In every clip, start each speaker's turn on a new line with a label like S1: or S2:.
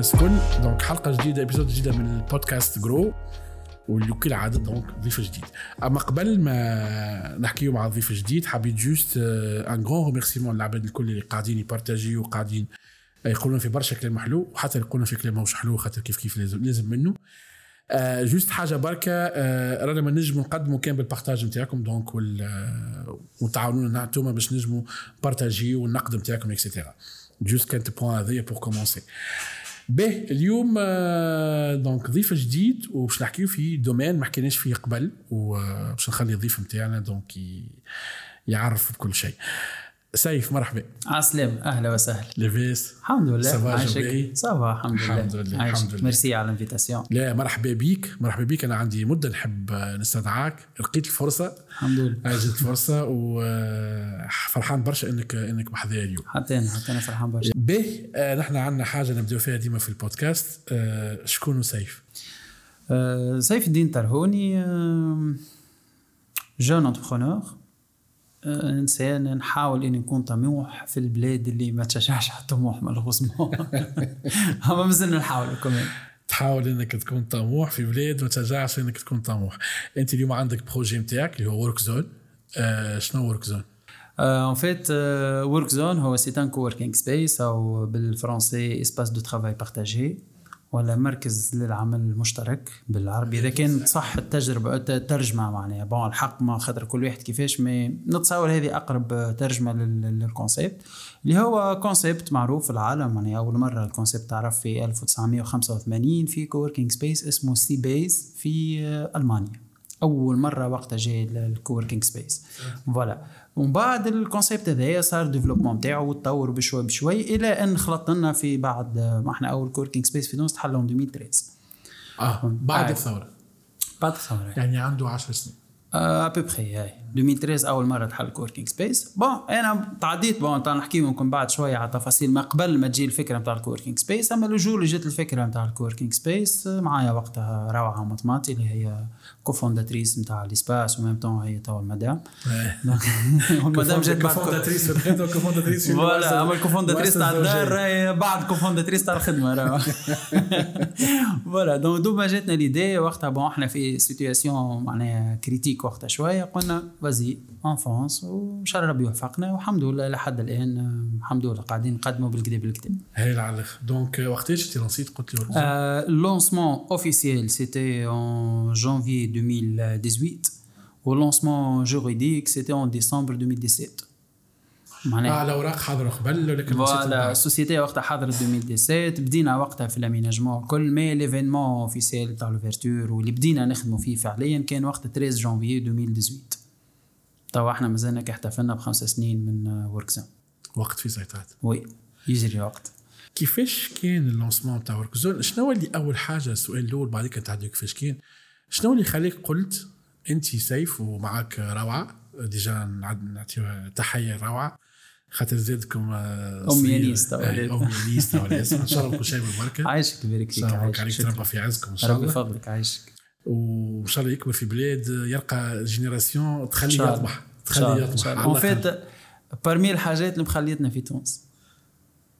S1: الكل donc حلقة جديدة épisode جديدة من البودكاست Grow واللي كالعاده donc ضيف جديد. أما قبل ما نحكيو مع ضيف جديد حبيت juste un grand remerciement للعباد الكل اللي قاعدين يبارتاجيو وقاعدين يقولون في برشا كلام حلو وحتى يقولون في كلام ماهوش حلو خاطر كيف كيف لازم لازم منه. آه juste حاجة بركة آه رانا ما نجموا نقدموا كان بال partage نتاعكم donc وتعاونونا انتوما باش نجموا بارتاجيو والنقد نتاعكم et cetera juste كانت point هذيا pour commencer به اليوم donc ضيف جديد وباش نحكيو في domaine ما حكيناش فيه قبل وباش نخلي الضيف نتاعنا donc يعرف بكل شيء. سيف مرحبا.
S2: عسلام أهلا وسهلا.
S1: لاباس؟
S2: الحمد لله؟
S1: ça
S2: va الحمد لله.
S1: الحمد لله،. الحمد لله.
S2: ميرسي على ال invitation.
S1: لا مرحبا بيك. مرحبا بيك. أنا عندي مدة نحب نستدعاك. لقيت الفرصة.
S2: الحمد لله.
S1: جت الفرصة وفرحان برشا إنك إنك بحذايا اليوم.
S2: حتى أنا حتى أنا فرحان برشا.
S1: به آه، نحن عندنا حاجة نبداو فيها ديما في البودكاست. آه، شكون سيف؟
S2: آه، سيف الدين ترهوني آه، jeune entrepreneur آه، إنسان نحاول اني نكون طموح في البلاد اللي ما تشجعش على الطموح malheureusement أما مازلنا نحاول كمان
S1: تحاول إنك تكون طموح في بلاد ما تشجعش إنك تكون طموح. أنت اليوم عندك projet نتاعك اللي هو Workzone آه شنو ورك زون
S2: ان فيت ورك زون هو c'est un coworking space أو بالفرنسي espace de travail partagé ولا مركز للعمل المشترك بالعربي. إذا كانت صح التجربة الت- الترجمه معناها. bon الحق ما خاطر كل واحد كيفاش mais نتصور هذه أقرب ترجمة لل- لل concept اللي هو concept معروف في العالم. يعني أول مرة ال concept تعرف في 1985 في coworking space اسمه c-base في ألمانيا. أول مرة وقتها جاي ال coworking space voilà ومن بعد ال concept هذايا صار développement نتاعو وتطور بشوي بشوي إلى أن خلط لنا في بعد ما إحنا أول coworking space في تونس تحلوا 2013
S1: آه بعد
S2: آه.
S1: الثورة.
S2: بعد الثورة.
S1: يعني عنده 10 سنين.
S2: ا بوبخي هاي. 2013 أول مرة تحل coworking space bon أنا تعديت bon تعال نحكي ممكن بعد شوية على تفاصيل ما قبل ما تجي الفكرة نتاع ال coworking space أما اللي اللي جت الفكرة نتاع ال coworking space معايا وقتها روعة مطماطي اللي هي cofondatrice نتاع ال espace و même temps هي توا المدام والمدام جات بعد
S1: cofondatrice في الخدمه و cofondatrice في
S2: voilà اما ال cofondatrice
S1: تاع
S2: الدار. راهي بعد cofondatrice تاع الخدمه راه voilà donc دوما جاتنا l'idée وقتها bon إحنا في situation معناها critique وقتها شوية قلنا vas-y on fonce وان شاء الله ربي يوفقنا والحمد لله لحد الان الحمد لله قاعدين نقدموا بالكدا بالكدا
S1: هايل على الآخر donc وقتاش انت لانسيت قلت لي Workzone
S2: Euh, le lancement officiel, c'était en janvier 2018. Au lancement juridique, c'était en décembre 2017.
S1: آه
S2: معناها
S1: الاوراق حاضره قبل ولكن
S2: voilà.
S1: ال
S2: société وقتها حضرت 2017 بدينا وقتها في ال aménagement كل mais l'événement officiel تاع l'ouverture واللي بدينا نخدموا فيه فعليا كان وقت 13 جانفي 2018 توا إحنا مازلنا كي احتفلنا بخمس سنين من Workzone
S1: وقت في سيطات
S2: وي يجري وقت
S1: كيفاش كان ال lancement تاع Workzone شنو اللي اول حاجة السؤال الأول بعدين نتعدى كيفاش كان شنو اللي خليك قلت انت سيف ومعك روعة déjà نعطيها تحية روعة خاطر زادكم صغير.
S2: يانيس.
S1: ام يانيس. إن شاء الله كل شيء بالبركة
S2: عايشك يبارك فيك
S1: شاء الله مبروك
S2: عايشك
S1: عليك. تربى في عزكم إن شاء
S2: ربي
S1: الله
S2: يفضلك عايشك
S1: وإن شاء الله يكبر في بلاد يلقى
S2: génération
S1: تخليه
S2: الله.
S1: يطمح تخليه
S2: إن
S1: يطمح en.
S2: fait parmi الحاجات اللي مخليتنا في تونس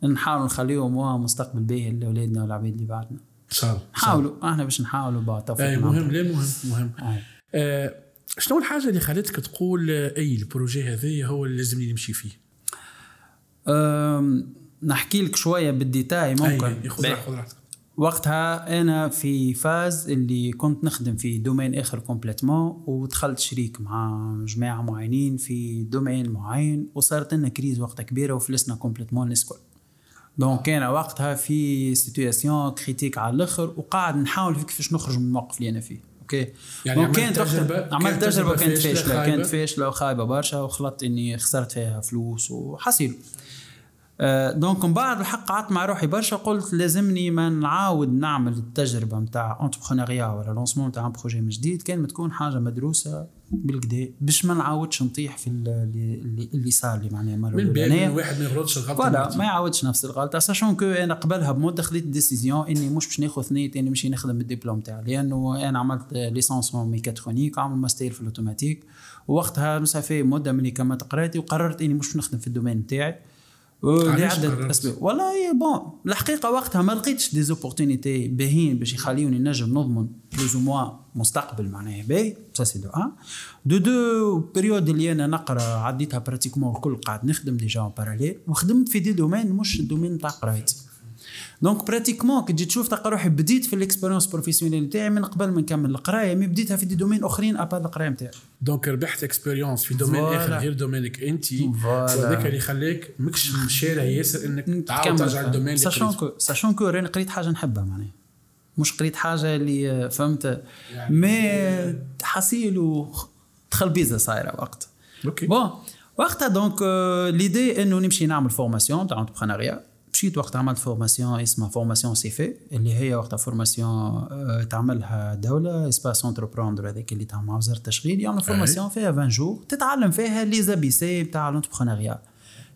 S2: نحاول نخليهم مستقبل باهي لاولادنا والعباد اللي بعدنا
S1: الله.
S2: نحاولوا إحنا باش نحاولوا بعد توفيق
S1: اي مهم. لا مهم مهم
S2: آه.
S1: آه شنو الحاجة اللي خلتك تقول آه، أي ال projet هذا هو اللي لازمني نمشي فيه
S2: أم، نحكي لك شوية بال détail
S1: ممكن خذ. راحتك، خذ راحتك
S2: وقتها أنا في phase اللي كنت نخدم في domaine آخر complètement ودخلت شريك مع جماعة معينين في domaine معين وصارت لنا crise وقتها كبيرة وفلسنا complètement الناس الكل donc كان وقتها في situation critique على الآخر وقاعد نحاول في كيفاش نخرج من الموقف اللي أنا فيه. okay
S1: يعني عملت
S2: وقتها عملت
S1: تجربة
S2: كانت
S1: فاشلة.
S2: كانت فاشلة وخايبة برشا وخلطت إني خسرت فيها فلوس وحصيل. donc من بعد الحق قعدت مع روحي برشا قلت لازمني ما نعاود نعمل التجربة نتاع entrepreneuriat ولا lancement نتاع projet من جديد كان ما تكون حاجة مدروسة بالكدا باش ما نعاودش نطيح في ال- اللي, اللي صار لي معناها المره
S1: من. إن الواحد ما يغلطش
S2: الغلطة
S1: voilà.
S2: ما يعاودش نفس الغلطة sachant que أنا قبلها بمدة خذيت décision إني مش باش ناخذ ثنيت اني نمشي نخدم بالدبلوم تاعي لأنه أنا عملت licence mécatronique وعمل ماستير في الاوتوماتيك ووقتها مسافه مدة ملي كملت قرايتي وقررت إني مش نخدم في ال domaine
S1: تاعي
S2: لعدة
S1: قررت؟
S2: اسباب والله bon الحقيقة وقتها ما لقيتش des opportunités باهيين باش يخليوني نجم نضمن plus ou moins مستقبل معناها باهي. ça c'est de un de de période اللي أنا نقرأ عديتها pratiquement الكل قاعد نخدم déjà en parallèle وخدمت في des domaines مش ال domaine نتاع قرايتي. donc pratiquement كي تجي تشوف تلقى روحي بديت في ال expérience professionnelle نتاعي من قبل ما نكمل القراية mais بديتها في des domaines أخرين à part القراية نتاعي.
S1: donc ربحت expérience في domaine
S2: voilà.
S1: آخر غير domaine ك
S2: انت.
S1: وهذاك اللي خلاك ماكش شارع ياسر إنك تعاود ترجع لل
S2: domaine
S1: sachant
S2: que sachant que راني قريت حاجة نحبها معناها. مش قريت حاجة اللي فهمت؟ mais حصيلو تخلبيزة صايرة وقت.
S1: OK.
S2: Bon وقتها donc آه، l'idée إنه نمشي نعمل formation تاع entrepreneuriat مشيت وقت عملت formation اسمها formation CEFE اللي هي وقتها formation آه، تعملها دولة espace entreprendre هذاك اللي تاع مع وزاره التشغيل يعملوا formation فيها 20 jours تتعلم فيها les ABC تاع ال entrepreneuriat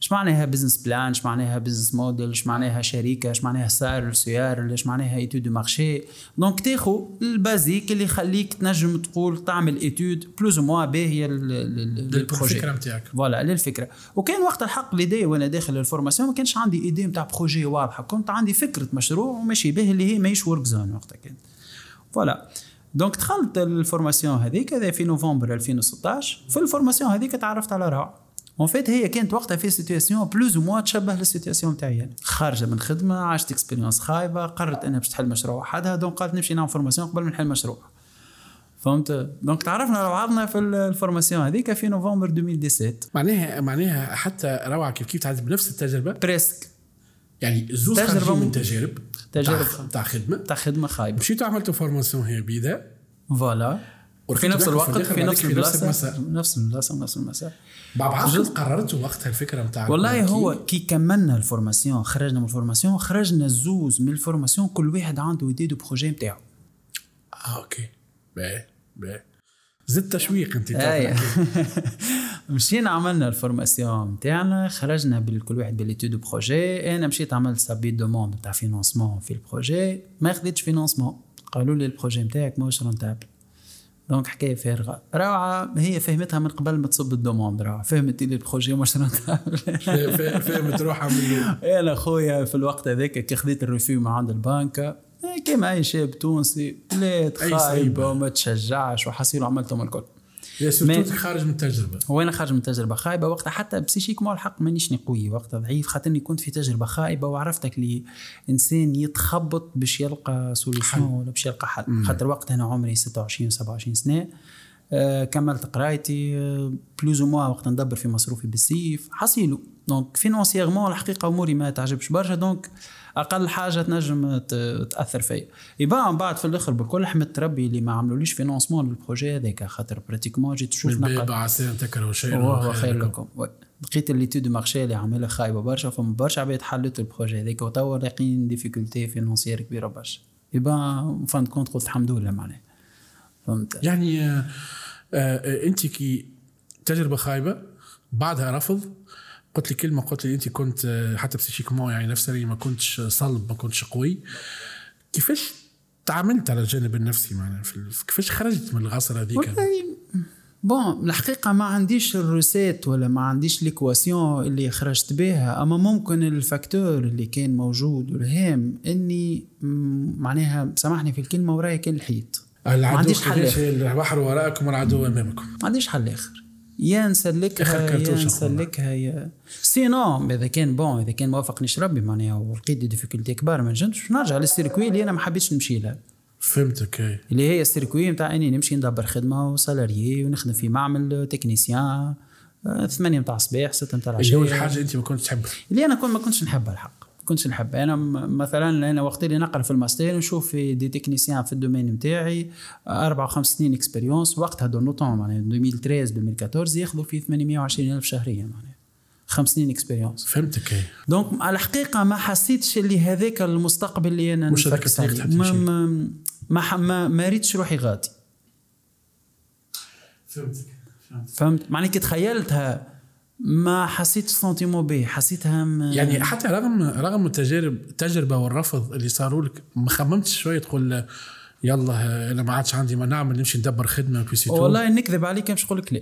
S2: اش معناها business plan اش معناها business model اش معناها شركه اش معناها SARL؟ السيار اش معناها étude de marché donc تاخو ال basique اللي يخليك تنجم تقول تعمل étude plus ou moins باهية
S1: لل projet. الفكرة نتاعك.
S2: voilà للفكرة. وكان وقت الحق l'idée وأنا داخل ال formation ما كانش عندي idée نتاع projet واضحة. كنت عندي فكرة مشروع وماشي به اللي هي ماهيش Workzone وقتها كان. voilà donc دخلت ال formation هذيك هذا في نوفمبر 2016 في ال formation هذيك تعرفت على روعه en fait هي كانت وقتها في situation plus ou moins تشبه لل situation تاعي يعني. خارجة من خدمة عشت expérience خايبة قررت انها باش تحل مشروع وحدها donc قالت نمشي نعمل formation قبل ما نحل مشروع. فهمت؟ donc تعرفنا على بعضنا في ال formation هذيك في نوفمبر 2017
S1: معناها معناها حتى روعه كيف كيف تعدي بنفس التجربة؟
S2: presque
S1: يعني زوز
S2: تجربة
S1: خارجين من. تجارب
S2: تجارب.
S1: تاع خدمة.
S2: تاع خدمة خايبة.
S1: مشيتوا عملتوا formation هي بيدها؟
S2: voilà في
S1: وركبتوا
S2: نفس الوقت في
S1: في نفس المسار.
S2: نفس البلاصه ونفس المسار
S1: بعد قررتوا وقتها الفكرة نتاع
S2: والله هو كي؟ كملنا ال formation خرجنا من ال formation خرجنا الزوز من ال formation كل واحد عنده idée de projet نتاعو
S1: آه OK. باهي باهي زدت تشويق أنت
S2: اي مشينا عملنا ال formation نتاعنا خرجنا بالكل واحد ب l'étude projet أنا مشيت عملت صبيت demande تاع financement في ال projet. ما خديتش financement قالوا لي ال projet نتاعك ماهوش rentable donc حكاية فارغة. روعه هي فهمتها من قبل ما تصب ال demande روعه فهمت اللي ال projet مش rentable
S1: فا- فا- فهمت روحها من
S2: أنا خويا في الوقت هذاك كي خديت ال refus من عند البنك كيما أي شاب تونسي خايبة
S1: صعيبة.
S2: وما تشجعش وحصيلو عملتهم الكل.
S1: surtout خارج من التجربة.
S2: وأنا خارج من تجربه خايبة وقتها. حتى psychiquement الحق مانيش قوي وقتها ضعيف خاطرني كنت في تجربة خايبة وعرفتك لي إنسان يتخبط باش يلقى solution ولا باش يلقى حل. خاطر وقتها أنا عمري 26 27 سنة آه كملت قرايتي آه plus ou moins وقت ندبر في مصروفي بالسيف. حصيلو. donc financièrement الحقيقة أموري ما تعجبش برشا. donc أقل حاجة تنجم تأثر فيا. يبقى من بعد في الآخر بالكل حمدت ربي اللي ما عملوليش financement لل projet هذاك خاطر
S1: pratiquement
S2: جات
S1: باب عسى أن تكرهوا شيئا
S2: وهو خير لكم. لقيت l'étude de marché اللي عاملها خايبة برشا فما برشا عباد حلتوا ال projet هذاك وتوا لاقيين difficultés financières كبيرة برشا. يبقى fin de compte قلت الحمد لله معناها. فهمت؟
S1: يعني آه، آه، أنت كي تجربة خايبة بعدها رفض قلت لي كلمة قلت لي أنت كنت آه، حتى psychiquement يعني نفسيا ما كنتش صلب ما كنتش قوي. كيفاش تعاملت على الجانب النفسي معنا كيفاش خرجت من الغصرة هذيك؟
S2: والله bon الحقيقة ما عنديش ال recette ولا ما عنديش l'équation اللي خرجت بها أما ممكن ال facteur اللي كان موجود والأهم إني معناها سامحني في الكلمة ورايا كان الحيط. ما عنديش حل آخر.
S1: البحر وراءكم والعدو أمامكم.
S2: ما عنديش حل آخر. يا نسلكها يا نسلكها يا sinon إذا كان bon إذا كان موافقنيش ربي؟ معناها ولقيت des difficultés كبار ما نجمش نرجع لل circuit اللي أنا ما حبيتش نمشي لها.
S1: فهمتك أي.
S2: اللي هي ال circuit نتاع إني نمشي ندبر خدمة و salarié ونخدم في معمل technicien آه، ثمانية نتاع الصباح ستة نتاع
S1: اللي هو الحاجة أنت ما كنتش تحبها.
S2: اللي أنا كنت ما كنتش نحبها الحق. ما كنتش نحبها أنا مثلا أنا وقت اللي نقرأ في الماستر نشوف في des techniciens في ال domaine نتاعي أربع وخمس سنين expérience وقتها de notre temps معناها 2013 2014 ياخذوا في 820 ألف شهريا معناها خمس سنين expérience
S1: فهمتك. أي.
S2: donc على الحقيقة ما حسيتش اللي هذاك المستقبل اللي أنا
S1: مش هذاك
S2: ما. ما ما, ما, ما ريتش روحي غادي.
S1: فهمتك.
S2: فهمت؟ معناها كي تخيلتها ما حسيتش sentiment به حسيتها م-
S1: يعني حتى رغم رغم التجارب التجربة والرفض اللي صاروا لك ما خممتش شوية تقول يلا أنا ما عادش عندي ما نعمل نمشي ندبر خدمة في
S2: والله نكذب عليك مش نقول لك لا.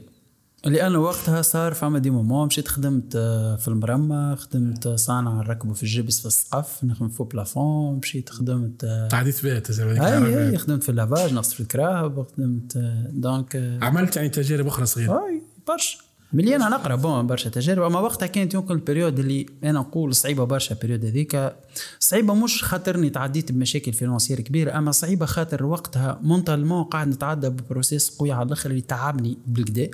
S2: لأن وقتها صار فما des moments مشيت خدمت آه، في المرمى خدمت صانع نركبوا في الجبس في السقف نخدم فوق plafond مشيت خدمت آه،
S1: تعديت تزرع
S2: أي أي خدمت في ال lavage نغسل في الكراهب خدمت آه، donc آه،
S1: عملت يعني تجارب أخرى صغيرة.
S2: أي برشا. مليان أنا نقرا bon برشا تجارب. أما وقتها كانت يمكن ال période اللي أنا نقول صعيبة برشا ال période هذيك. صعيبة مش خاطرني تعديت بمشاكل financières كبيرة أما صعيبة خاطر وقتها mentalement قاعد نتعدى ب processus قوي على الآخر اللي تعبني بالكدا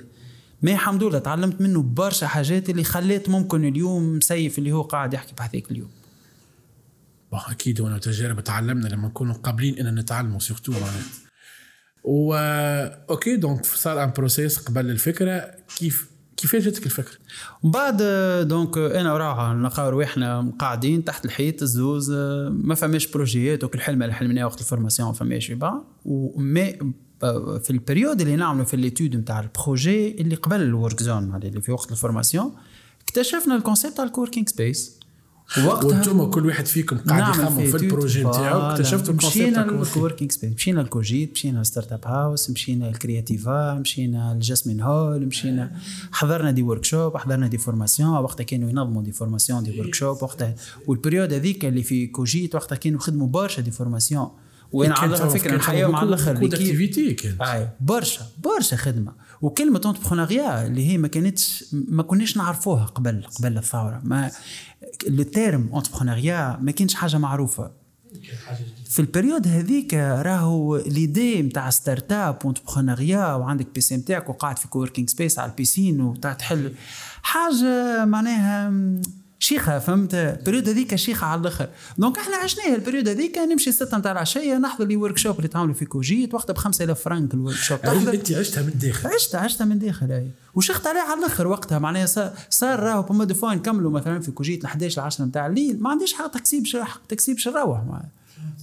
S2: ما الحمد لله تعلمت منه برشا حاجات اللي خليت ممكن اليوم من سيف اللي هو قاعد يحكي بهذاك اليوم.
S1: أكيد وأنا تجارب تعلمنا لما نكونوا قابلين ان نتعلموا surtout و OK donc صار un processus قبل الفكرة كيف كيفاش جاتك الفكرة؟
S2: ومن بعد donc أنا وراها نلقاو رواحنا قاعدين تحت الحيط الزوز آه، ما فماش بروجيات وكل حلم اللي حلمناه وقت ال formation ما فماش با آه، في ال période اللي نعملوا في ال l'étude نتاع ال projet اللي قبل ال Workzone اللي في وقت ال formation اكتشفنا ال concept تاع ال coworking
S1: space وأنتم كل واحد فيكم قاعد يخمم في.
S2: ال
S1: projet نتاعو. اكتشفتوا
S2: مشينا.
S1: لل
S2: coworking space مشينا لل Cogite مشينا ل Startup Haus مشينا لل Creativa مشينا ل Jasmin Hall مشينا حضرنا des workshops حضرنا des formations وقتها كانوا ينظموا des formations des workshops وقتها وال période هذيك اللي في Cogite وقتها كانوا يخدموا برشا des formations وأنا
S1: كان
S2: على
S1: فكرة
S2: نحييهم على
S1: beaucoup-
S2: الأخر
S1: d'activité كانت.
S2: أي برشا برشا خدمة. وكلمة entrepreneuriat اللي هي ما كانتش ما كناش نعرفوها قبل قبل الثورة. ما ال terme entrepreneuriat ما كانش حاجة معروفة. في ال période هذيك راهو l'idée نتاع startup entrepreneuriat وعندك PC نتاعك وقاعد في coworking space على ال piscine وتاع تحل حاجة معناها شيخة فهمت؟ ال période هذيك شيخة على الآخر. donc إحنا عشناها ال période هذيك نمشي ستة نتاع العشية نحضر les workshops اللي تعملوا في Cogite وقتها ب 5000 فرنك ال workshop تحضر
S1: أنت عشتها من الداخل
S2: عشتها عشتها من داخل أي. وشخت عليه على الآخر وقتها. معناها صار, راهو pas mal de fois نكملوا مثلا في Cogite ل 11 ل 10 نتاع الليل ما عنديش حق تاكسي باش حق باش نروح معاه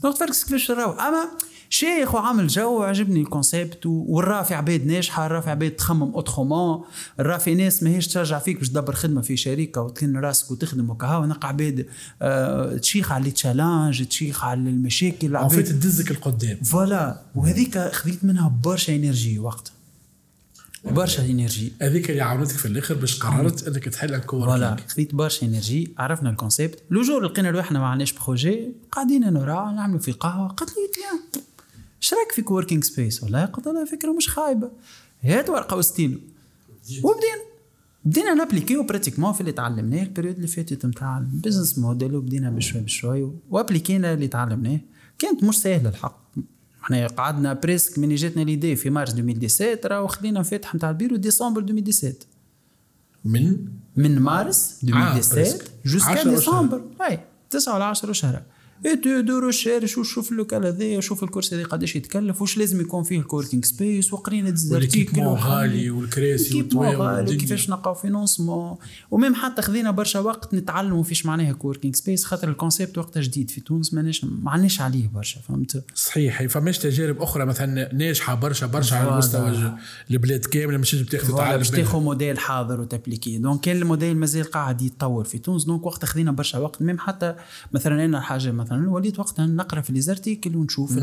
S2: donc تفركس كيفاش نروح أما شيخ وعامل جو عجبني ال concept و- ونرا في عباد ناجحة نرا في عباد تخمم autrement نرا في ناس ماهيش تشجع فيك باش تدبر خدمة في شركة وتكن راسك وتخدم وكهو نلقى عباد آه تشيخ على ال challenge تشيخ على المشاكل
S1: عفيت تدزك القدام.
S2: voilà وهذيك خذيت منها برشا énergie وقتها برشا énergie.
S1: هذيك اللي عاونتك في الآخر باش قررت أنك تحل
S2: voilà
S1: ال coworking
S2: خذيت برشا énergie عرفنا ال concept le jour لقينا روحنا ما عندناش projet قاعدين أنا نعملوا في قهوة قالت لي إيش رأيك في coworking space والله قلت لها فكرة مش خايبة. هات ورقه وستيلو وبدينا بدينا نابليكيو pratiquement في اللي تعلمناه ال période اللي فاتت نتاع ال business model وبدينا بشوي بشوي وابليكينا اللي تعلمناه. كانت مش سهلة الحق. إحنا قعدنا presque من جاتنا l'idée في مارس 2017 راهو حلينا فاتح نتاع البيرو ديسمبر 2017
S1: من؟
S2: من مارس
S1: آه،
S2: 2017 presque.
S1: jusqu'à
S2: ديسمبر. أي 9 ولا 10 شهر. دوروا الشارع وشوف شوف ال local هذايا شوف الكرسي هذا قداش يتكلف واش لازم يكون فيه ال coworking space وقرينا
S1: وال équipement غالي والكراسي
S2: غالي
S1: والدنيا.
S2: وكيفاش نلقاو financement و même حتى خذينا برشا وقت نتعلموا فيش معناها coworking space خاطر ال concept وقتها جديد في تونس ماناش ما عندناش عليه برشا فهمت
S1: صحيح فماش تجارب أخرى مثلا ناجحه برشا برشا على. مستوى البلاد كامله مش تنجم تاخذ تتعلم
S2: باش. تاخذ موديل حاضر وتابليكي donc كان الموديل مازال قاعد يتطور في تونس donc وقتها خذينا برشا وقت même حتى مثلا أنا حاجة مثلا وليت وقتها نقرأ في les articles ونشوف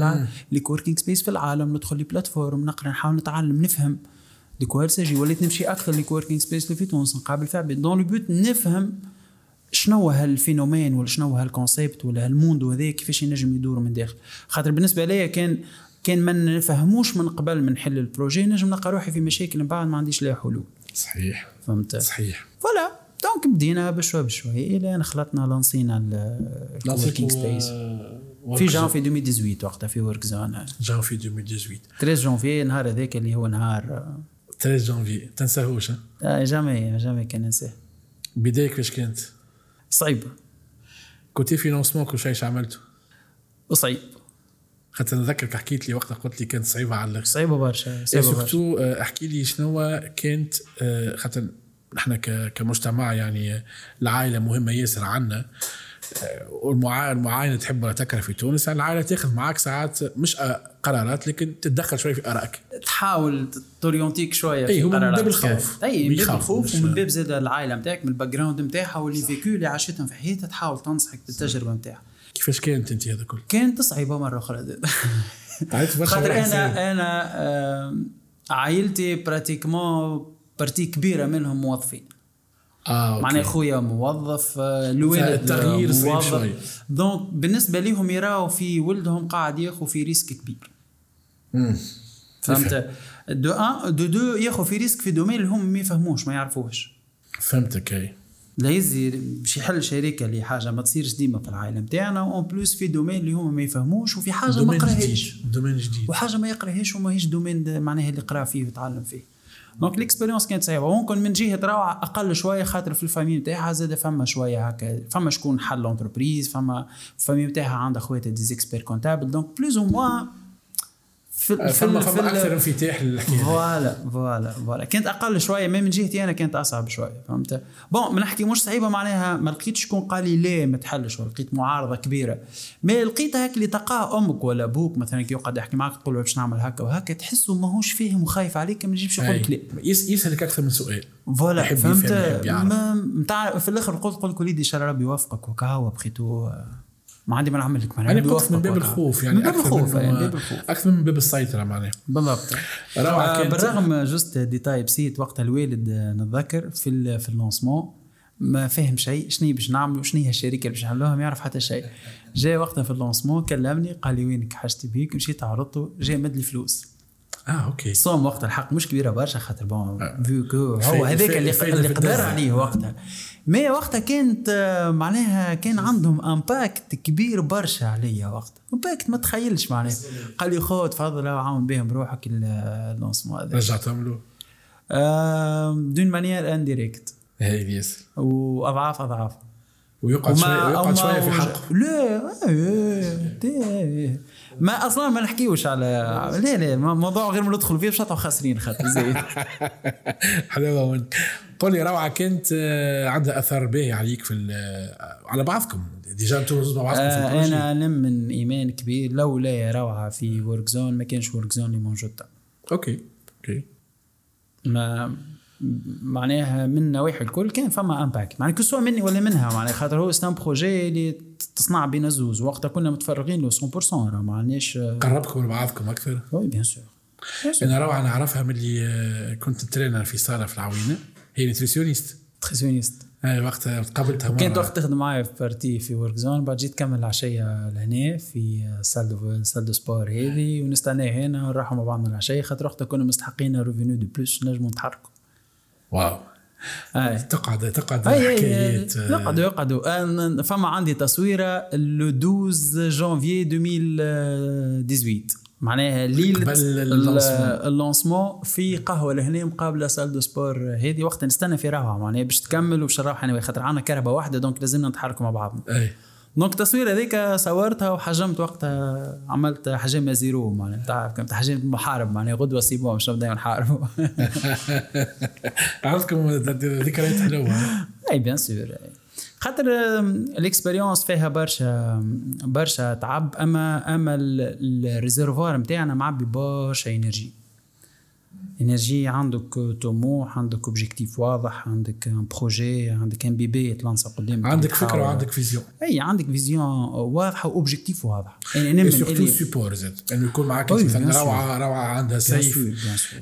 S2: les coworking spaces في العالم ندخل les plateformes نقرأ نحاول نتعلم نفهم. de quoi il s'agit وليت نمشي أكثر les coworking spaces اللي في تونس نقابل في عباد dans le but نفهم شنو هال phénomène ولا شنو هال concept ولا هال monde هذا كيفاش ينجم يدور من داخل. خاطر بالنسبة ليا كان كان ما نفهموش من قبل من نحل ال projet نجم نلقى روحي في مشاكل من بعد ما عنديش لها حلول.
S1: صحيح.
S2: فهمت؟
S1: صحيح.
S2: voilà. donc بدينا بشوي بشوي إلى أن خلطنا لانسينا ال coworking space. في جانفي 2018 وقتها في Workzone
S1: جانفي 2018
S2: 13 جانفي نهار هذاك اللي هو نهار
S1: 13 جانفي. تنساهوش ها؟
S2: آه، jamais jamais كان ننساه.
S1: بداية كيفاش كانت؟
S2: صعيب.
S1: côté financement كل شيء عملته
S2: وصعيب
S1: خاطر نذكرك حكيت لي وقتها قلت لي كانت صعيبة على الآخر.
S2: صعيبة برشا صعيبة برشا.
S1: surtout آه، احكي لي شنو كانت آه، خاطر نحن كمجتمع يعني العائلة مهمة ياسر عنا آه، والمعا- المعاينة تحب ولا تكره في تونس يعني العائلة تاخذ معك ساعات مش قرارات لكن تتدخل شوي في آرائك
S2: تحاول تورينتيك
S1: شوية
S2: في
S1: من
S2: قراراتك.
S1: باب الخوف.
S2: اي من باب الخوف ومن باب زاد العائلة نتاعك من ال background نتاعها و les vécus اللي عاشتهم في حياتها تحاول تنصحك بالتجربة نتاعها
S1: كيفاش كانت أنت هذا كله؟
S2: كانت صعيبة مرة
S1: أخرى برشا
S2: خاطر. أنا أنا عائلتي pratiquement partie كبيرة منهم موظفين.
S1: آه OK.
S2: معناها خويا موظف آه، الوالد
S1: فالتغيير صعيب
S2: موظف. donc بالنسبة ليهم يراو في ولدهم قاعد ياخذ في risque كبير.
S1: مم.
S2: فهمت؟ دو ان دو دو ياخذ في risque في domaine اللي هم ما يفهموش ما يعرفوش
S1: فهمتك أي.
S2: لا يزي باش يحل شركة اللي حاجة ما تصيرش ديما في العائله نتاعنا en plus في domaine اللي هما ما يفهموش وفي حاجة ما قراهاش
S1: domaine جديد.
S2: وحاجة ما يقراهاش وماهيش domaine معناها اللي قرا فيه ويتعلم فيه. donc ال expérience كانت صعيبه ممكن من جهه روعة أقل شوية خاطر في ال famille نتاعها زاد فما شوية هكا فما شكون حل entreprise فما ال famille نتاعها عندها خواتها des experts comptables donc plus ou
S1: moins
S2: في
S1: فما فما أكثر انفتاح للحكايه
S2: voilà voilà voilà. كانت أقل شوية ما من جهتي أنا كانت أصعب شوية فهمت؟ bon من نحكي مش صعيبة معناها ما لقيتش شكون قال لي لا ما تحلش ولا لقيت معارضة كبيرة. ما لقيتها هيك اللي تلقاه أمك ولا أبوك مثلا كي يقعد يحكي معك تقول له باش نعمل هكا وهكا تحسه ماهوش فاهم وخايف عليك ما يجيبش يقول لك لا.
S1: يسألك أكثر من سؤال. voilà
S2: فهمت. ما- في الآخر قلت قلت وليدي إن شاء الله ربي يوفقك وكهو بقيتو ما عندي ما نعمل لك ربي
S1: قلت من باب. الخوف يعني
S2: من باب الخوف
S1: من
S2: يعني باب الخوف.
S1: أكثر من باب السيطرة معناها.
S2: بالضبط. آه بالرغم juste détail بسيط وقتها الوالد آه، نتذكر في في ال lancement ما فاهم شيء شنو باش نعملوا شنو هي الشركة اللي باش نعملوها ما يعرف حتى شيء. جاء وقتها في ال lancement كلمني قال لي وينك حاجتي بيك مشيت عرضته جاء مد لي فلوس.
S1: آه OK.
S2: ال somme وقتها الحق مش كبيرة برشا خاطر bon vu que هو هذاك اللي اللي قدر. عليه وقتها. mais وقتها كانت آه، معناها كان عندهم impact كبير برشا عليا وقتها. impact ما تخيلش معناها. قال لي خذ تفضل عاون بهم بروحك ال- ال lancement هذا.
S1: رجعتهم له
S2: d'une manière indirecte
S1: هاي يس
S2: وأضعاف أضعاف.
S1: ويقعد شوية ويقعد شوية في
S2: وج-
S1: حق
S2: لا إيه، تي- ما أصلا ما نحكيوش على لا لا موضوع غير ما ندخل فيه باش نطلعوا خاسرين خاطر زايد
S1: حلاوه قول لي روعه كانت آه، عندها أثر باهي عليك في ال- على بعضكم. déjà أنتم مع بعضكم في
S2: آه
S1: ال
S2: projet. أنا نمن ايمان كبير لولا يا روعة في Workzone ما كانش Workzone اللي موجود.
S1: OK OK.
S2: ما معناها من النواحي الكل كان فما impact معناها كسوا مني ولا منها معناها خاطر هو c'est un projet اللي تصنع بين الزوز وقتها كنا متفرغين له 100% راه ما عندناش
S1: قربكم لبعضكم أكثر.
S2: oui bien sûr
S1: أنا روعه نعرفها من اللي آه، كنت trainer في صالة في العوينة. هي nutritionniste
S2: nutritionniste
S1: هاي وقتها قابلتها
S2: كانت. وقت تخدم معايا في partie في Workzone بعد جيت كمل العشية لهنا في salle de salle de sport هذه. ونستناه هنا ونروحوا مع بعضنا العشية. خاطر وقتها كنا مستحقين revenu de plus نجموا نتحركوا.
S1: واو.
S2: اي
S1: تقعد تقعد
S2: اي اي
S1: حكايات آه،
S2: يقعدوا فما عندي تصويرة لو 12 جانفي 2018 معناها ليلة
S1: قبل
S2: ال-
S1: ال
S2: lancement. ال lancement في قهوة لهنا مقابلة salle de sport هذه. وقت نستنى في روعة معناها باش تكمل وباش نروح أنا خاطر عندنا كهرباء واحدة donc لازمنا نتحركوا مع بعضنا.
S1: أي.
S2: donc التصويره هذيك صورتها وحجمت وقتها عملت حجم zéro معناها تعرف كنت حجمت محارب معناها غدوة c'est bon مش نبدأ نحاربوا
S1: عندكم ذكريات حلوة.
S2: أي bien sûr خاطر ال expérience فيها برشا برشا تعب اما أما ال réservoir نتاعنا معبي برشا énergie. énergie عندك طموح عندك objectif واضح عندك un projet عندك un bébé يتلانسا قدامك
S1: عندك فكرة وعندك vision
S2: أي عندك vision واضحة و objectif واضح يعني نمن
S1: surtout
S2: اللي
S1: support زاد انه يكون معك مثلا. روعه روعة عندها سيف
S2: سور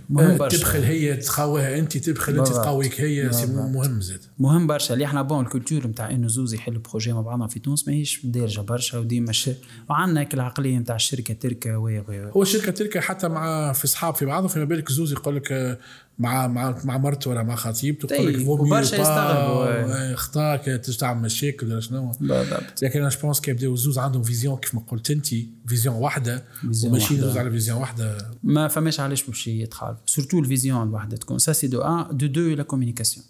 S2: مهم برشا
S1: تبخل هي تقاويها أنت تبخل
S2: أنت.
S1: تقاويك هي سي. مهم زاد
S2: مهم برشا اللي إحنا بون الكولتور نتاع إنه زوز يحلوا بروجي مع بعضنا في تونس ماهيش دارجة برشا وديما. وعندنا العقليه نتاع الشركة تركة وي.
S1: هو الشركة تلك حتى مع في أصحاب في بعضهم فيما بالك زوز يقول لك آه، مع مع مع مرته ولا مع خطيبته تقول لك
S2: أي،
S1: فو ميو
S2: وبرشا
S1: با،
S2: يستغربوا،
S1: آه، اخطاك تجي تعمل مشاكل ولا شنو. لكن أنا جوبونس كي يبداو زوز عندهم فيزيون كيف ما قلت أنت vision
S2: واحدة
S1: وماشي. زوز على vision واحدة.
S2: ما فماش علاش باش يتخالف surtout ال vision الواحدة تكون. ça c'est de un de de la communication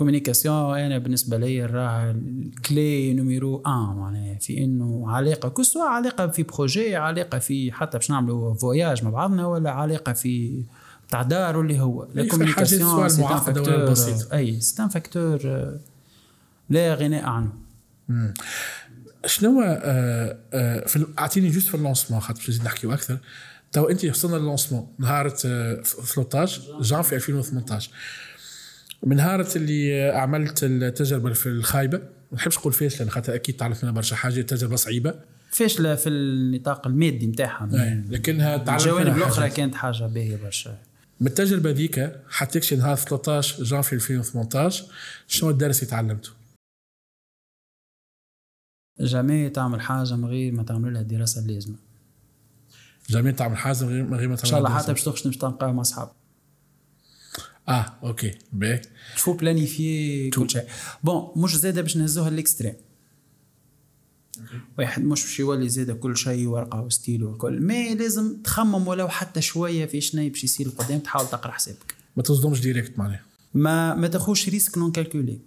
S2: communication أنا بالنسبة لي راها ال clé numéro un معناها في إنه علاقة كسوا علاقة في projet علاقة في حتى باش نعملوا voyage مع بعضنا ولا علاقة في تاع دار واللي هو. لا
S1: في communication c'est
S2: un
S1: facteur.
S2: أي c'est un facteur لا غناء عنه.
S1: شنو آه آه في أعطيني juste في ال lancement خاطر باش نزيد نحكيو أكثر. تو أنت وصلنا لل lancement نهار آه، 13 جانفي 2018 من نهار اللي عملت التجربة في الخايبة ما نحبش نقول فاشله خاطر أكيد تعرف منها برشا حاجة تجربة صعيبة
S2: فاشله في النطاق المادي نتاعها
S1: أي، لكنها تعلمت
S2: الجوانب
S1: الأخرى.
S2: كانت حاجة باهية برشا
S1: من التجربة ذيك حتى نهار 13 جانفي 2018 شنو الدرس اللي تعلمته؟
S2: jamais تعمل حاجة من غير ما تعمل لها الدراسه اللازمه
S1: jamais تعمل حاجة من غير ما
S2: إن
S1: تعمل
S2: شاء الله. حتى باش تمشي تنقى مع أصحابك
S1: آه OK باهي
S2: faut planifier كل شيء bon مش زاده باش نهزوها لل extrême واحد مش باش يولي زاده كل شيء ورقة وستيل والكل. mais لازم تخمم ولو حتى شوية في شنو باش يصير قدام تحاول تقرأ حسابك.
S1: ما تصدمش direct معناها.
S2: ما ما تاخوش risque non calculé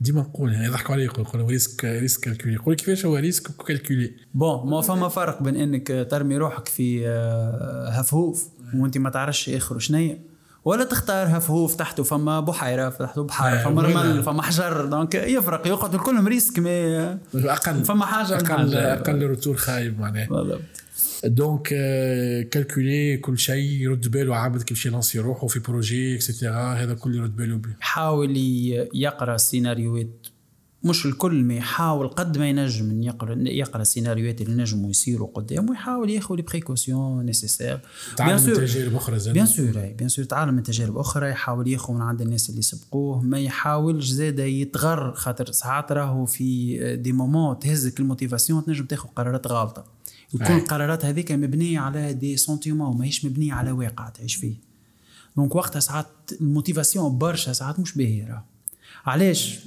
S1: ديما نقول يعني يضحكوا علي يقول يقولوا risque risque calculé يقول كيفاش هو risque calculé
S2: bon ما فما فرق بين إنك ترمي روحك في آه، هفهوف وأنت ما تعرفش اخر شنيا ولا تختار هفهوف تحته فما بحيره تحته بحيره
S1: آه،
S2: فما رمل فما حجر donc يفرق يقعدوا كلهم risque mais
S1: أقل
S2: فما حاجة
S1: أقل. أقل retour خايب معناها.
S2: بالضبط.
S1: donc آه، calculé كل شيء يرد باله عبد كيفاش يلانسي روحه في projet et cetera هذا كله يرد باله به
S2: يحاول ي- يقرأ سيناريوهات مش الكل ما يحاول قد ما ينجم إن يقرا يقرأ السيناريوهات اللي نجموا يصيروا قدام ويحاول ياخذ les précautions nécessaires
S1: تعلم من تجارب أخرى زاد
S2: bien sûr bien sûr تعلم من تجارب أخرى يحاول ياخذ من عند الناس اللي سبقوه ما يحاولش زاده يتغر خاطر ساعات راهو في des moments تهزك ال motivation تنجم تاخذ قرارات غلطة. يكون. القرارات هذيك مبنية على des sentiments ماهيش مبنية على واقع تعيش فيه. donc وقتها ساعات ال motivation برشا ساعات مش باهية علاش؟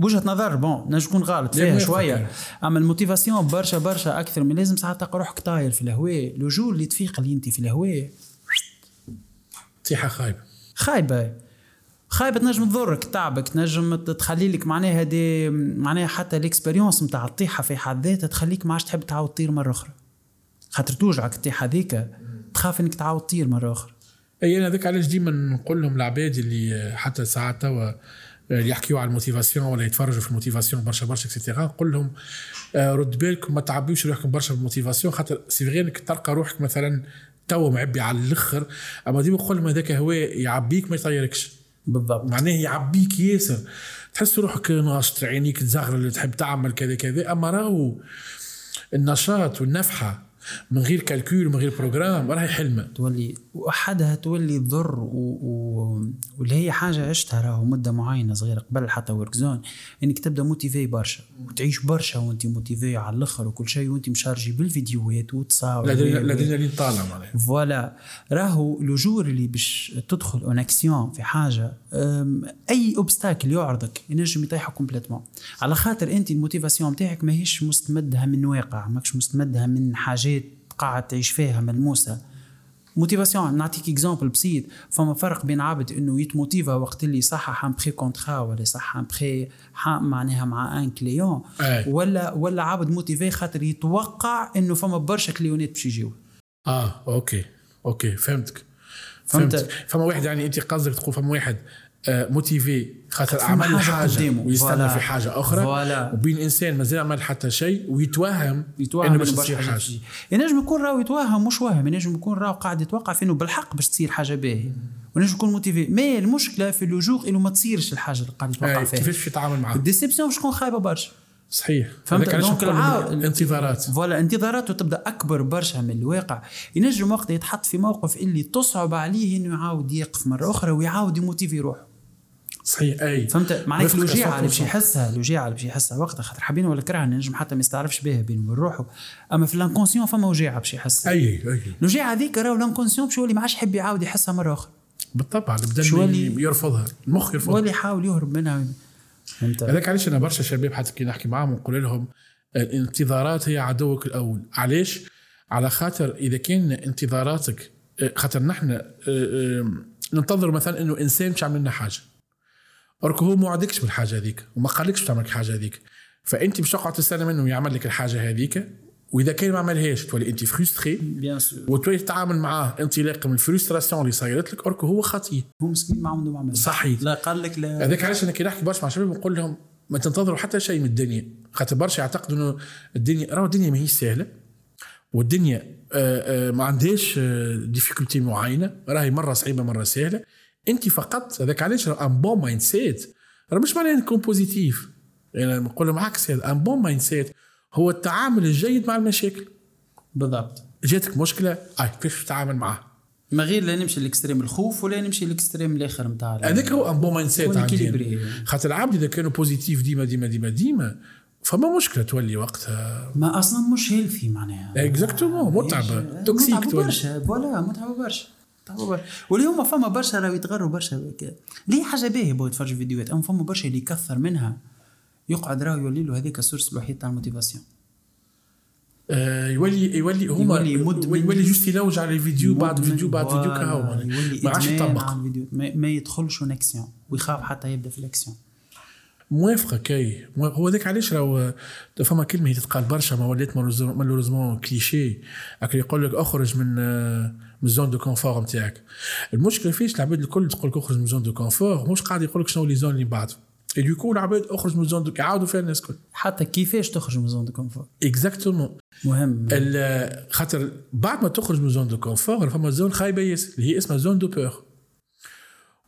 S2: وجهة نظر bon نجم نكون غلط. فيها شوية.
S1: أما
S2: ال motivation برشا برشا أكثر من لازم ساعات تلقى روحك طاير في الهواء. le jour اللي تفيق اللي أنت في الهواء.
S1: طيحه خايبة.
S2: خايبة. خايبة تنجم تضرك تعبك تنجم تخلي لك معناها دي معناها حتى ال expérience نتاع الطيحة في حد ذاتها تخليك ما عادش تحب تعاود تطير مرة أخرى. خاطر توجعك الطيحة هذيك تخاف إنك تعاود تطير مرة أخرى.
S1: أي أنا هذاك علاش ديما نقول لهم العباد اللي حتى ساعات توا اللي يحكيوا على ال motivation ولا يتفرجوا في ال motivation برشا برشا et cetera نقول لهم آه، رد بالكم ما تعبيوش روحكم برشا بال motivation خاطر c'est vrai إنك تلقى روحك مثلا توا معبي على الآخر أما ديما نقول لهم هذاك هو يعبيك ما يطيركش.
S2: بالضبط.
S1: معناه يعبيك ياسر. تحس روحك ناشط عينيك تزغرل تحب تعمل كذا كذا أما راهو النشاط والنفحة من غير calcul ومن غير programme راهي حلمة.
S2: تولي وحدها تولي تضر و... و... واللي هي حاجة عشتها راهو مدة معينة صغيرة قبل حتى workzone إنك تبدأ motivé برشا وتعيش برشا وانت motivé على الآخر وكل شيء وانت مchargي بالفيديوهات وتصاور
S1: الأدرينالين طالع معناها.
S2: voilà راهو le jour اللي باش تدخل en action في حاجة أي obstacle يعرضك ينجم يطيحك complètement على خاطر أنت ال motivation نتاعك ماهيش مستمدها من واقع ماكش مستمدها من حاجات قاعد تعيش فيها ملموسة. motivation نعطيك exemple بسيط. فما فرق بين عبد إنه يتموتيفا وقت اللي يصحح un vrai contrat ولا يصحح un vrai معناها مع un
S1: client.
S2: ولا ولا عبد motivé خاطر يتوقع إنه فما برشا client ات باش يجيو.
S1: آه okay okay فهمتك.
S2: فهمت.
S1: فما واحد يعني أنت قصدك تقول فما واحد motivé خاطر عمل
S2: حاجة, قدامه.
S1: ويستنى. في حاجة أخرى.
S2: voilà.
S1: وبين إنسان مازال عمل حتى شيء ويتوهم
S2: يتوهم إنه
S1: باش تصير
S2: حاجة. ينجم يكون راهو يتوهم مش وهم ينجم يكون راهو قاعد يتوقع في انه بالحق باش تصير حاجة باهية. ونجم يكون motivé mais المشكلة في le jour où إنه ما تصيرش الحاجة اللي قاعد يتوقع فيها.
S1: كيفاش باش يتعامل معها؟
S2: ال déception باش تكون خايبة برشا.
S1: صحيح.
S2: فهمت؟ donc
S1: نقول
S2: العا-
S1: انتظارات
S2: voilà انتظاراته تبدا أكبر برشا من الواقع. ينجم وقت يتحط في موقف اللي تصعب عليه إنه يعاود يقف مرة أخرى ويعاود يموتيفي روحه.
S1: صحيح أي.
S2: فهمت؟
S1: وفقك
S2: الوجيعه اللي باش
S1: 100%.
S2: يحسها الوجيعه اللي باش يحسها. وقتها خاطر حابين ولا كرهنا نجم حتى ما يستعرفش بها بينه وبين روحه. أما في ال inconscient فما وجيعة باش يحسها.
S1: أي أي.
S2: الوجيعه هذيك راهو ال inconscient باش يولي ما عادش يحب يعاود يحسها مرة أخرى.
S1: بالطبع البدن
S2: اللي-
S1: يرفضها المخ يرفضها.
S2: ولا يحاول يهرب منها. فهمت؟
S1: هذاك علاش أنا برشا شباب حتى كي نحكي معاهم نقول لهم الانتظارات هي عدوك الأول. علاش؟ على خاطر إذا كان انتظاراتك خاطر نحن آه، آه، ننتظر مثلا إنه إنسان باش يعمل لنا حاجة. alors que هو ما وعدكش بالحاجة هذيك وما قالكش تعمل الحاجة هذيك. فأنت باش تقعد تستنى منه يعمل لك الحاجة هذيك وإذا كان ما عملهاش تولي أنت frustré
S2: bien sûr
S1: وتولي تتعامل معاه انطلاقا من ال frustration اللي صايرت لك alors que هو خطيه
S2: هو مسكين ما عنده ما عمل.
S1: صحيح.
S2: لا قال لك لا.
S1: هذاك علاش أنا كي نحكي برشا مع شباب نقول لهم ما تنتظروا حتى شيء من الدنيا. خاطر برشا يعتقدوا إنه الدنيا راهو الدنيا ماهيش سهلة والدنيا آه، آه، ما عندهاش difficulté معينة. راهي مرة صعيبة مرة سهلة. انت فقط هذاك علاش؟ un bon mindset راه مش معناه نكون positif يعني نقول لهم عكس هذا un bon mindset هو التعامل الجيد مع المشاكل.
S2: بالضبط.
S1: جاتك مشكلة اي كيفاش تتعامل معها
S2: ما غير لا نمشي ال extrême الخوف ولا نمشي ال extrême الآخر نتاع
S1: هذاك هو un bon
S2: mindset
S1: عندي. خاطر العبد إذا كانوا positif ديما ديما ديما ديما فما مشكلة تولي وقتها.
S2: ما أصلا مش healthy معناها.
S1: exactement متعبه
S2: toxique
S1: تولي.
S2: برشا voilà متعبة برشا. واليوم فما برشا راهو يتغروا برشا ليه حاجة باهية بو يتفرجوا فيديوهات؟ أما فما برشا اللي يكثر منها يقعد راهو يولي له هذيك ال source الوحيد تاع ال motivation.
S1: آه، يولي يولي هما
S2: يولي مدمن.
S1: يولي juste يلوج على الفيديو بعد. فيديو بعد فيديو كهو
S2: يولي
S1: ما عادش يطبق.
S2: ما, ما يدخلش اكسيون ويخاف حتى يبدأ في الأكسيون.
S1: موافقه كي مو- هو ذاك علاش راهو فما كلمة هي تتقال برشا ما ولات malheureusement cliché هكا يقول لك أخرج من آه، من ال zone de confort نتاعك. المشكلة فيش العباد الكل تقول لك أخرج من ال zone de confort مش قاعد يقول لك شنو les zones اللي بعده et du coup العباد أخرج من ال zone de يعاودوا فيها الناس الكل.
S2: حتى كيفاش تخرج من zone de confort
S1: exactement
S2: مهم.
S1: ال- خاطر بعد ما تخرج من zone de confort فما zone خايبة ياسر اللي هي اسمها zone de peur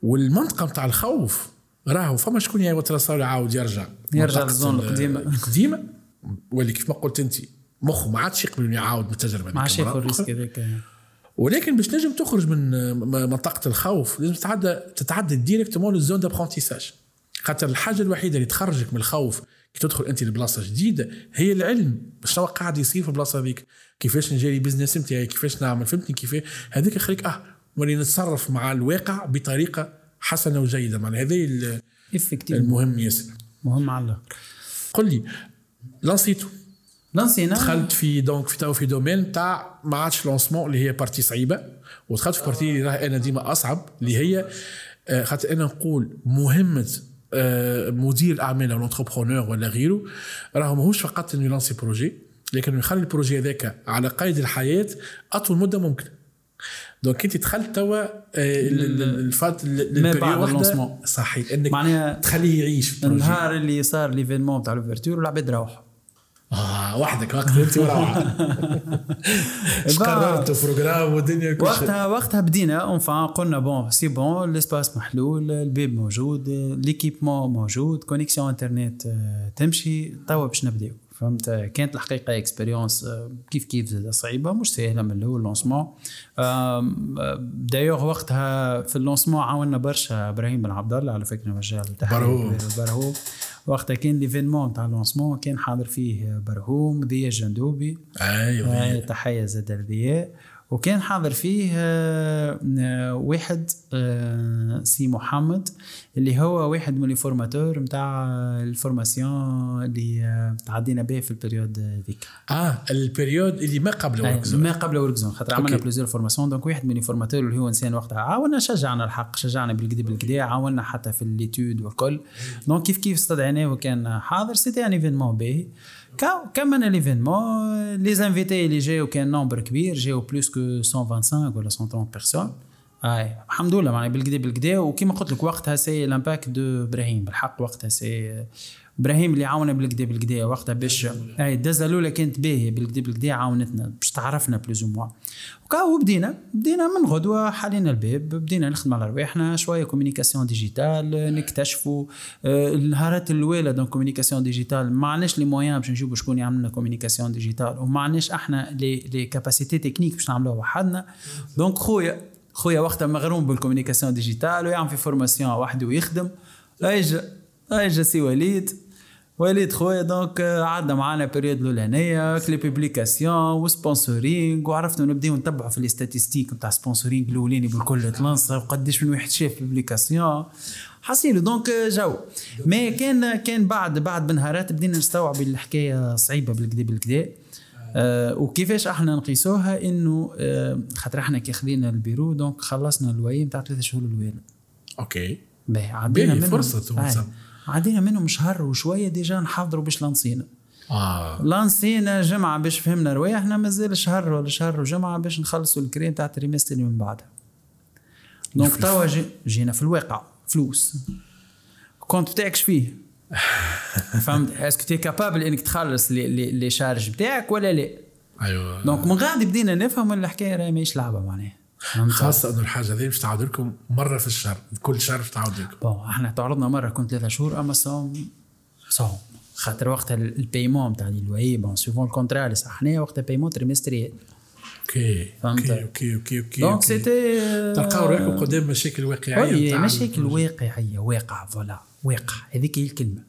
S1: والمنطقة نتاع الخوف راهو فما شكون يترسل يعاود يرجع
S2: يرجع
S1: لل
S2: zone
S1: ال-
S2: القديمة.
S1: القديمة؟ واللي كيف ما قلت أنت مخه ما عادش يقبل يعاود من التجربة
S2: ما عادش ياخذ ال
S1: risque.
S2: هذاك
S1: ولكن باش تنجم تخرج من منطقة الخوف لازم تتعدى تتعدى directement لل zone d'apprentissage خاطر الحاجة الوحيدة اللي تخرجك من الخوف كي تدخل أنت لبلاصة جديدة هي العلم. شنو قاعد يصير في البلاصة هذيك؟ كيفاش نجري business نتاعي؟ كيفاش نعمل؟ فهمتني كيف هذيك يخليك آه ولي نتصرف مع الواقع بطريقة حسنة وجيدة. معناها
S2: افكتيف
S1: المهم ياسر.
S2: مهم على الآخر
S1: قل لي لانسيتو
S2: لانسينا
S1: دخلت في دونك في تو في دومين تاع ما عادش لونسمون اللي هي بارتي صعيبة ودخلت في بارتي اللي راهي أنا ديما أصعب اللي هي آه، خاطر أنا نقول مهمة آه، مدير الاعمال أو لونتربرونور ولا غيره راه ماهوش فقط إنه يلانسي بروجي لكن يخلي ال projet هذاك على قيد الحياة أطول مدة ممكن donc انت دخلت توا ال- ال- ال- الفات
S2: ال lancement.
S1: صحيح انك
S2: معناها
S1: تخليه يعيش.
S2: النهار اللي صار l'événement تاع l'ouverture والعباد روحوا
S1: آه وحدك وقت انت وروعه قررت؟ programme والدنيا كل
S2: وقتها وقتها بدينا enfin قلنا bon c'est bon l'espace محلول الباب موجود l'équipement موجود connexion internet آه، تمشي توا باش نبداو فهمت؟ كانت الحقيقة expérience كيف كيف زادة صعيبة مش سهلة من الأول lancement d'ailleurs وقتها في ال lancement عاونا برشا إبراهيم بن عبد الله على فكرة مجال
S1: برهوم.
S2: برهوم. وقتها كان l'événement تاع ال lancement كان حاضر فيه برهوم ضياء جندوبي.
S1: أيوه.
S2: آه، تحية زاد الضياء وكان حاضر فيه آه، آه، واحد آه، سي محمد اللي هو واحد من ال formateurs نتاع ال formation اللي تعدينا به في ال période ذيك.
S1: آه ال période اللي ما قبل
S2: أي،
S1: Workzone.
S2: ما قبل Workzone خاطر عملنا. plusieurs formations donc واحد من ال formateurs اللي هو إنسان وقتها. عاونا شجعنا الحق شجعنا بالكدا بالكدا عاونا حتى في ال l'étude والكل. donc كيف كيف استدعيناه وكان حاضر c'était un événement باهي كملنا l'événement les invités اللي جاو كان nombre كبير جاو plus que 125 ولا 130 personnes اي الحمد لله معناها بالكدا بالكدا وكيما قلت لك وقتها c'est l'impact de إبراهيم بالحق وقتها سي إبراهيم اللي عاونا بالكدا بالكدا وقتها باش اي الدزه الأولى كانت باهية بالكدا بالكدا عاونتنا باش تعرفنا plus ou moins وكا وبدينا بدينا من غدوة حلينا الباب بدينا نخدم على رواحنا شوية communication digitale نكتشفوا آه، النهارات الأولى donc communication digitale ما عندناش les moyens باش نجيبوا شكون يعمل لنا communication digitale وما عندناش إحنا les les capacités techniques باش نعملوها وحدنا. donc خويا خويا وقتها مغروم بال communication digitale ويعمل في formation وحده ويخدم. اجا أجا سي وليد. وليد خويا دونك آه، عدى معانا بيريود الأولانية كلي بوبليكاسيون وسبونسورينغ وعرفنا نبداو نتبعوا في الاستاتيستيك نتاع سبونسورينغ الاولاني بالكل تلانسا وقداش من واحد شاف بوبليكاسيون حصيلو دونك آه، جو مي كان كان بعد بعد بنهارات بدينا نستوعب الحكاية صعيبة بالكدا بالكدا آه وكيفاش إحنا نقيسوها إنه آه خاطر إحنا كي خذينا البيرو دونك خلصنا الوعي نتاع ثلاثة شهور الاولى
S1: OK.
S2: باهي عدينا
S1: باهي،
S2: آه. عدينا منهم شهر وشوية déjà نحضروا باش لانسينا.
S1: آه.
S2: لانسينا جمعة باش فهمنا رواحنا مازال شهر ولا شهر وجمعة باش نخلصوا الكراء تاع ال trimestre اللي من بعدها
S1: donc.
S2: توا جي- جينا في الواقع فلوس. كنت بتاعكش فيه. فهمت؟ est-ce que t'es capable إنك تخلص les les les charges بتاعك ولا لا؟
S1: أيوه.
S2: donc من غادي بدينا نفهم الحكاية راهي ماهيش لعبة معناها. فهمت؟
S1: خاصة إنه الحاجة هذه مش تعاود لكم مرة في الشهر كل شهر مش تعاود لكم.
S2: bon إحنا تعرضنا مرة كنت ثلاثة شهور أما somme somme. خاطر وقتها ال- paiement تاع ال loyer bon selon ال contrat اللي صحناه وقتها paiement trimestriel.
S1: OK
S2: فهمت؟
S1: OK OK OK
S2: OK
S1: donc.
S2: c'était
S1: تلقاو روحكم قدام مشاكل واقعية
S2: مشاكل واقعية واقع voilà واقع هذيك هي
S1: الكلمة.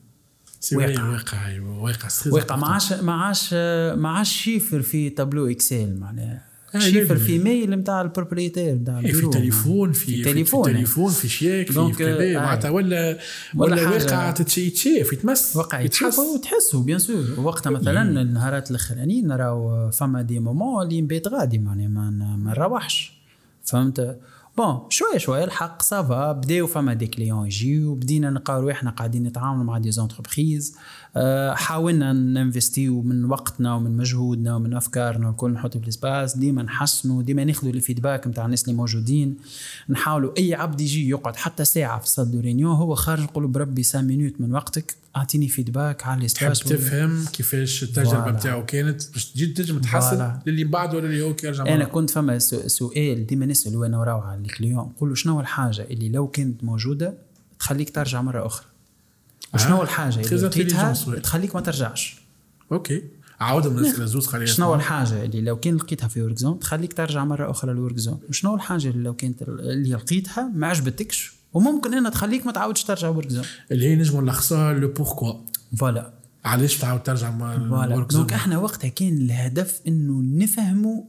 S2: واقع.
S1: واقع واقع
S2: واقع ما عادش ما عادش ما عادش chiffre في tableau Excel معناها.
S1: آه،
S2: chiffre
S1: لازم.
S2: في mail نتاع ال propriétaire نتاع
S1: إيه، في. تليفون في
S2: تليفون
S1: في تليفون في شيك في كذا
S2: آه،
S1: معناتها ولا
S2: ولا
S1: واقع يتشاف يتمس
S2: واقع
S1: يتحس.
S2: وتحسوا bien sûr وقتها مثلا النهارات الأخرانيين نراو فما des moments اللي نبيت غادي معناها ما نروحش. فهمت؟ bon شوية شوية الحق ça va بداو فما des clients يجيو بدينا نلقاو رواحنا قاعدين نتعاملوا مع des entreprises حاولنا ننفستيو من وقتنا ومن مجهودنا ومن أفكارنا والكل نحطوا في ال espace ديما نحسنوا ديما ناخذوا ال feedback نتاع الناس اللي موجودين نحاولوا أي عبد يجي يقعد حتى ساعة في salle de réunion هو خارج نقول بربي 5 minutes من وقتك أعطيني feedback على
S1: تحب
S2: ال espace
S1: تفهم كيفاش
S2: التجربة.
S1: نتاعو كانت باش تجي تنجم تحسن. للي بعد ولا اللي هو كي يرجع
S2: أنا
S1: مرة.
S2: كنت فما سؤال ديما نسالوا أنا وراو على ال client نقول له شنو الحاجة اللي لو كانت موجودة تخليك ترجع مرة أخرى وشنو
S1: آه، الحاجة
S2: اللي لقيتها. تخليك ما ترجعش.
S1: OK. عاود من الناس الزوز خلينا
S2: شنو الحاجة اللي لو كان لقيتها في Workzone تخليك ترجع مرة أخرى لل Workzone وشنو الحاجة اللي لو كانت اللي لقيتها ما عجبتكش وممكن إنها تخليك ما تعاودش ترجع Workzone
S1: اللي هي نجموا نلخصوها le pourquoi
S2: voilà.
S1: علاش تعاود ترجع voilà.
S2: donc إحنا وقتها كان الهدف إنه نفهموا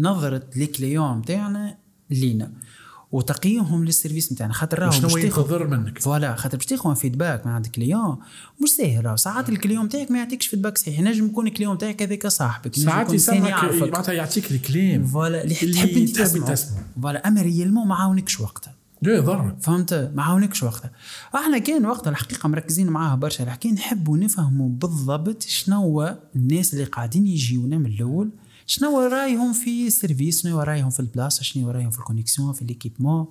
S2: نظرة ال client نتاعنا لينا. وتقييمهم لل service نتاعنا خاطر راهو
S1: شنو ينتظر منك؟
S2: voilà خاطر باش تاخذ feedback من عند ال client مش ساهل راهو ساعات ال client نتاعك ما يعطيكش feedback صحيح. ينجم يكون ال client نتاعك هذاك صاحبك.
S1: ساعات يسمعك. معناتها يعطيك الكلام
S2: voilà اللي تحب
S1: أنت
S2: تسمعه. voilà أما réellement ما عاونكش وقتها.
S1: لا يضر
S2: فهمت؟ ما عاونكش وقتها. إحنا كان وقتها الحقيقة مركزين معاها برشا. لكن نحبوا نفهموا بالضبط شنو الناس اللي قاعدين يجيونا من الأول. شنو رايهم في ال service شنو رايهم في البلاصة شنو رايهم في ال connexion في l'équipement و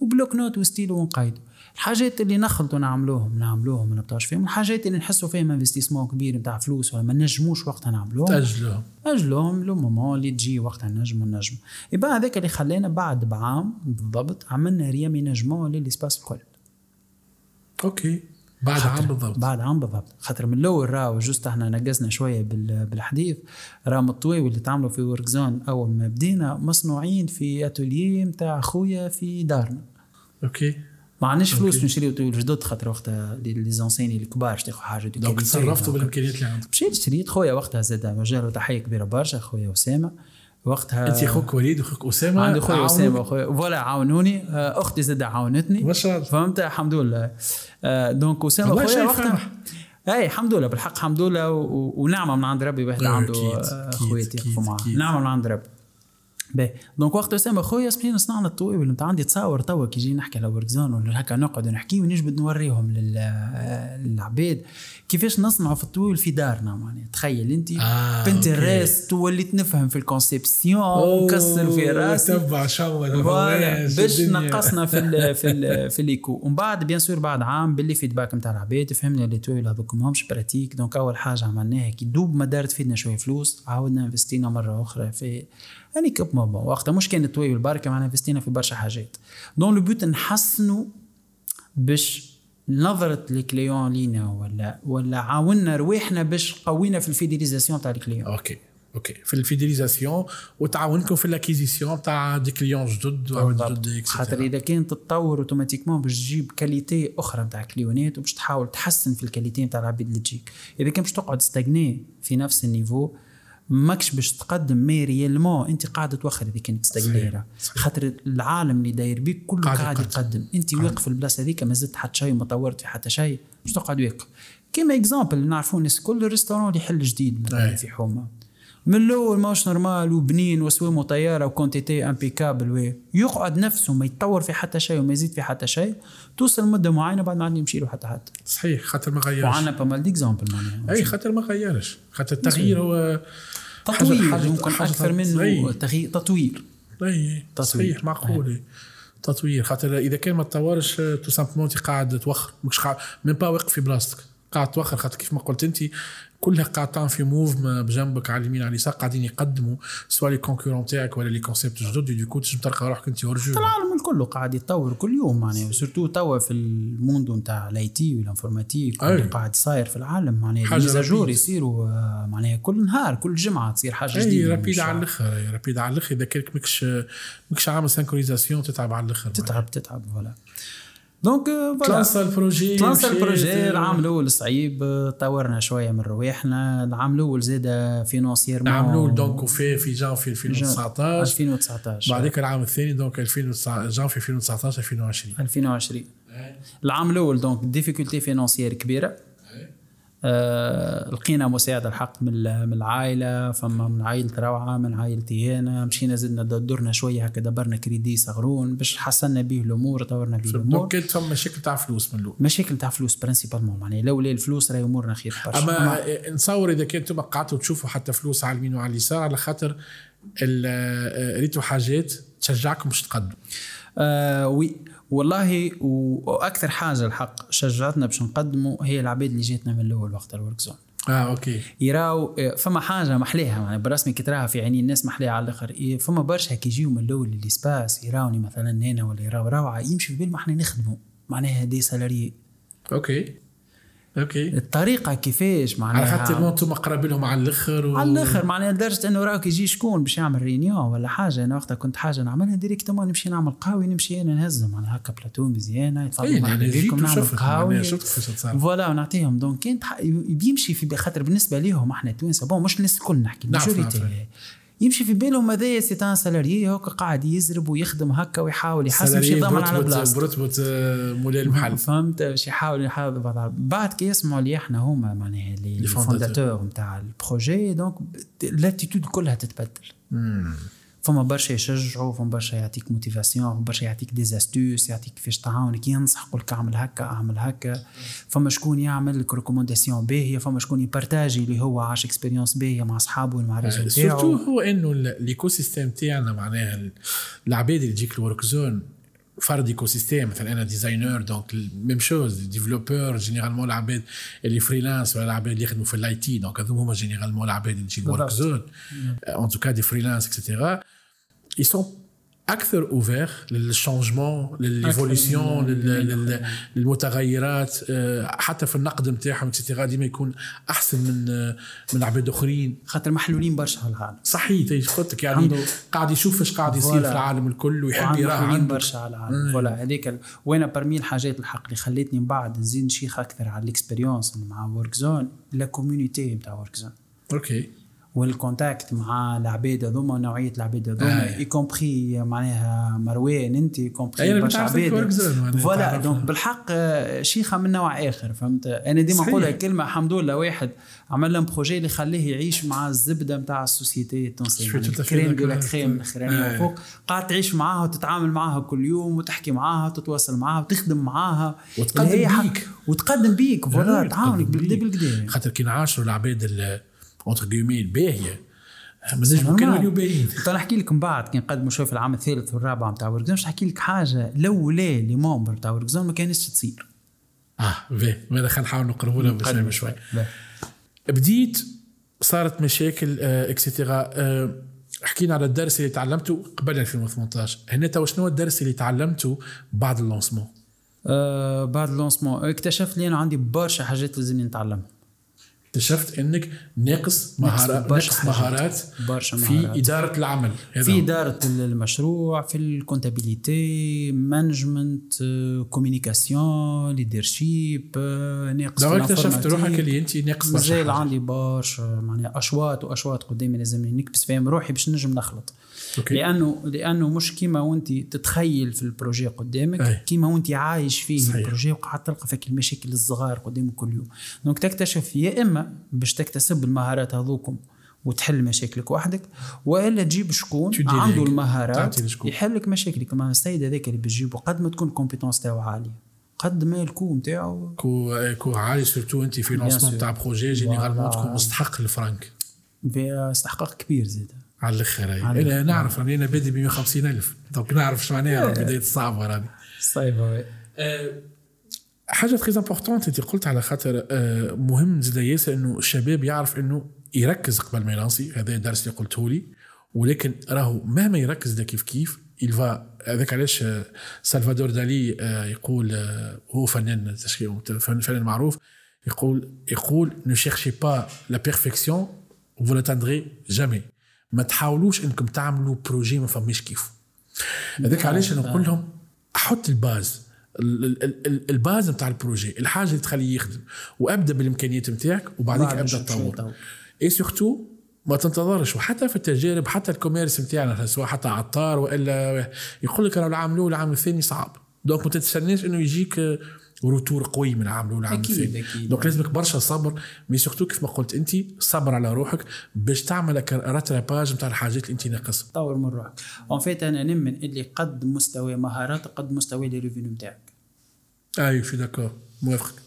S2: bloc-notes و stylo ونقيدو. الحاجات اللي نخلطوا نعملوهم نعملوهم ما نبطاش فيهم. الحاجات اللي نحسوا فيهم investissement كبير نتاع فلوس ولا ما نجموش وقتها نعملوهم.
S1: تاجلهم
S2: اجلهم le moment اللي تجي وقتها نجم نجم يبقى هذاك اللي خلانا بعد بعام بالضبط عملنا réaménagement لل espace الكل.
S1: OK. بعد عام بالضبط.
S2: بعد عام بالضبط. خاطر من الأول راهو juste إحنا نقزنا شوية بال- بالحديث. راه الطويل اللي تعملوا في Workzone اول ما بدينا مصنوعين في اتوليي نتاع خويا في دارنا.
S1: أوكي.
S2: ما عندناش فلوس. نشريو طويل جدد خاطر وقتها لي les anciens الكبار تاخذ
S1: حاجة
S2: donc.
S1: تصرفتوا بالإمكانيات اللي عندكم.
S2: مشيت شريت خويا وقتها زاد مجال تحيه كبيرة برشا خويا اسامه وقتها
S1: انت أخوك وليد واخوك أسامة؟
S2: عندي خويا
S1: عاونوك؟
S2: اسامه خويا voilà عاونوني. آه، أختي زاد عاونتني.
S1: ما شاء الله.
S2: فهمت؟ الحمد لله. آه، donc أسامة
S1: والله
S2: خويا
S1: شيء
S2: وقتها. اي الحمد لله. بالحق الحمد لله ونعمة من عند ربي واحد عنده خويا يقفوا معاه. نعمة من عند ربي. باهي donc وقت أسامة خويا سمينا صنعنا الطويل انت عندي تصاور توا كي يجي نحكي على Workzone ولا هكا نقعد نحكي ونجبد نوريهم لل- للعباد كيفاش نصنعوا في الطويل في دارنا معناها. تخيل انت.
S1: آه،
S2: بنت
S1: أوكي.
S2: الراس وليت نفهم في ال conception ونكسر في راسي.
S1: تبع
S2: voilà باش نقصنا في ال في ال في les coûts ومن بعد bien sûr بعد عام باللي feedback نتاع العباد فهمنا اللي تويل هذوك ماهمش pratiques donc أول حاجة عملناها كي دوب ما دارت فينا شوية فلوس عاودنا investينا مرة أخرى في يعني كب ماما وقتها مش كانت تويل بركه معنا investينا في برشا حاجات. dans le but نحسنوا باش نظرة ال client لينا ولا ولا عاونا رواحنا باش قوينا في ال fidélisation تاع ال
S1: client. أوكي أوكي. في ال fidélisation وتعاونكم في ال acquisition تاع des clients جدد جدد
S2: خاطر إذا كان تتطور automatiquement باش تجيب qualité أخرى نتاع clientات وباش تحاول تحسن في ال qualité نتاع العباد اللي تجيك. إذا كان باش تقعد stagné في نفس ال niveau ماكش باش تقدم mais réellement انت قاعد توخر اذا كنت تستقليرا خاطر العالم اللي داير بيك كله
S1: قاعد
S2: قاعد,
S1: يقدم.
S2: انت واقف في البلاصة هذيك ما زدت حتى شيء وما طورت في حتى شيء باش تقعد واقف كيما exemple نعرفوا الناس كل restaurant اللي يحل جديد مثلا. في حومة. من الأول ماهوش normal وبنين وسويمو طياره و quantité impeccable و يقعد نفسه ما يتطور في حتى شيء وما يزيد في حتى شيء توصل مدة معينة بعد ما عاد يمشي له حتى حد.
S1: صحيح خاطر ما غيرش.
S2: وعندنا pas mal d'exemples معناها
S1: أي خاطر ما غيرش. خاطر التغيير هو
S2: تطوير
S1: حاجة-
S2: يمكن
S1: حاجة
S2: أكثر منه. تغيير تطوير. أي.
S1: صحيح معقول. تطوير. خاطر إذا كان ما تطورش tout simplement قاعد توخر. مش قاعد même pas واقف في بلاصتك قاعد توخر خاطر كيف ما قلت أنت كلها قاعدين في move بجنبك على اليمين على اليسار قاعدين يقدموا سواء les concurrents تاعك ولا les concepts جدد d'un coup تنجم تلقى روحك أنت ورجو
S2: العالم الكل قاعد يتطور كل يوم معناها surtout توا في ال monde نتاع ال IT وال
S1: informatique.
S2: اللي قاعد صاير في العالم معناها
S1: rapide.
S2: يصيروا آه، معناها كل نهار كل جمعة تصير
S1: حاجة
S2: أي
S1: جديدة
S2: rapide
S1: على الآخر rapide على الآخر. إذا كانك ماكش ماكش عامل synchronisation تتعب على الآخر
S2: تتعب تتعب voilà. donc آه، voilà
S1: تلانسا ال projet
S2: تلانسا
S1: ال
S2: projet
S1: آه،
S2: العام الأول صعيب آه، طورنا شوية من رواحنا العام الأول زاد financièrement
S1: عملوا donc وفي في جانفي 2019
S2: 2019
S1: بعديك العام الثاني donc 2019 جانفي 2019 2020
S2: 2020 العام الأول donc difficulté financière كبيرة. آه لقينا مساعدة الحق من من العائلة فما من عائلة روعة من عائلتي أنا مشينا زدنا دورنا شوية هكا دبرنا كريدي صغرون باش حسنا به الأمور طورنا به الأمور.
S1: كانت فما مشاكل تاع فلوس من الأول.
S2: مشاكل تاع فلوس principalement معناها لولا الفلوس راهي أمورنا خير برشا.
S1: أما نصور إذا كنتم قعدتوا تشوفوا حتى فلوس على اليمين وعلى اليسار على خاطر ال- ريتوا حاجات تشجعكم باش تقدموا.
S2: آه oui والله وأكثر حاجة الحق شجعتنا باش نقدموا هي العباد اللي جاتنا من الأول وقت ال Workzone.
S1: آه أوكي.
S2: يراو آه، فما حاجة محليها يعني بالرسمي كي تراها في عينين الناس محليها على الآخر. إيه، فما برشا كي يجيو من الأول لل espace يراوني مثلا هنا ولا يراو روعة يمشي في بالهم إحنا نخدموا معناها des salariés
S1: أوكي. أوكي.
S2: الطريقة كيفاش
S1: على
S2: معناها
S1: خاطر أنتم قراب لهم على الآخر و...
S2: على الآخر معناها لدرجة إنه راك يجي شكون باش يعمل réunion ولا حاجة أنا وقتها كنت حاجة نعملها directement نمشي نعمل قهوة نمشي أنا نهزهم معناها هكا بلاتو
S1: مزيانة
S2: يتفضلوا مرحبا
S1: جيت
S2: بكم نعمل
S1: قهوة. تصير
S2: voilà ونعطيهم. donc كانت ح- بيمشي في خاطر بالنسبة ليهم إحنا توانسه bon مش الناس الكل نحكي
S1: نعرف.
S2: يمشي في بالهم هذايا c'est un salarié هكا قاعد يزرب ويخدم هكا ويحاول يحسن شي ضمن على بلاصته.
S1: برتبة مولاي المحل.
S2: فهمت؟ باش يحاول يحافظ على بعد كي يسمعوا اللي إحنا هما معناها
S1: les
S2: fondateurs نتاع ال projet donc l'attitude كلها تتبدل. فما برشا يشجعوا فما برشا يعطيك motivation فما برشا يعطيك des astuces يعطيك كيفاش تعاونك ينصح يقول لك أعمل هكا أعمل هكا. فما شكون يعمل لك recommandation باهية فما شكون يpartageي اللي هو عاش expérience باهية مع أصحابه مع ال
S1: réseau surtout
S2: تاعو
S1: هو إنه ال- ال écosystème تاعنا معناها ال- العباد اللي تجيك ال Workzone فرد écosystème مثلا أنا designer donc même chose développeur généralement العباد اللي freelance ولا العباد اللي يخدموا في ال IT donc هذوما هما généralement العباد اللي تجي ال
S2: Workzone.
S1: en tout cas des freelances et cetera ils sont أكثر اوفير للشونجمون لل évolution للمتغيرات حتى في النقد نتاعهم et cetera ديما يكون احسن من من عباد اخرين
S2: خاطر محلولين برشا على العالم
S1: صحيح قلت لك يعني قاعد يشوف إيش قاعد يصير. في العالم الكل ويحب يراه
S2: محلولين برشا على العالم. voilà هذيك ال- وأنا برمي الحاجات الحق اللي خلتني من بعد نزيد نشيخ أكثر على ال expérience مع Workzone la community نتاع Workzone أوكي.
S1: وال
S2: contact مع العباد هذوما نوعية العباد هذوما
S1: آه.
S2: y compris معناها مروان
S1: أنت
S2: compris
S1: أنا
S2: برشا عباد
S1: voilà.
S2: donc بالحق آه، شيخة من نوع آخر فهمت أنا ديما. نقولها كلمة الحمد لله واحد عمل لهم projet اللي خليه يعيش مع الزبدة نتاع société ال
S1: التونسية
S2: يعني ال crème
S1: de.
S2: crème الاخرانيه
S1: آه.
S2: وفوق قاعد تعيش معاها وتتعامل معاها كل يوم وتحكي معاها وتتواصل معاها وتخدم معاها
S1: وتقدم بيك.
S2: وتقدم بيك voilà
S1: آه،
S2: تعاونك بالكدا
S1: بيك.
S2: بالكدا
S1: خاطر كي نعاشروا العباد entre guillemets الباهيه ما
S2: normal.
S1: كانوا يوليو باهيين
S2: تو نحكي لك من بعد كي نقدموا شوي في العام الثالث والرابع نتاع Workzone باش نحكي لك حاجة. لولا les membres نتاع Work ما كانتش تصير.
S1: آه باهي ماذا خلينا نحاول نقربوا لها بشوي بشوي. بديت صارت مشاكل آه et cetera آه حكينا على الدرس اللي تعلمته قبل 2018 هنا تو شنو الدرس اللي تعلمته بعد ال lancement
S2: آه بعد ال lancement اكتشفت لي أنا عندي برشا حاجات لازمني نتعلمها.
S1: اكتشفت إنك ناقص مهارات ناقص. مهارات
S2: برشا
S1: في
S2: مهارات.
S1: إدارة العمل هذا
S2: في. إدارة المشروع في ال comptabilité management communication leadership
S1: ناقص
S2: في
S1: اكتشفت. روحك اللي أنت ناقص برشا
S2: مازال. عندي برشا معناها أشواط وأشواط قدامي لازمني نكبس فيهم روحي باش نجم نخلط
S1: OK
S2: لأنه لأنه مش كيما وانت تتخيل في ال projet قدامك
S1: أي.
S2: كيما وانت عايش فيه
S1: صحيح.
S2: ال projet وقاعد تلقى فيك المشاكل الصغار قدامك كل يوم donc تكتشف يا إما باش تكتسب المهارات هذوكم وتحل مشاكلك وحدك وإلا تجيب شكون عنده. المهارات. يحل لك مشاكلك كما السيد هذاك اللي بتجيبه قد ما تكون ال compétence تاعو عالية قد ما الكو نتاعو
S1: كو كو عالي سورتو انت في لونسمون. تاع بروجي جينيرالمون. تكون مستحق الفرانك
S2: فيها استحقاق كبير زيد
S1: على
S2: الآخر
S1: أنا
S2: الآخر.
S1: نعرف راني أنا بادي ب 150 ألف. دونك نعرف شو معناها بداية الصعبه هذه
S2: صعيبة
S1: آه، حاجة تري امبورتونت انت قلت على خاطر آه، مهم زاد ياسر إنه الشباب يعرف إنه يركز قبل ما يلانسي. هذا الدرس اللي قلته لي. ولكن راهو مهما يركز ده كيف كيف يلفا هذاك علاش آه، سلفادور دالي يقول هو فنان فنان معروف يقول يقول ne cherchez pas la perfection vous l'atteindrez jamais. ما تحاولوش انكم تعملوا projet ما فماش كيف. هذاك علاش أنا نقول لهم أحط ال base ال base نتاع ال projet الحاجة اللي تخليه يخدم وابدأ بالإمكانيات نتاعك وبعديك أبدأ تطور. اي surtout ما تنتظرش وحتى في التجارب حتى ال commerce نتاعنا سواء حتى عطار وإلا يقول لك العام الأول والعام الثاني صعب. donc ما تتسناش إنه يجيك retour قوي من العام الأول والعام الثاني donc لازمك برشا صبر. mais surtout كيف ما قلت أنت صبر على روحك باش تعمل rattrapage نتاع الحاجات اللي أنت ناقصها.
S2: طور من روحك. en fait أنا نمن اللي قد مستوى مهارات قد مستوى لي ريفينيو نتاعك
S1: اي في داكور موافقك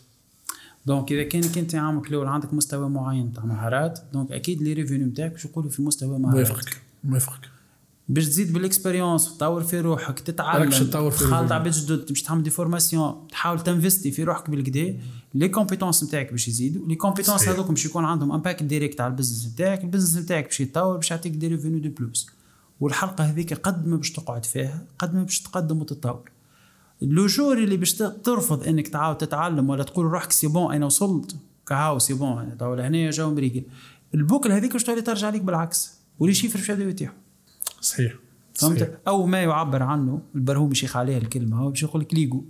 S2: donc إذا كان انت عامك الأول عندك مستوى معين تاع مهارات donc أكيد les revenus نتاعك باش يقولوا في مستوى مهارات.
S1: موافقك موافقك
S2: باش تزيد بال expérience تطور في روحك تتعلم
S1: تطور في
S2: تخالط عباد جدد تمشي تعمل des formations تحاول تنفستي في روحك بالكدا les compétences نتاعك باش يزيدوا les compétences هذوك باش يكون عندهم impact direct على ال business نتاعك. ال business نتاعك باش يتطور باش يعطيك des revenus de plus والحلقة هذيك قد ما باش تقعد فيها قد ما باش تقدم وتتطور. le jour اللي باش ترفض إنك تعاود تتعلم ولا تقول روحك c'est bon أنا وصلت كهاو c'est bon تو لهنا جاو مريقل البوكل هذيك باش تولي ترجع لك بالعكس. ولي شيفر باش يبداو يتيحوا
S1: صحيح.
S2: فهمت؟ أو ما يعبر عنه البرهوم باش عليها الكلمة. هو باش يقول لك ليجو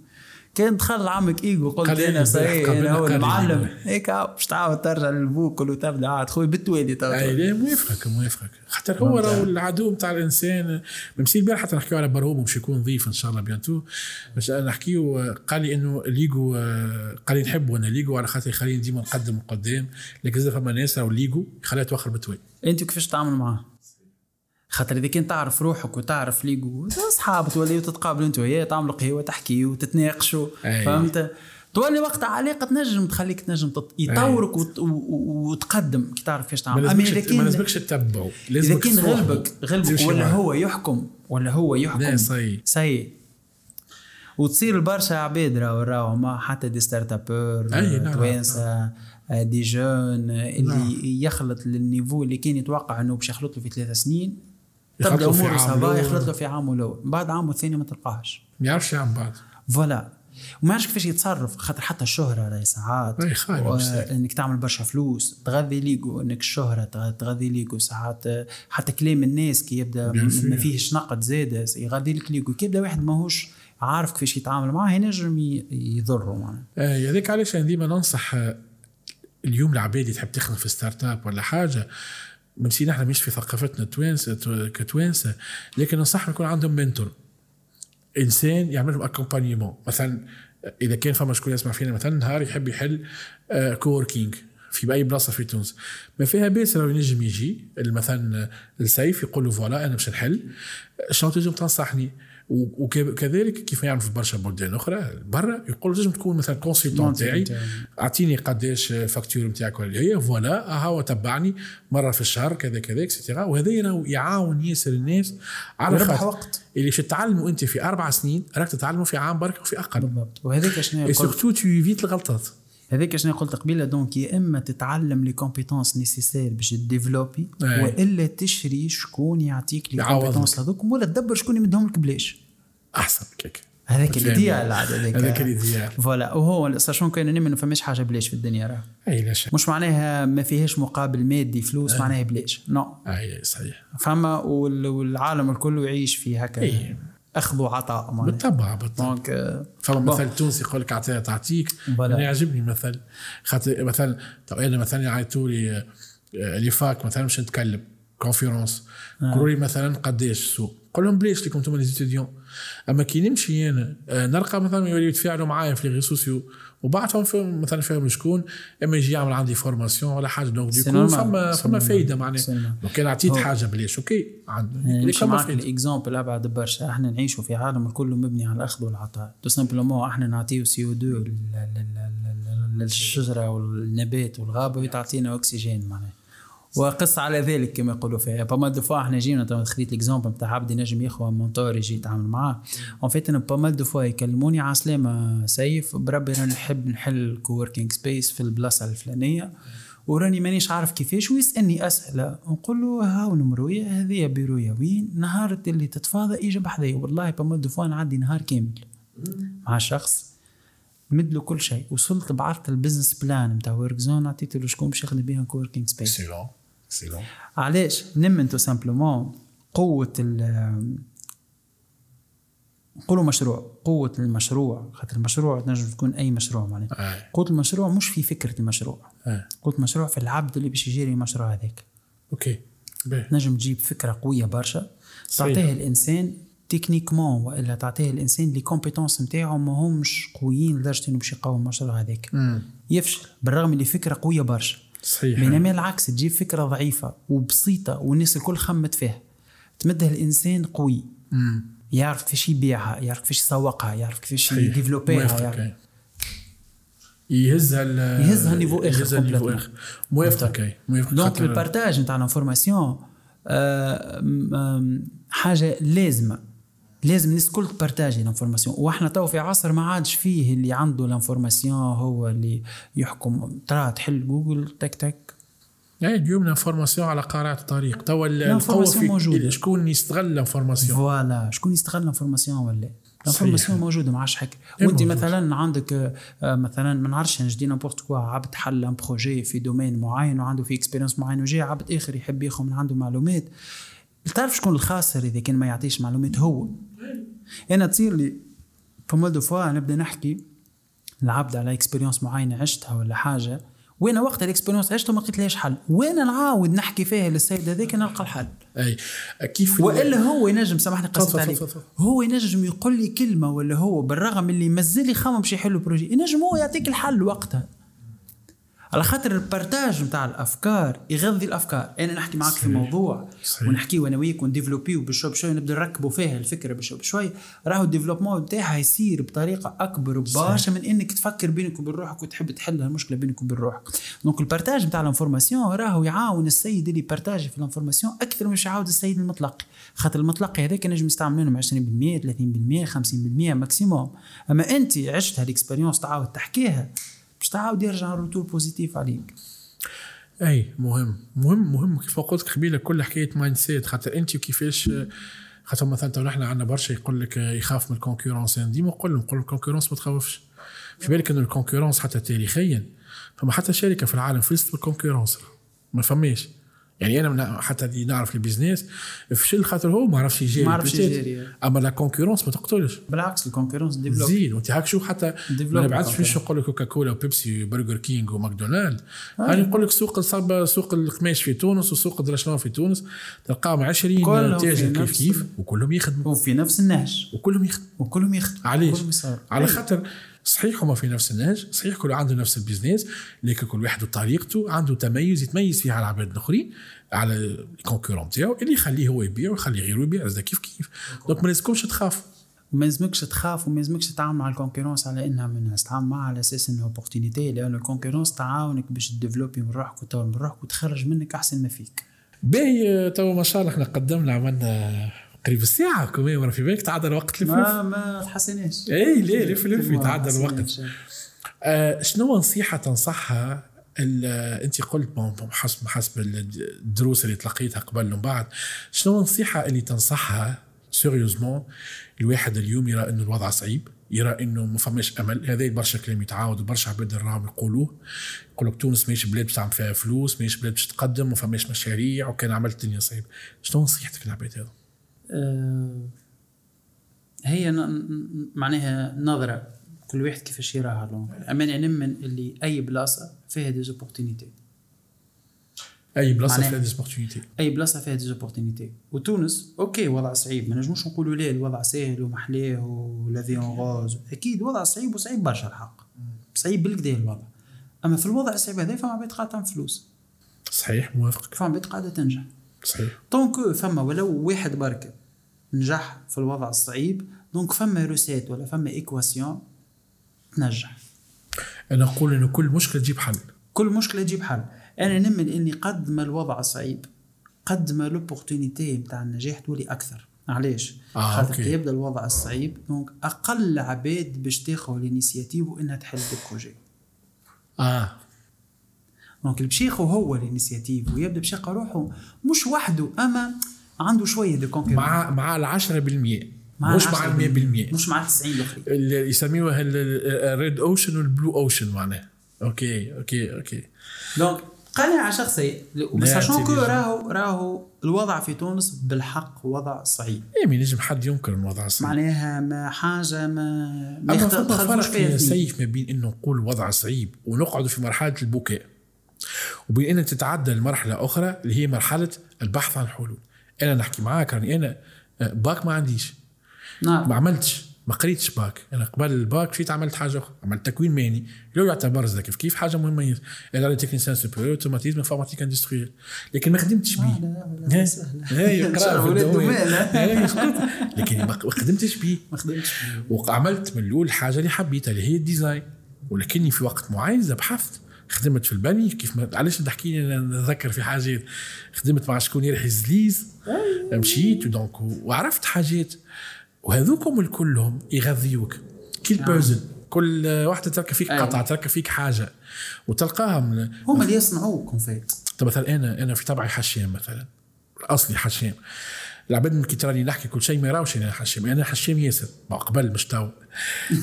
S2: كان دخل عمك إيجو قلت أنا صحيح أنا هو المعلم. هيك باش تعاود ترجع للبوكل وتبدأ. عاد خويا بالتوالي
S1: تو. أي لا موافقك موافقك خاطر هو راهو العدو نتاع الإنسان. ممسي البارح حتى نحكيو على برهوم باش يكون ضيف إن شاء الله بيانتو. باش نحكيو قال لي إنه ليجو قال لي نحبه أنا l'ego على خاطر يخليني ديما نقدم قدام لكن زاد فما ناس راهو l'ego يخليها توخر بالتوالي.
S2: انت كيفاش تعامل معاه؟ خاطر إذا كنت تعرف روحك وتعرف l'ego اصحاب توليو تتقابلوا انت وياه تعملوا قهوة تحكيوا وتتناقشوا فهمت؟ تولي وقتها علاقة تنجم تخليك تنجم يطورك وت... وتقدم كي تعرف كيفاش تعمل.
S1: أما إذا كان ما لازمكش تتبعه
S2: إذا كان غلبك غلبك ولا هو يحكم ولا هو يحكم.
S1: si
S2: si وتصير برشا عباد راهو راهو ما حتى des startuppeurs توانسة des jeunes اللي نعم. يخلط لل niveau اللي كان يتوقع إنه باش يخلط له في ثلاث سنين. تبدا اموره صبا يخلط له في عامه الأول بعد عامه الثاني ما تلقاهش
S1: ما يعرفش يعمل بعد.
S2: voilà. وما يعرفش كيفاش يتصرف خاطر حتى الشهرة راهي ساعات.
S1: و...
S2: إنك تعمل برشا فلوس تغذي l'ego إنك الشهرة تغذي l'ego ساعات حتى كلام الناس كي يبدأ ما فيهش نقد زاده يغذي لك l'ego كي يبدأ واحد ماهوش عارف كيفاش يتعامل معاه ينجم يضره
S1: معناها. آه هذاك علاش أنا ديما ننصح اليوم العباد اللي تحب تخدم في startup ولا حاجة même si نحن مش في ثقافتنا توانسه كتوانسة لكن ننصحهم يكون عندهم mentor إنسان يعمل لهم accompagnement مثلا إذا كان فما شكون يسمع فينا مثلا نهار يحب يحل coworking آه، في اي بلاصه في تونس. ما فيها باس لو ينجم يجي مثلا السيف يقول له voilà أنا باش نحل. شنو تنجم تنصحني. وكذلك كيف يعمل في برشا بلدان أخرى برا يقول لازم تكون مثلا consultant تاعي أعطيني قداش facture نتاعك ولا هي voilà هو تبعني مرة في الشهر كذا كذا et cetera وهذا يعاون ياسر الناس
S2: على خاطر وقت.
S1: اللي باش تتعلموا أنت في أربع سنين راك تتعلموا في عام برك وفي أقل.
S2: بالضبط. وهذاك شنو
S1: surtout تو évite الغلطات
S2: هذاك شنو قلت قبيلة؟ donc يا إما تتعلم les compétences nécessaires باش تديفلوبي وإلا تشري شكون يعطيك les compétences هذوك ولا تدبر شكون يمدهم لك بلاش.
S1: أحسن كيك.
S2: هذاك ال idéal هذاك
S1: هذاك ال
S2: idéal voilà وهو sachant que ما فماش حاجة بلاش في الدنيا راه.
S1: اي لا شك.
S2: مش معناها ما فيهاش مقابل مادي فلوس أه. معناها بلاش. no no.
S1: اي صحيح.
S2: فما والعالم الكل يعيش في هكا أي. اخذ وعطاء
S1: بالطبع بالطبع. donc فما مثل تونسي يقول لك اعطيها تعطيك أنا يعجبني مثل. خاطر مثلا أنا مثلا يعيطوا لي les facs مثلا باش نتكلم. conférence قولوا لي مثلا قداش السوق. قول لهم بلاش ليكم أنتم les étudiants أما كي نمشي أنا نلقى مثلا يوليو يتفاعلوا معايا في les sociaux وبعدهم فيهم مثلا فيهم شكون إما يجي يعمل عندي formation ولا حاجة donc du coup فما فما فايدة معناها. لو كان عطيت حاجة بلاش okay
S2: نمشي معك ال exemple أبعد برشا إحنا نعيشوا في عالم كله مبني على الأخذ والعطاء. tout simplement إحنا نعطيو CO 2 للشجرة والنبات والغابة وتعطينا أكسجين معناها. وقص على ذلك كما يقولوا فيها. pas mal de fois أحنا جينا تو خديت l'exemple نتاع عبد ينجم ياخذ mentor يجي يتعامل معاه. en fait أنا pas mal de fois يكلموني عسلامة سيف بربي أنا نحب نحل coworking space في البلاصة الفلانية. وراني مانيش عارف كيفاش ويسألني أسئلة. نقول له هاو نمرويا هذا بيرويا وين نهار اللي تتفاضى يجي بحذايا والله pas mal de fois نعدي نهار كامل مع شخص مد له كل شيء. وصلت بعثت ال business plan نتاع Workzone عطيته له شكون باش يخدم بها coworking space
S1: excellent excellent
S2: علاش نمن tout simplement قوة ال نقولوا مشروع قوة المشروع. خاطر المشروع تنجم تكون أي مشروع معناها.
S1: آه.
S2: قوة المشروع مش في فكرة المشروع.
S1: آه.
S2: قوة المشروع في العبد اللي باش يجيري المشروع هذاك.
S1: okay. باهي.
S2: تنجم تجيب فكرة قوية برشا. تعطيه الإنسان techniquement وإلا تعطيه الإنسان les compétences نتاعو ما همش قويين لدرجة إنه باش يقاوم المشروع هذاك. يفشل بالرغم اللي فكرة قوية برشا.
S1: صحيح
S2: بينما العكس تجيب فكرة ضعيفة وبسيطة والناس الكل خمت فيها تمدها الإنسان قوي
S1: مم.
S2: يعرف كيفاش يبيعها يعرف كيفاش يسوقها يعرف كيفاش. يديفلوبيها يعرف.
S1: يهزها
S2: يهزها niveau آخر
S1: يهزها
S2: niveau.
S1: آخر موافقك. موافقك
S2: donc
S1: ال
S2: partage نتاع ال information آم، حاجة لازمة لازم الناس الكل تبارتاجي ال information وإحنا تو في عصر ما عادش فيه اللي عنده ال information هو اللي يحكم. ترى تحل جوجل تك تك.
S1: اي اليوم ال information على قارعة الطريق. توا ال- القوة
S2: ال information
S1: في
S2: موجودة.
S1: شكون يستغل ال
S2: information voilà شكون يستغل ال information ولا ال information موجودة ما عادش حكي.
S1: إيه وأنت.
S2: مثلا عندك آه، مثلا ما نعرفش نجدي n'importe quoi عبد حل un projet في domaine معين وعنده في expérience معين وجاي عبد آخر يحب ياخذ من عنده معلومات. تعرف شكون الخاسر إذا كان ما يعطيش معلومات؟ هو. أنا تصير لي فما des fois نبدأ نحكي العبد على expérience معينة عشتها ولا حاجة. وأنا وقت ال expérience عشته ما لقيتلهاش حل؟ وأنا نعاود نحكي فيها للسيد هذاك نلقى الحل.
S1: أي كيف
S2: وإلا هو ينجم سامحني قصدت
S1: تفضل،
S2: عليك. هو ينجم يقول لي كلمة ولا هو بالرغم اللي مازال يخمم باش يحل ال projet ينجم هو يعطيك الحل وقتها. على خاطر ال partage نتاع الأفكار يغذي الأفكار. أنا نحكي معك في. موضوع
S1: صحيح.
S2: ونحكيه أنا وياك ونديفلوبيو بشوي بشوي نبدأ نركبوا فيها الفكرة بشوي بشوي. راهو ال développement نتاعها يصير بطريقة أكبر برشا من إنك تفكر بينك وبين روحك وتحب تحل المشكلة بينك وبين روحك donc ال partage نتاع ال information راهو يعاون السيد اللي يبارتاجي في ال information أكثر من يعاون السيد المتلقي خاطر المتلقي هذاك نجم يستعملونهم 20% 30% 50% maximum. أما انت عشت ها ال expérience تعاود تحكيها باش تعاود يرجع ال retour positif عليك.
S1: أي مهم. مهم مهم. كيف قلت قبيلة كل حكاية mindset خاطر أنت وكيفاش خاطر مثلا تو نحن عندنا برشا يقول لك يخاف من ال concurrence أنا ديما نقول نقول la concurrence ما تخوفش في بالك إنه ال concurrence حتى تاريخيا فما حتى شركة في العالم فلست بال concurrence ما فماش. يعني أنا من حتى اللي نعرف ال business فشل خاطر هو؟ ما عرفش يجاري
S2: ما عرفش. يجاري.
S1: أما la concurrence ما تقتلش.
S2: بالعكس ال concurrence développe
S1: زيد وأنت هاك شو؟ حتى ما ال
S2: concurrence.
S1: فيش نقول لك كوكا كولا وبيبسي وبرجر كينج وماكدونالد. أنا نقول لك سوق الصباط سوق القماش في تونس وسوق الدرشلون في تونس تلقاهم 20
S2: كلهم في
S1: تاجر كيف كيف؟ وكلهم يخدموا.
S2: وفي نفس النهج.
S1: وكلهم يخدموا.
S2: وكلهم يخدموا.
S1: علاش؟ على خاطر صحيح هما في نفس النهج صحيح كل عنده نفس ال business لكن كل واحد وطريقته عنده تميز يتميز فيه على العباد الآخرين على ال concurrent تاعو اللي يخليه هو يبيع ويخلي غيره يبيع هذا كيف كيف. donc ما لازمكمش تخافوا
S2: وما يلزمكش تخاف وما يلزمكش تتعامل مع ال concurrence على إنها منها تتعامل معها على أساس إنها opportunité لأن ال concurrence تعاونك باش تديفلوبي من روحك وتطور من روحك وتخرج منك أحسن ما فيك.
S1: باهي تو ما شاء الله إحنا قدمنا عملنا قريب الساعة كمان في بالك تعدى الوقت لف
S2: ما ما تحسناش
S1: اي ليه لف لف
S2: ما
S1: يتعدى الوقت. آه شنو نصيحة تنصحها أنت قلت حسب حسب الدروس اللي تلقيتها قبل ومن بعد. شنو النصيحة اللي تنصحها sérieusement الواحد اليوم يرى إنه الوضع صعيب يرى إنه ما فماش أمل؟ هذا برشا كلام يتعاود وبرشا عباد راهم يقولوه. يقول لك تونس ماهيش بلاد باش تعمل فيها فلوس ماهيش بلاد باش تقدم وما فماش مشاريع وكان عملت الدنيا صعيب. شنو نصيحتك للعباد هذا؟
S2: آه، هي معناها نظرة. كل واحد كيفاش يراها لون أما أنا نمن اللي أي بلاصة فيها des
S1: opportunités أي
S2: بلاصة
S1: فيها des
S2: opportunités أي بلاصة فيها des opportunités وتونس OK وضع صعيب. ما نجموش نقولوا لا الوضع سهل ومحلاه و la vie en rose أكيد وضع صعيب وصعيب برشا الحق. صعيب بالكدا الوضع. أما في الوضع الصعيب هذا فما عباد قاعدة فلوس
S1: صحيح موافقك.
S2: فما عباد قاعدة تنجح.
S1: صحيح.
S2: donc فما ولو واحد بركه نجح في الوضع الصعيب donc فما recette ولا فما équation تنجح.
S1: أنا نقول إنه كل مشكلة تجيب حل
S2: كل مشكلة تجيب حل أنا نمن إني قد ما الوضع صعيب قد ما l'opportunité نتاع النجاح تولي أكثر. علاش؟
S1: آه،
S2: خاطر. كي يبدأ الوضع الصعيب donc أقل عباد باش تاخذ ال initiative وإنها تحل
S1: des
S2: projets آه. donc ياخذ هو ال initiative ويبدأ يلقى روحه مش وحده أما عنده شوية de concurrents
S1: مع مع ال 10% مش مع ال 100%
S2: مش مع 90 الاخرين
S1: اللي يسميوها ال red ocean وال blue ocean معناها. OK
S2: OK OK. donc بس
S1: لا،
S2: عشان كو. راهو راهو الوضع في تونس بالحق وضع صعيب
S1: إيه ما ينجم حد ينكر الوضع صعيب
S2: معناها ما حاجة ما ما
S1: أما
S2: يخت-
S1: فما
S2: تخلفوش
S1: فرق
S2: فيها.
S1: سيف ما بين إنه نقول وضع صعيب ونقعد في مرحلة البكاء. وبين تتعدى لمرحلة أخرى اللي هي مرحلة البحث عن الحلول. أنا نحكي معاك راني أنا آه، باك ما عنديش. ما
S2: نعم
S1: عملتش ما قريتش باك. أنا قبل الباك مشيت عملت حاجة أخرى عملت تكوين مهني. لو يعتبر كيف كيف حاجة مهمة. أنا على technicien supérieur automatisme informatique industrielle لكن ما خدمتش بيه. هاي قرا. لكن ما ما خدمتش بيه.
S2: ما خدمتش.
S1: وعملت من الأول الحاجة اللي حبيتها اللي هي الديزاين ولكني في وقت معين بحثت خدمت في البني كيف ما علاش تحكي لي نذكر في حاجات. خدمت مع شكون يرحي زليز مشيت ودونك وعرفت حاجات. وهذوكم الكلهم يغذيوك. كل بيرسون كل واحدة تركب فيك
S2: أيوة.
S1: قطعة تركب فيك حاجة. وتلقاها من
S2: هما اللي يصنعوكم فات
S1: طب مثلا أنا أنا في طبعي حشام مثلا. اصلي حشام العباد من كي تراني نحكي كل شيء ما يراوش أنا حشام أنا حشام ياسر ما قبل مش تو.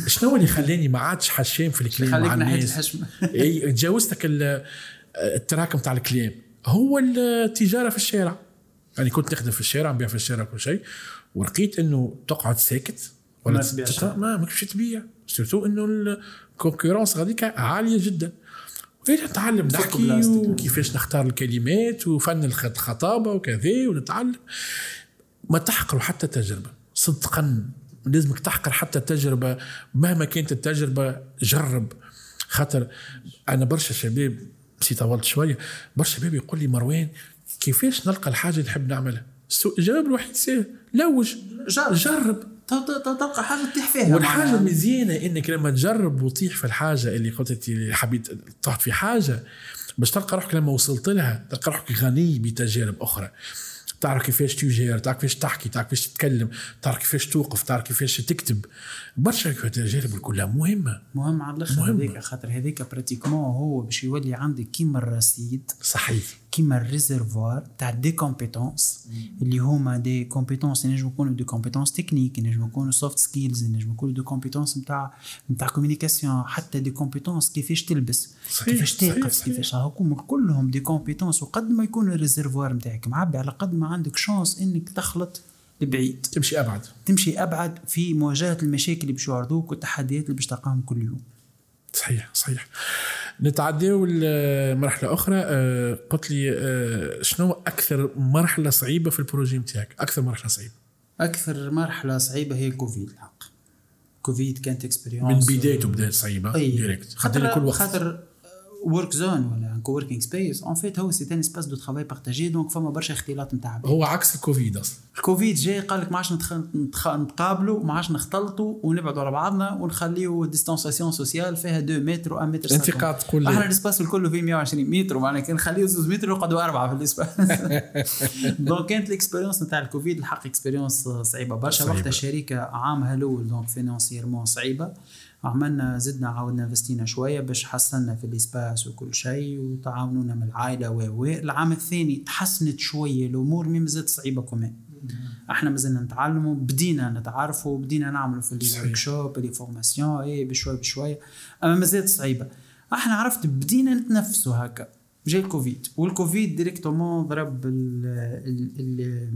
S1: شنو اللي خلاني ما عادش حشام في الكلام
S2: خليك
S1: مع الناس؟ إي تجاوزتك ال- التراكم تاع الكلام. هو التجارة في الشارع. يعني كنت نخدم في الشارع نبيع في الشارع كل شيء. ولقيت إنه تقعد ساكت. ولا
S2: ما
S1: ماكش تبيع. surtout إنه ال concurrence غاديك عالية جدا. وليت نتعلم نحكي. وكيفاش نختار الكلمات وفن الخ- الخطابة وكذا ونتعلم. ما تحقروا حتى تجربة. صدقا لازمك تحقر حتى تجربة. مهما كانت التجربة جرب. خاطر أنا برشا شباب سي طولت شوية برشا شباب يقول لي مروان كيفاش نلقى الحاجة اللي نحب نعملها؟ الجواب الوحيد سهل لوج
S2: جرب.
S1: جرب.
S2: تلقى حاجة تطيح فيها والحاجة.
S1: المزيانة إنك لما تجرب وتطيح في الحاجة اللي قلت اللي حبيت طحت في حاجة باش تلقى روحك لما وصلت لها تلقى روحك غني بتجارب أخرى. تعرف كيفاش تجيري تعرف كيفاش تحكي تعرف كيفاش تتكلم تعرف كيفاش توقف تعرف كيفاش تكتب. برشا تجارب كلها مهمة.
S2: مهم على
S1: الآخر.
S2: هذيك خاطر هذيك pratiquement هو باش يولي عندك كيما الرصيد.
S1: صحيح.
S2: كيما ال réservoir تاع des compétences اللي هما des compétences ينجموا يكونوا des compétences techniques ينجموا يكونوا soft skills ينجموا يكونوا des compétences نتاع نتاع communication حتى des compétences كيفاش تلبس كيفاش تقف. كيفاش هاكم كلهم des compétences وقد ما يكون ال réservoir نتاعك معبي على قد ما عندك chance انك تخلط لبعيد
S1: تمشي ابعد
S2: تمشي ابعد في مواجهه المشاكل اللي باش يعرضوك والتحديات اللي باش تلقاهم كل يوم
S1: صحيح صحيح نتعداو لمرحلة أخرى. آه، قلت لي آه، شنو أكثر مرحلة صعيبة في ال projet نتاعك أكثر مرحلة صعيبة.
S2: أكثر مرحلة صعيبة هي الكوفيد الحق. كوفيد كانت expérience
S1: من بدايته بدأت صعيبة direct خاطر كل وقت.
S2: خاطر Workzone ولا coworking space en fait هو c'est un espace de travail partagé donc فما برشا اختلاط نتاع
S1: هو عكس الكوفيد أصلا.
S2: الكوفيد جاي قال لك ما عادش نتخ... نتخ... نتقابلوا ما عادش نختلطوا ونبعدوا على بعضنا ونخليو distanciation sociale فيها 2 متر و 1 متر 50.
S1: قاعد تقول
S2: إحنا
S1: ال
S2: espace الكل فيه 120 متر ومعنى كان نخليو زوز متر ويقعدوا أربعة في ال espace. donc كانت ال expérience نتاع الكوفيد الحق expérience صعيبة. برشا. وقتها الشركة عامها الأول donc financièrement صعيبة. عملنا زدنا عاودنا investينا شوية باش حسنا في ال espace وكل شيء وتعاونونا من العائلة و العام الثاني تحسنت شوية الأمور mais مازالت صعيبة كمان. إحنا مازلنا نتعلموا بدينا نتعرفوا بدينا نعملوا في
S1: صحيح.
S2: ال workshop les formations اي بشوي بشوي أما مازالت صعيبة. إحنا عرفت بدينا نتنفسوا هكا. جاي الكوفيد. والكوفيد directement ضرب ال- ال- ال-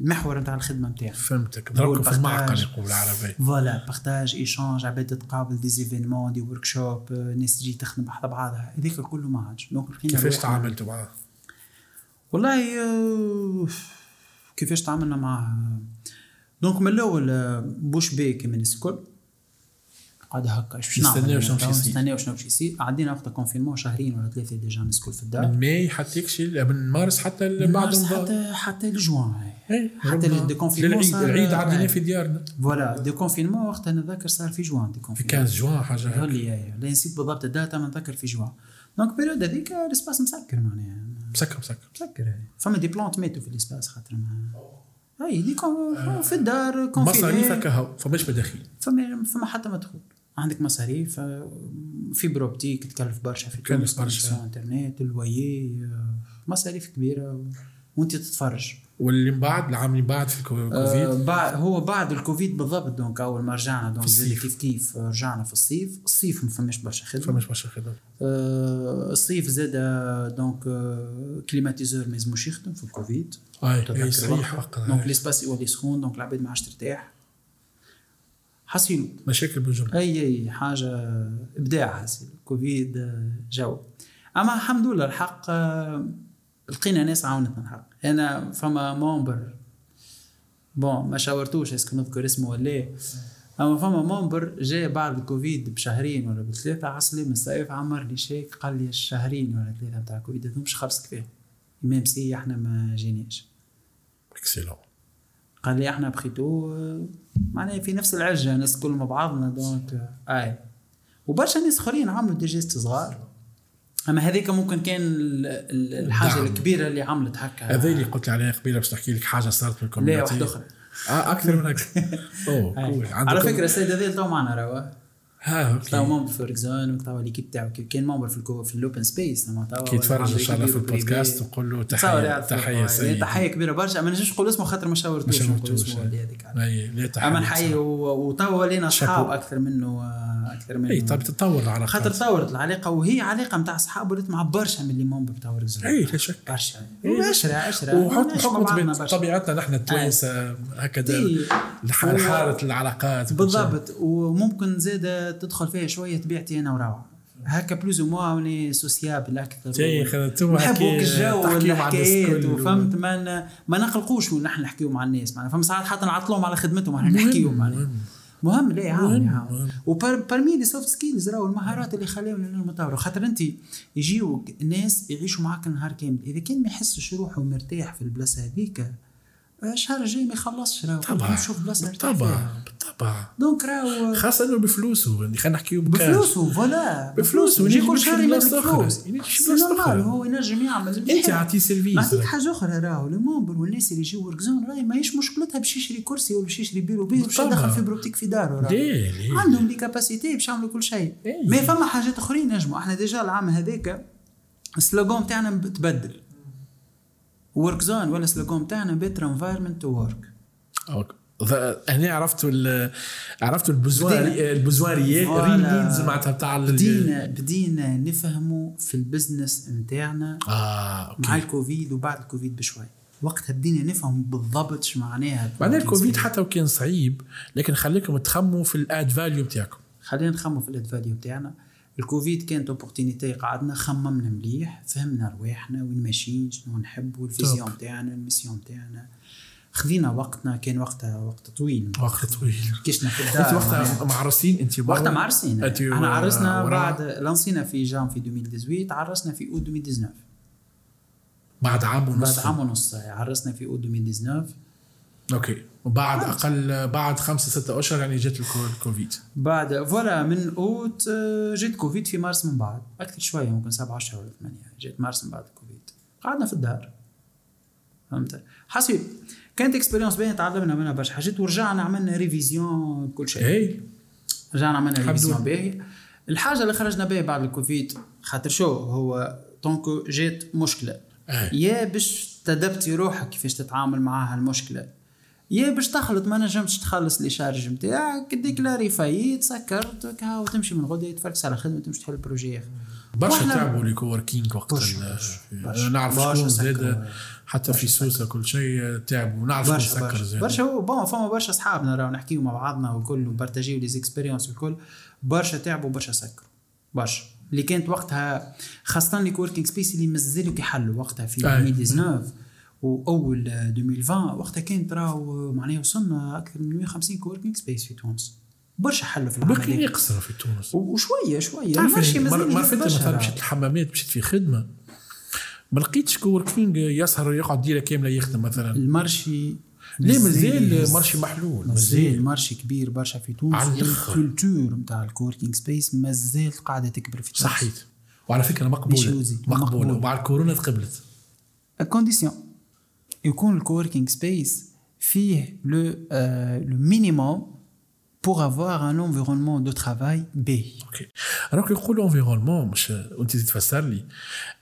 S2: المحور نتاع الخدمة نتاعنا
S1: فهمتك. ضربكم في. المعقل يقول العربي
S2: voilà partage échange عباد تتقابل des événements des workshops ناس تجي تخدم بحذا بعضها. هذيك كله ما عادش. donc
S1: كيفاش تعاملتوا معاه؟
S2: والله آه، كيفاش تعاملنا معاه؟ donc من الأول آه، bouche bée كيما الناس الكل قاعد هكا باش
S1: نستناو شنو باش يصير.
S2: نستناو شنو باش يصير. عدينا وقت confinement شهرين ولا ثلاثة déjà الكل في الدار.
S1: من ماي حتى يكشي من مارس حتى بعد
S2: حتى حتى لجوان
S1: إيه،
S2: حتى. الديكونفينمون
S1: للعيد
S2: صار-
S1: العيد عدينا. في ديارنا.
S2: فوالا دي كونفينمون وقتها نتذكر صار في جوان دي
S1: في
S2: كونفينمون
S1: 15 جوان حاجة هكا.
S2: لا نسيت بالضبط الداتا ما نذكر في جوان. دونك بيريود هذيك الإسباس مسكر معناها.
S1: مسكر مسكر.
S2: مسكر. فما دي بلانت ماتوا في الإسباس خاطر اي دي كون في الدار
S1: مصاريفك
S2: كونفيني
S1: هو فماش مداخيل
S2: فما فما حتى مدخول. عندك مصاريف آه، فيبر اوبتيك تكلف برشا في
S1: تكلف برشا.
S2: انترنت الويي آه، مصاريف كبيرة وانت تتفرج.
S1: واللي من بعد العام اللي بعد في الكو-
S2: آه
S1: الكوفيد
S2: بعد هو بعد الكوفيد بالضبط donc أول ما رجعنا
S1: donc.
S2: كيف كيف آه، رجعنا في الصيف. الصيف ما فماش برشا خدمة.
S1: فماش برشا خدمة.
S2: آه الصيف زاد آه، donc آه climatiseur ما يلزموش يخدم في الكوفيد.
S1: أي صحيح donc.
S2: l'espace يولي سخون donc العباد ما عادش ترتاح. حصيلو
S1: مشاكل بالجمله
S2: أي أي حاجة إبداع حسيل كوفيد جو. أما الحمد لله الحق آه، لقينا ناس عاونتنا الحق. أنا فما مومبر بون ما شاورتوش اسكو نذكر اسمه ولا لا أما فما مومبر جاء بعد الكوفيد بشهرين ولا بثلاثة عسلي من الصيف عمر لي شيك قال لي الشهرين ولا ثلاثة نتاع الكوفيد هذوم مش خلص كفاية. إمام سي إحنا ما جيناش.
S1: اكسيلون
S2: قال لي إحنا بخيتو معناها في نفس العجة ناس كل مع بعضنا donc آه، اي وبرشا ناس آخرين عملوا des gestes صغار. أما هذيك ممكن كان ال- ال- الحاجة
S1: دعم.
S2: الكبيرة اللي عملت هكا.
S1: هذا اللي قلت لي عليه قبيلة باش نحكي لك حاجة صارت في
S2: la
S1: community
S2: واحدة أخرى
S1: آه أكثر من هيك اوه
S2: أي.
S1: كول
S2: على فكرة السيد هذا تو معنا راه
S1: أوكي.
S2: membre في Workzone وتوا l'équipe تاعو. كان membre في في ال open space
S1: كي يتفرج إن شاء الله في البودكاست. نقول له تحيه تحية
S2: يعني
S1: سيدي.
S2: تحية كبيرة برشا. ما نجمش نقول اسمه خاطر ما شاورتوش نقول اسمه ولا هذيك أما نحيي وتوا ولينا
S1: أصحاب.
S2: أكثر منه أكثر منه.
S1: أي طيب تتطور العلاقات.
S2: خاطر تطورت العلاقة وهي علاقة نتاع أصحاب ولات مع برشا من اللي membre تاع Workzone
S1: أي لا شك.
S2: برشا. عشرة عشرة.
S1: وحط
S2: نعيش مع
S1: حكم
S2: بعضنا
S1: طبيعة-
S2: برشا.
S1: طبيعتنا نحن التوانسة هكذا حاره العلاقات.
S2: بالضبط. وممكن زاد تدخل فيها شوية طبيعتي أنا وروعة. هكا plus ou moins on est sociable أكثر.
S1: جاي خدمتوا
S2: نحبوا الجو والحكايات وفهمت؟ ما ما نقلقوش من نحن نحكيو مع الناس معناها. فما ساعات حتى نعطلوهم على خدمتهم إحنا نحكيو معناها. مهم. لا يعاون يعاون و parmi les soft skills راهو المهارات اللي خلاهم لنا نطوروا خاطر أنت يجيو ناس يعيشوا معاك النهار كامل. إذا كان ما يحسش روحه مرتاح في البلاصة هذيك الشهر الجاي ما يخلصش راهو
S1: طبعا
S2: نشوف بلاصة يرتاح
S1: بالطبع
S2: donc راهو
S1: خاصة إنه بفلوسه يعني خلينا نحكيو.
S2: بفلوسه voilà
S1: بفلوسه،
S2: يجي كل شهر يمد. فلوس c'est
S1: normal.
S2: هو ينجم يعمل
S1: أنت عطيه service
S2: نعطيك حاجة أخرى راهو ال membre والناس اللي يجيو Workzone راهي ماهيش مشكلتها باش يشري كرسي ولا باش يشري بيرو بيه باش. يدخل fibre optique في داره عندهم les capacités باش يعملوا كل شيء
S1: إيه.
S2: ما فما حاجات أخرين نجموا إحنا déjà العام هذاك ال slogan تاعنا تبدل Workzone ولا ال slogan تاعنا better environment to
S1: work. ذا- هنا عرفتوا ال- عرفتوا ال besoin
S2: بدينا.
S1: ال besoin
S2: réel
S1: voilà. needs معناتها بتاع ال-
S2: بدينا بدينا نفهموا في ال business نتاعنا
S1: آه
S2: مع
S1: أوكي
S2: الكوفيد وبعد الكوفيد بشوي وقتها بدينا نفهم بالضبط شو معناها
S1: معناها الكوفيد. حتى وكان صعيب لكن خليكم تخموا في ال added value بتاعكم
S2: خلينا نخمم في ال added value بتاعنا الكوفيد كانت opportunité قعدنا خممنا مليح فهمنا رواحنا وين ماشيين شنو نحبوا ال vision
S1: توب.
S2: بتاعنا ال mission بتاعنا خذينا وقتنا كان وقتها وقت طويل.
S1: وقت طويل.
S2: كشنا في
S1: أنت
S2: الدار
S1: وقتها معرسين أنت؟
S2: وقتها معرسين
S1: و-
S2: عرسنا بعد لانسينا في جانفي 2018 عرسنا في أوت 2019
S1: بعد عام ونص.
S2: بعد عام ونص عرسنا في أوت 2019
S1: أوكي. وبعد أقل بعد خمسة ستة أشهر يعني جت الكو- الكوفيد
S2: بعد voilà من أوت آه، جيت كوفيد في مارس من بعد. أكثر شوية ممكن سبعة اشهر ولا ثمانية. جيت مارس من بعد الكوفيد قعدنا في الدار فهمت؟ حسيت كانت expérience باهيه تعلمنا منها برشا. حاجات ورجعنا عملنا révision كل شيء.
S1: اي
S2: رجعنا عملنا révision
S1: لله.
S2: باهي. الحاجة اللي خرجنا بها بعد الكوفيد خاطر شو هو؟ طونكو جات مشكلة.
S1: أي.
S2: يا باش تدبتي روحك كيفاش تتعامل معاها المشكلة. يا باش تخلط ما نجمتش تخلص les charges نتاعك déclarer faillite سكرت كا وتمشي من غدا تفركس على خدمة تمشي تحل projet آخر.
S1: برشا تعبوا les coworking وقت. نعرف شكون. زاد حتى في سوسة كل شيء تعبوا نعرف
S2: برشا
S1: سكر
S2: برشا.
S1: زاد
S2: برشا bon فما برشا أصحابنا راهو نحكيو مع بعضنا وكل وبارتاجيو les expériences والكل. برشا تعبوا برشا سكروا. برشا. اللي كانت وقتها خاصة les coworking space اللي مازالوا كيحلوا وقتها في
S1: أي.
S2: 2019 وأول 2020 وقتها كانت راهو معناها وصلنا أكثر من 150 coworking space في تونس. برشا حلوا في العام
S1: بركي
S2: هذاك.
S1: يقصروا في تونس.
S2: وشوية شوية.
S1: ال
S2: marché
S1: يعني
S2: مازال
S1: مر- مرة مثلا. مشيت الحمامات مشيت في خدمة. ما لقيتش coworking يسهر يقعد ليله كاملة يخدم مثلا.
S2: ال marché
S1: ليه مازال marché محلول
S2: مازال marché كبير برشا في تونس.
S1: على. ال
S2: culture نتاع ال coworking space مازال قاعدة تكبر في تونس.
S1: صحيت. وعلى فكرة
S2: مقبولة.
S1: مقبولة.
S2: مقبولة.
S1: وبعد كورونا تقبلت.
S2: condition يكون ال coworking space فيه le le minimum pour avoir un environnement de travail باهي
S1: أوكي راك يقول environnement مش وانت تفسر لي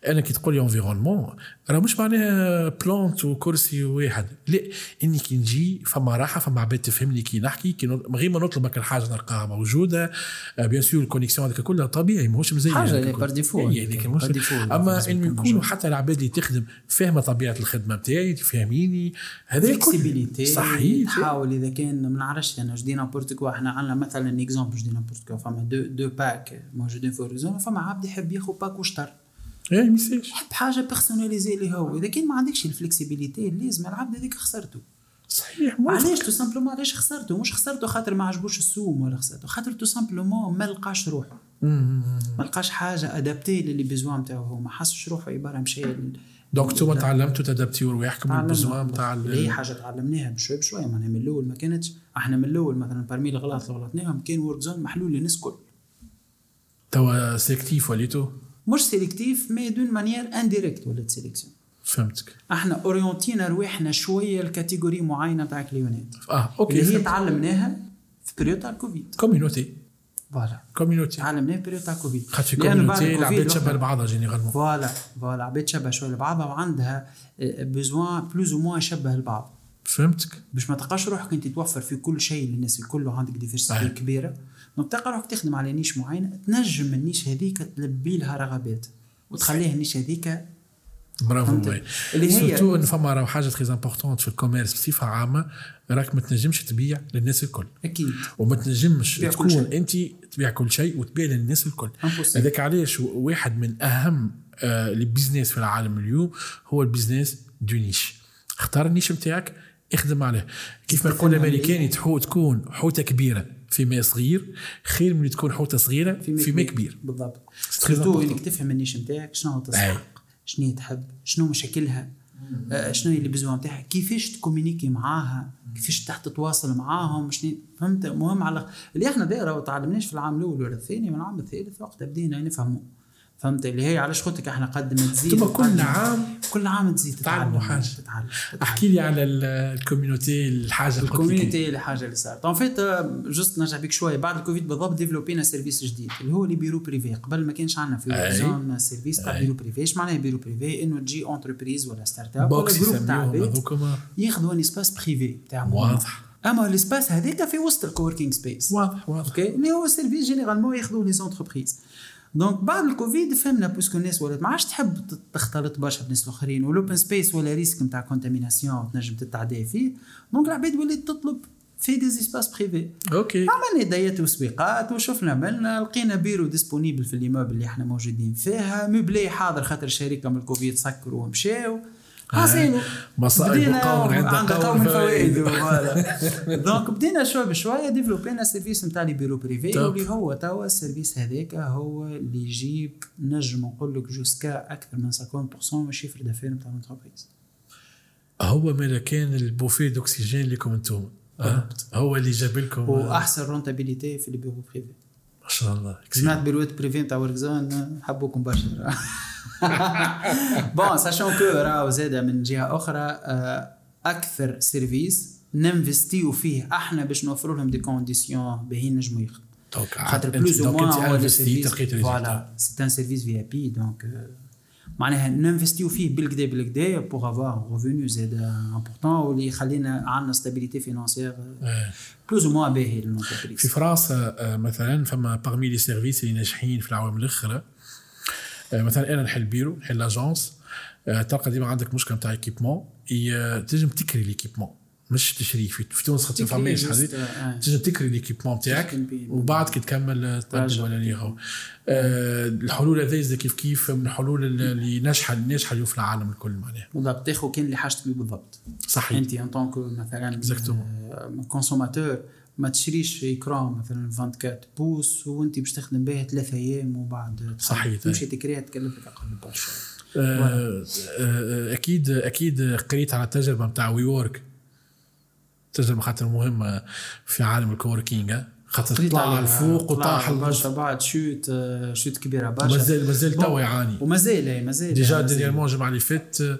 S1: أنا كي تقول لي environnement راه مش معناها plante وكرسي واحد لا اني كي نجي فما راحه فما عباد تفهمني كي نحكي كي من غير ما نطلبك الحاجة نلقاها موجوده bien sûr ال connexion هذاك كلها طبيعي ماهوش مزيان
S2: حاجة
S1: هذاك
S2: اللي par défaut.
S1: اما انه
S2: يكون
S1: يكونوا. حتى العباد اللي تخدم فاهمه طبيعه الخدمه نتاعي تفهميني هذا
S2: flexibilité
S1: صحيح
S2: تحاول اذا كان ما نعرفش أنا je dis n'importe إحنا عندنا مثلا exemple je dis n'importe quoi فما deux deux packs موجودين في Workzone فما عبد يحب ياخذ pack وشطر
S1: إيه message
S2: يحب حاجة personnalisé اللي هو. إذا كان ما عندكش ال flexibilité لازم العبد هذاك خسرته.
S1: صحيح.
S2: علاش؟ تو simplement علاش خسرته؟ مش خسرته خاطر ما عجبوش السوم ولا خسرته. خاطر tout simplement ما لقاش روحه. ما لقاش حاجة adaptée لل les besoins نتاعو هو. ما حسش روحه عبارة مشى
S1: donc
S2: أنتم.
S1: تعلمتوا تادابتيو رواحكم
S2: تعلمنا.
S1: ال besoin
S2: اللي هي حاجة تعلمناها بشوي بشوي معناها من الأول ما كانتش. إحنا من الأول مثلا برمي الغلط اللي غلطناهم كان Workzone محلول للناس الكل.
S1: توا sélectif وليتو؟
S2: مش sélectif mais d'une manière indirecte ولات sélection
S1: فهمتك.
S2: إحنا اورينتينا رواحنا شوية ل catégorie معينة تاع كليونات
S1: آه okay
S2: اللي هي. تعلمناها في période تاع الكوفيد.
S1: community
S2: voilà
S1: community
S2: تعلمناها في période تاع الكوفيد
S1: خاطر
S2: community
S1: العباد شبه
S2: وقتها-
S1: لبعضها généralement
S2: voilà voilà عباد شبه شوية لبعضها وعندها besoins plus ou moins شبه البعض
S1: فهمتك
S2: باش ما تلقاش روحك انت توفر في كل شيء للناس الكل وعندك diversité
S1: أي.
S2: كبيره donc تلقى روحك تخدم على niche معينه تنجم ال niche هذيك تلبي لها رغبات وتخليها ال niche هذيك
S1: برافو
S2: هي-
S1: surtout ان فما راهو حاجة très importante في ال commerce بصفه عامه راك ما تنجمش تبيع للناس الكل
S2: أكيد
S1: وما تنجمش تكون. انت تبيع كل شيء وتبيع للناس الكل. هذاك علاش واحد من اهم آه، ال business في العالم اليوم هو ال business de niche اختار ال niche نتاعك اخدم عليه كيف ما يقول. الامريكاني تكون حوته كبيره في ماء صغير خير من تكون حوته صغيره في ماء كبير
S2: بالضبط
S1: important.
S2: انك تفهم ال niche نتاعك شنو. تستحق شنو تحب شنو مشاكلها آه، شنو اللي besoin نتاعها كيفاش تكومينيكي معاها كيفاش تحت تتواصل معاهم شنو فهمت؟ مهم على اللي إحنا دايره ما تعلمناش في العام الأول ولا الثاني من العام الثالث وقتها بدينا نفهموا فهمت؟ اللي هي علاش قلت لك إحنا قد ما تزيد
S1: ثم كل عام
S2: كل عام تزيد
S1: تعلموا
S2: تتعلم
S1: حاجة.
S2: تتعلم.
S1: احكي لي على ال- ال community الحاجة ال
S2: community الحاجة اللي صارت. en fait juste نرجع بيك شوية. بعد الكوفيد بالضبط ديفلوبينا service جديد اللي هو les bureaux privés قبل ما كانش عندنا في. zone service تاع. bureaux privés إيش معناها bureaux privés إنه تجي entreprise ولا start-up ولا
S1: ou
S2: bien groupe
S1: تاع
S2: عباد ياخذوا un espace privé تاع
S1: واضح.
S2: أما ال espace هذاك في وسط ال coworking space
S1: واضح واضح.
S2: okay اللي هو service généralement ياخذوه les entreprises donc بعد الكوفيد فهمنا parce que الناس ولات ما عادش تحب تختلط برشا بالناس الاخرين وال open space و le risque نتاع contamination تنجم تتعدى فيه. donc العباد ولات تطلب في des espaces privés
S1: okay
S2: عملنا دايات وسويقات وشفنا ملنا لقينا bureaux disponibles في ال immeuble اللي إحنا موجودين فيها meublé حاضر خاطر الشركة من الكوفيد سكروا ومشاو حاسينو
S1: مصائب
S2: بدينا
S1: قوم عند قوم فوائد.
S2: donc بدينا شوي بشوي ديفلوبينا service نتاع les bureaux privés
S1: top.
S2: واللي هو توا ال service هذاك هو اللي يجيب نجم نقول لك jusqu'à أكثر من 50% من ال chiffre d'affaires نتاع l'entreprise
S1: هو مالا كان ال bouffée d'oxygène لكم أنتم أه؟ هو اللي جاب لكم
S2: واحسن rentabilité في les bureaux privés
S1: ما شاء الله
S2: سمعت bureaux privés نتاع Workzone حبوكم برشا bon sachant que راهو زاد من جهه أخرى أكثر service ننفستيو فيه إحنا باش نوفروا لهم des conditions باهيين نجموا يخدموا
S1: donc
S2: خاطر
S1: plus
S2: ou
S1: moins
S2: هو voilà c'est un service VIP donc معناها ننفستيو فيه بالكدا بالكدا pour avoir revenu زاد important واللي يخلينا عندنا stabilité financière plus ou moins باهي
S1: في فرنسا مثلا فما parmi les services اللي ناجحين في العوام الاخرى آه، مثلا أنا نحل بيرو نحل l'agence آه، تلقى ديما عندك مشكلة نتاع équipement تنجم تكري l'équipement مش تشريه في في تونس خاطر فماش هذه
S2: آه.
S1: تنجم تكري l'équipement تاعك. وبعد كي تكمل آه،
S2: ترجع.
S1: ولا اللي هو آه، الحلول هذه زي كيف كيف من الحلول اللي ناجحه ناجحة اليوم في العالم الكل معناها
S2: بالضبط تاخذ كان اللي حاجتك بالضبط
S1: صحيح
S2: أنت en tant que
S1: مثلا.
S2: consommateur ما تشريش écran مثلا 24 pouces وأنت باش تخدم به ثلاثة أيام وبعد.
S1: صحيح.
S2: تمشي تكريها تكلفك أقل برشا.
S1: آه، آه، أكيد أكيد قريت على التجربة نتاع WeWork تجربة خاطر مهمة في عالم ال coworking خاطر طلع للفوق وطاح
S2: برشا. بعد chute آه، chute كبيرة برشا.
S1: مازال مازال توا يعاني
S2: ومازال اي مازال
S1: déjà dernièrement الجمعة اللي فات آه،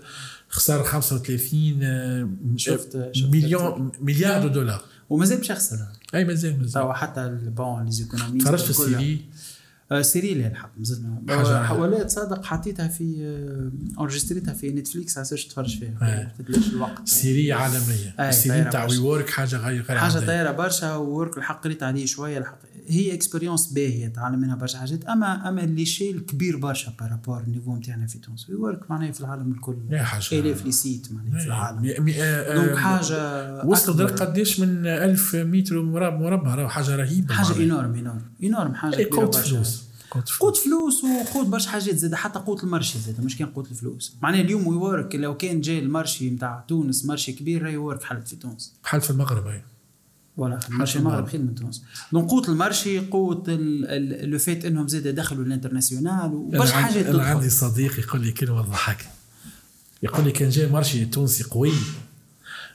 S1: خسر 35 آه،
S2: شفت- شفت.
S1: مليون مليار دولار.
S2: ومازال باش يخسر
S1: أي مازال مازال.
S2: توا حتى ال bon les économies
S1: تفرجت في ال série؟
S2: آه، série لا الحق مازال حوالات تصدق حطيتها في آه، enregistreيتها في Netflix على أساس تتفرج فيها.
S1: آه.
S2: تدلش الوقت. série
S1: عالمية.
S2: ال
S1: série
S2: برشا.
S1: WeWork حاجة غير حاجة.
S2: طايرة برشا WeWork الحق قريت عليه شوية الحق هي expérience باهية تعلم منها برشا حاجات اما أما اللي شيء كبير برشا par rapport ال niveau نتاعنا في تونس WeWork معناها في العالم الكل. الاف les sites معناها في العالم
S1: مي- مي- آه،
S2: donc
S1: آه،
S2: حاجة.
S1: درك قداش من 1000 متر مربع مربع راهو حاجة رهيبة
S2: حاجة
S1: معناها.
S2: énorme énorme énorme حاجة
S1: إيه،
S2: كبيرة
S1: قوت. فلوس قوت فلوس
S2: قوت فلوس وقوت برشا حاجات زاد حتى قوت ال marché زاد مش كان قوت الفلوس معناها اليوم WeWork لو كان جاي ال marché نتاع تونس marché كبير راهي ورك حلت في تونس
S1: بحال في المغرب هي
S2: ولا ال marché المغرب خير من تونس donc côté ال marché côté le fait إنهم زاد دخلوا ال
S1: international وبرشا
S2: حاجات
S1: أنا عندي صديق يقول لي كلمة تضحك يقول لي كان جاي marché تونسي قوي.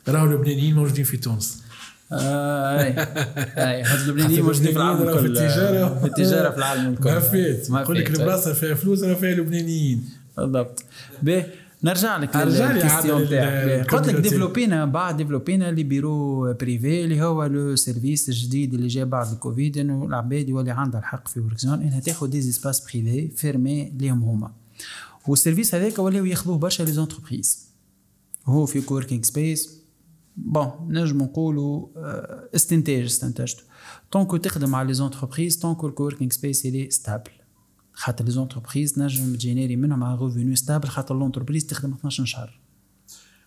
S1: راهو اللبنانيين موجودين في تونس.
S2: آه، أي. أي هاد اللبنانيين موجودين في العالم الكل.
S1: في التجارة.
S2: في التجارة في العالم الكل.
S1: ما
S2: ما
S1: يقول لك. البلاصة فيها فلوس راه فيها لبنانيين.
S2: بالضبط. باهي نرجع لك
S1: نرجع
S2: لل
S1: question
S2: تاعك قلت لك. ديفلوبينا بعد ديفلوبينا les bureaux privés اللي هو le service الجديد اللي جاء بعد الكوفيد إنه العباد يولي عندها الحق في Workzone إنها تاخذ des espaces privés fermés ليهم هما. وال service هذاك ولاو ياخذوه برشا les entreprises هو في coworking space bon نجم نقولوا آه، استنتاج استنتجته. tant que تخدم على les entreprises tant que ال coworking space اللي stable خاطر les entreprises نجم تجينيري منهم على revenu stable خاطر l'entreprise تخدم 12 شهر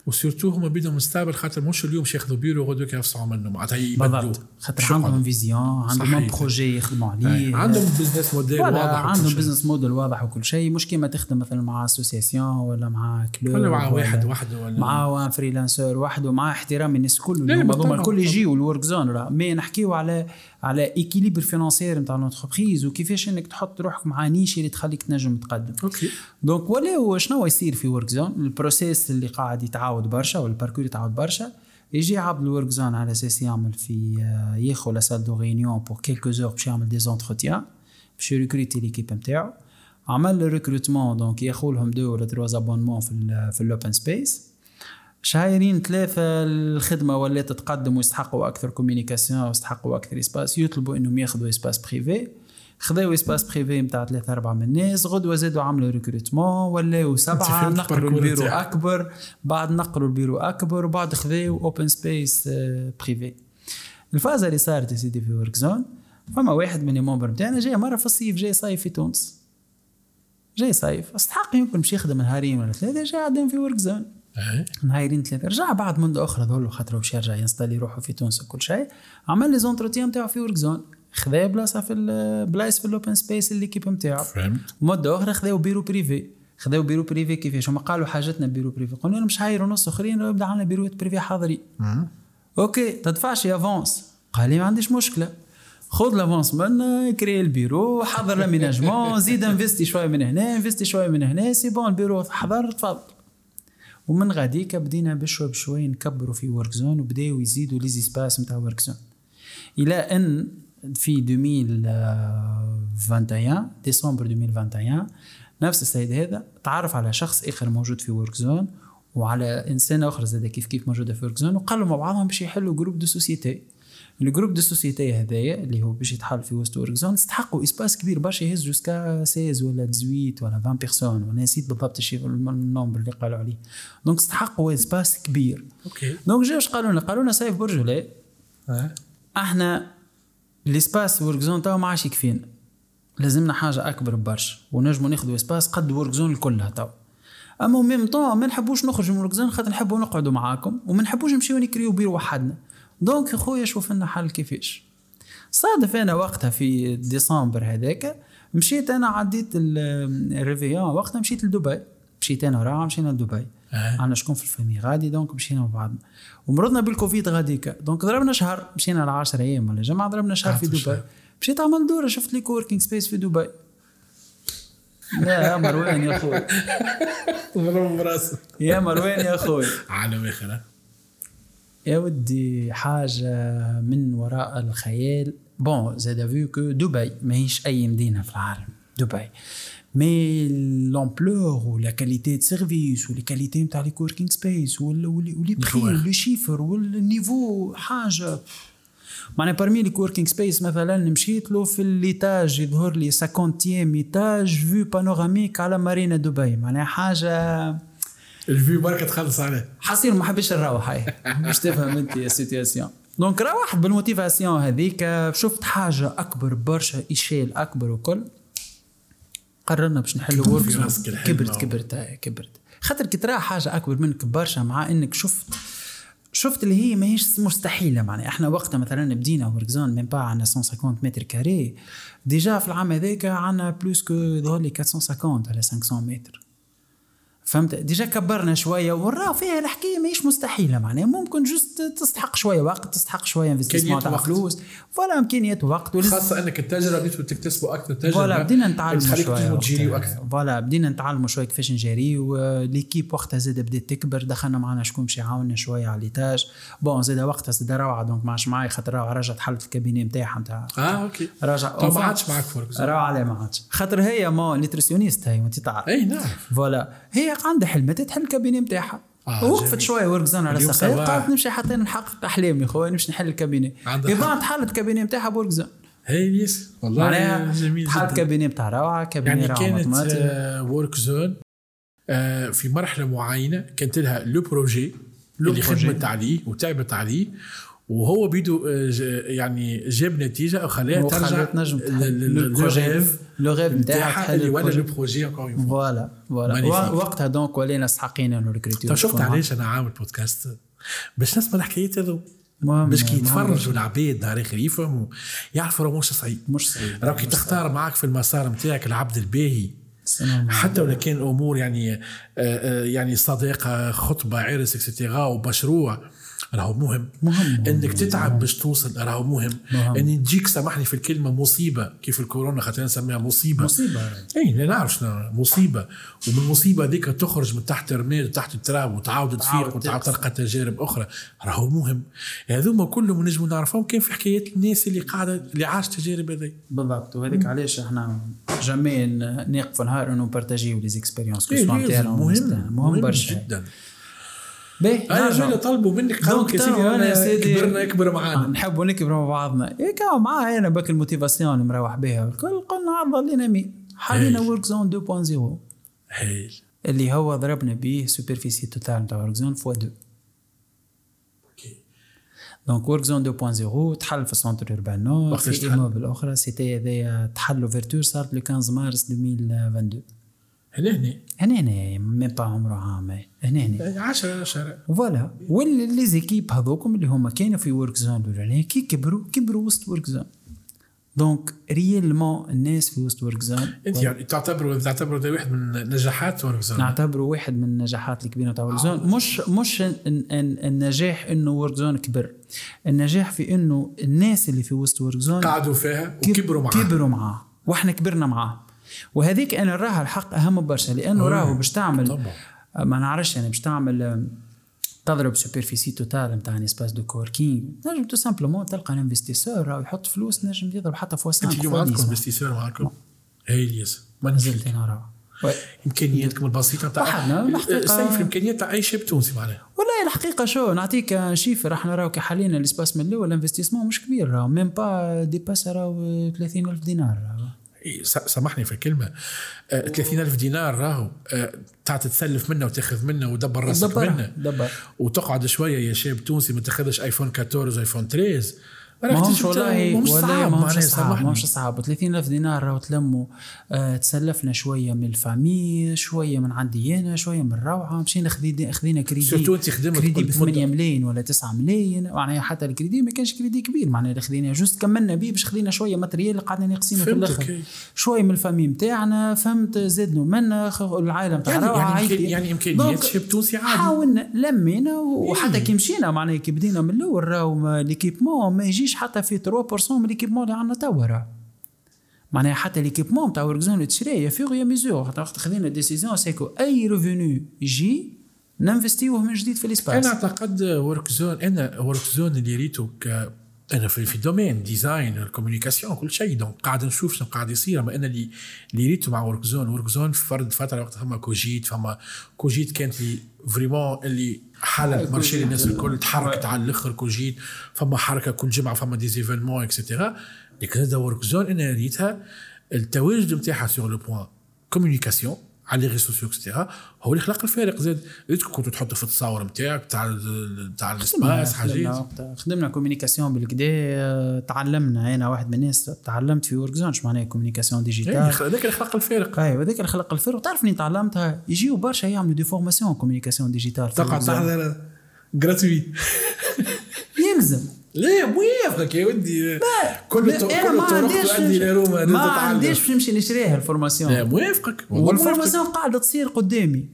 S1: و surtout هما بدهم مستقبل خاطر مش اليوم ياخذوا بيرو غدوك يفصعوا منه معناتها يبدلوا
S2: خاطر. عندهم vision عندهم. projet يخدموا. عليه
S1: عندهم business
S2: model
S1: واضح
S2: عندهم. business model واضح وكل شيء مش كيما تخدم مثلا مع association ولا مع club
S1: ولا مع واحد وحده ولا
S2: مع un freelancer وحده مع احترام الناس الكل هما الكل. يجيو ال Workzone mais نحكيو على على équilibre financier نتاع l'entreprise وكيفاش إنك تحط روحك مع niche اللي تخليك تنجم تقدم.
S1: OK
S2: donc ولا شنو يصير في Workzone ال process اللي قاعد يتعاود برشا وال parcours يتعاود برشا. يجي عبد ال Workzone على أساس يعمل في آه، ياخذ la salle de réunion pour quelques heures باش يعمل des entretiens باش يريكروتي l'équipe نتاعو عمل recrutement donc ياخذ لهم deux ولا trois abonnements في ال في ال open space شهرين ثلاثة الخدمة ولات تتقدم ويستحقوا أكثر communication ويستحقوا أكثر espace يطلبوا إنهم ياخذوا espace privé خذاو espace privé نتاع ثلاثة أربعة من الناس غدوة زادوا عملوا recrutement ولاو سبعة نقلوا البيرو. أكبر بعد نقلوا البيرو أكبر وبعد خذاو open space privé الفازة اللي صارت يا سيدي في Workzone فما واحد من ال membres نتاعنا جاي مرة في الصيف جاي صيف في تونس. جاي صيف أستحق يمكن باش يخدم نهارين ولا ثلاثة جاي عندهم في Workzone
S1: أي.
S2: نهارين ثلاثة. رجع بعد مدة أخرى ذول خاطر باش يرجع ينستالي روحه في تونس وكل شيء. عمل les entretiens نتاعو في Workzone خذا بلاصة في البلايص في ال open space l'équipe نتاعو
S1: فهمت.
S2: مدة أخرى خذاو bureau privé خذاو bureau privé كيفاش؟ هما قالوا حاجتنا bureau privé قلنا لهم مش هايروا نص أخرين راه يبدأ عندنا بيروات privés حاضرين. OK تدفعش avance قال لي ما عنديش مشكلة. خذ l'avance منا كري البيرو حضر l'aménagement زيد انفستي شوية من هنا انفستي شوية من هنا c'est bon ال bureau حضر تفضل. ومن غاديك بدينا بشوي بشوي نكبروا في Workzone وبداو يزيدوا les espaces نتاع Workzone إلى أن في 2021 ديسمبر 2021 نفس السيد هذا تعرف على شخص آخر موجود في Workzone وعلى انسانه أخرى زاد كيف كيف موجودة في Workzone وقالوا مع بعضهم باش يحلوا groupe de sociétés ال groupe de sociétés هذايا اللي هو باش يتحل في وسط Workzone استحقوا espace كبير برشا يهز jusqu'à 16 ولا 18 ولا 20 personnes وأنا نسيت بالضبط الشيء ال nombre اللي قالوا عليه. donc استحقوا espace كبير.
S1: OK
S2: donc جاوش قالوا لنا قالوا لنا سيف برجولي.
S1: أي.
S2: إحنا ال espace Workzone تاعو ما عادش يكفينا. لازمنا حاجة أكبر برشا. ونجموا ناخذوا espace قد Workzone كلها تاو اما même temps ما نحبوش نخرجوا من Workzone خاطر نحبوا نقعدوا معاكم. وما نحبوش نمشيو نكريو بير وحدنا. donc يا خويا شوف لنا حل كيفاش. صادف أنا وقتها في ديسمبر هذاك مشيت أنا عديت ال- ال réveillon وقتها مشيت لدبي. مشيت أنا وراه مشينا لدبي. عندنا شكون في ال famille غادي donc مشينا مع بعضنا ومرضنا بالكوفيد غاديكا donc ضربنا شهر مشينا ل 10 أيام ولا جمعه ضربنا شهر في دبي. مشيت عمل دورة شفت les coworking spaces في دبي. لا يا مروان يا أخوي
S1: ضرب براسه
S2: يا مروان يا أخوي
S1: عالم آخر.
S2: يا ودي حاجة من وراء الخيال. bon زاد vu que دبي ماهيش اي مدينه في العالم دبي mais l'ampleur و la qualité de service و les qualités نتاع les coworking spaces و les prix و les chiffres وال niveau حاجة معناها parmi les coworking spaces مثلا مشيت له في l'étage يظهر لي 50 étages vue panoramique على مارينا دبي معناها حاجة
S1: ال vue بركة تخلص عليه.
S2: حصير ما حبيتش نروح هاي. باش تفهم أنت ال situation donc روحت بال motivation هذيك شفت حاجة أكبر برشا échelle أكبر وكل. قررنا باش نحلوا ورك كبرت كبرت كبرت. خاطر كي ترى حاجة أكبر منك برشا مع إنك شفت شفت اللي هي ماهيش مستحيلة. معناها إحنا وقتها مثلا بدينا Workzone même pas عندنا 150 mètres carrés. déjà في العام هذاك عندنا plus que ظهر لي 450 على 500 متر. فهمت؟ déjà كبرنا شوية وراه فيها الحكاية ماهيش مستحيلة معناها. ممكن juste تستحق شوية وقت تستحق شوية investissement تاع فلوس. voilà امكانيات وقت.
S1: خاصة إنك التجربة بديتوا تكتسبوا أكثر تجربة
S2: voilà بدينا نتعلموا
S1: شوية أكثر.
S2: voilà بدينا نتعلموا شوية كيفاش نجيريو l'équipe وقتها زاد بدأت تكبر. دخلنا معنا شكون باش يعاوننا شوية على les tâches bon زاد وقتها زاد روعة. donc ما عادش معايا خاطر روعة. رجعت حلت ال cabinet نتاعها نتاع
S1: آه OK.
S2: رجع
S1: ما عادش معك فورك
S2: روعة ما عادش. خاطر هي ما nutritionniste هي وانت تعرف
S1: إي نعرف.
S2: voilà هي عندها حلمة تحل ال cabinet نتاعها
S1: آه
S2: وقفت شوية Workzone على
S1: صباح.
S2: قالت نمشي حتى نحقق أحلامي خويا نمشي نحل ال
S1: cabinet
S2: اذا حلت ال cabinet نتاعها ب Workzone.
S1: هي يس. والله
S2: معناها
S1: جميل جدا.
S2: cabinet نتاع روعة cabinet
S1: يعني كانت mathématique Workzone في مرحلة معينة كانت لها le
S2: projet
S1: اللي. خدمت عليه وتعبت عليه وهو بيدو آه، يعني جاب نتيجة وخلاها ترجع
S2: وخلات نجم le
S1: rêve
S2: le rêve نتاعها
S1: اللي ولا.
S2: le projet.
S1: voilà
S2: voilà وقتها donc ولينا استحقين انه
S1: طب شفت علاش أنا عامل بودكاست باش نسمع الحكايات هذو باش كي. يتفرجوا العباد نهار آخر يفهموا يعرفوا راه مش صعيب
S2: مش صعيب
S1: راك كي تختار معاك في المسار نتاعك العبد الباهي حتى ولا كان امور يعني آه، آه، يعني صداقه خطبة عرس اكسترا ومشروع راهو مهم.
S2: مهم.
S1: إنك تتعب باش توصل راهو مهم.
S2: مهم.
S1: ان تجيك سامحني في الكلمة مصيبة كيف الكورونا خاطر نسميها مصيبة.
S2: مصيبة.
S1: اي لا نعرف شنو مصيبة. ومن المصيبة هذيك تخرج من تحت الرمال وتحت التراب وتعاود
S2: تعاود
S1: تفيق وتعاود. تلقى تجارب أخرى. راهو مهم. هذوما كلهم نجموا نعرفهم كان في حكايات الناس اللي قاعدة اللي عاشت التجارب هذي.
S2: بالضبط. وهذيك علاش إحنا jamais نقفوا نهار انه بارتاجيو les
S1: expériences
S2: كو
S1: مهم.
S2: مهم
S1: مهم
S2: برشا.
S1: جدا.
S2: باهي أنا.
S1: جاي طلبوا منك
S2: donc
S1: قالوا يا سيدي أنا
S2: سيدي-
S1: كبرنا اكبر معانا.
S2: نحبوا نكبر مع بعضنا. إيه كاو معاه أنا بهاك ال motivation اللي مروح بها الكل قلنا عرض لنا مين حلينا
S1: هايل.
S2: Workzone 2.0
S1: هايل
S2: اللي هو ضربنا به superficie totale نتاع Workzone fois 2 أوكي. donc Workzone 2.0 تحل في Centre Urbain Nord
S1: وقتاش
S2: في
S1: تحل؟
S2: immeuble أخرى. سيتي هذايا تحل ouverture صارت le 15 مارس 2022
S1: هنا هنا
S2: هنا هنا même pas عمره عام. هنا هنا
S1: 10 10
S2: voilà. و les équipes هذوكم اللي هما كانوا في Workzone الاولانيه كي كبروا كبروا وسط Workzone donc réellement الناس في وسط Workzone
S1: أنت يعني تعتبروا تعتبروا ده واحد من نجاحات Workzone
S2: نعتبره واحد من النجاحات الكبيرة تاع Workzone مش مش ال- النجاح إنه Workzone كبر. النجاح في إنه الناس اللي في وسط Workzone
S1: قعدوا فيها
S2: كب-
S1: وكبروا معاها.
S2: كبروا معاه وإحنا كبرنا معاه وهذيك أنا نراها الحق أهم برشا لأنه
S1: أوه.
S2: راهو باش تعمل
S1: طبعا.
S2: ما نعرفش يعني باش تعمل آم، تضرب superficie totale نتاع un espace de coworking نجم tout simplement تلقى ال investisseur راهو يحط فلوس نجم يضرب حتى fois 5
S1: أنت اليوم عندكم investisseur معكم هايل ياسر
S2: ما نزلت أنا راهو.
S1: امكانياتكم البسيطة نتاع سيف الامكانيات تاع أي شاب تونسي معناها
S2: والله الحقيقة شو نعطيك chiffre إحنا راهو كي حاليا ال espace من الأول investissement مش كبير راهو même pas dépasse راهو 30000 دينار
S1: سامحني في الكلمة. آه 30000 دينار راهو آه تاع تتسلف منه وتاخذ منه ودبر راسك منه.
S2: دبر.
S1: وتقعد شوية يا شاب تونسي ما تاخذش iPhone 14 iPhone 13
S2: ما همش والله والله
S1: صعب
S2: ما همش صعب ما همش صعب. 30000 دينار راهو تلموا آه تسلفنا شوية من ال famille شوية من عندي أنا شوية من الروعه مشينا خذينا خذينا كريدي
S1: سورتو أنت خدمت
S2: كريدي ب
S1: قلت
S2: 8
S1: مدة.
S2: ملايين ولا 9 ملايين. معناها حتى الكريدي ما كانش كريدي كبير. معناها اللي خذينا juste كملنا به باش خذينا شوية matériel قعدنا نقسينه في الآخر.
S1: إيه.
S2: شوية من ال famille نتاعنا فهمت زدنا منا العائله نتاع
S1: يعني
S2: روعة
S1: يعني, يعني امكانيات شاب تونسي عادي.
S2: حاولنا لمينا وحتى كي مشينا معناها كي بدينا من الأول راهو l'équipement ما يجيش حتى في 3% من l'équipement اللي عندنا توا راه. معناها حتى l'équipement تاع Workzone تشري au fur et à mesure خذينا décision c'est que أي revenu يجي ننفستيوه من جديد في أنا
S1: ال espace أعتقد Workzone أنا Workzone اللي ريته ك أنا في في domaine design ال communication كل شيء. donc قاعد نشوف شنو قاعد يصير. أما أنا اللي اللي ريته مع Workzone Workzone في فرد فترة وقت فما Cogite فما Cogite كانت لي vraiment اللي حالة marché الناس الكل تحركت على الأخر Cogite فما حركة كل جمعة فما des événements et cetera لكن هذا Workzone أنا ريتها التواجد نتاعها sur le point communication على les réseaux sociaux et cetera هو اللي خلق الفارق زاد كنتوا تحطوا في التصاور نتاعك تاع تاع ال espace حاجات
S2: خدمنا communication بالكدا تعلمنا أنا واحد من الناس تعلمت في Workzone معناها communication digitale
S1: هذاك اللي خلق الفارق
S2: أيوه هذاك اللي خلق الفارق تعرف اني تعلمتها؟ يجيو برشا يعملوا des formations communication digitale
S1: تقعد تحضر. gratuit
S2: يلزم.
S1: لا موافقك يا ودي. كل
S2: أنا ما عنديش ما عنديش باش نمشي نشريها ال
S1: formation. موافقك
S2: وال formation قاعدة تصير قدامي.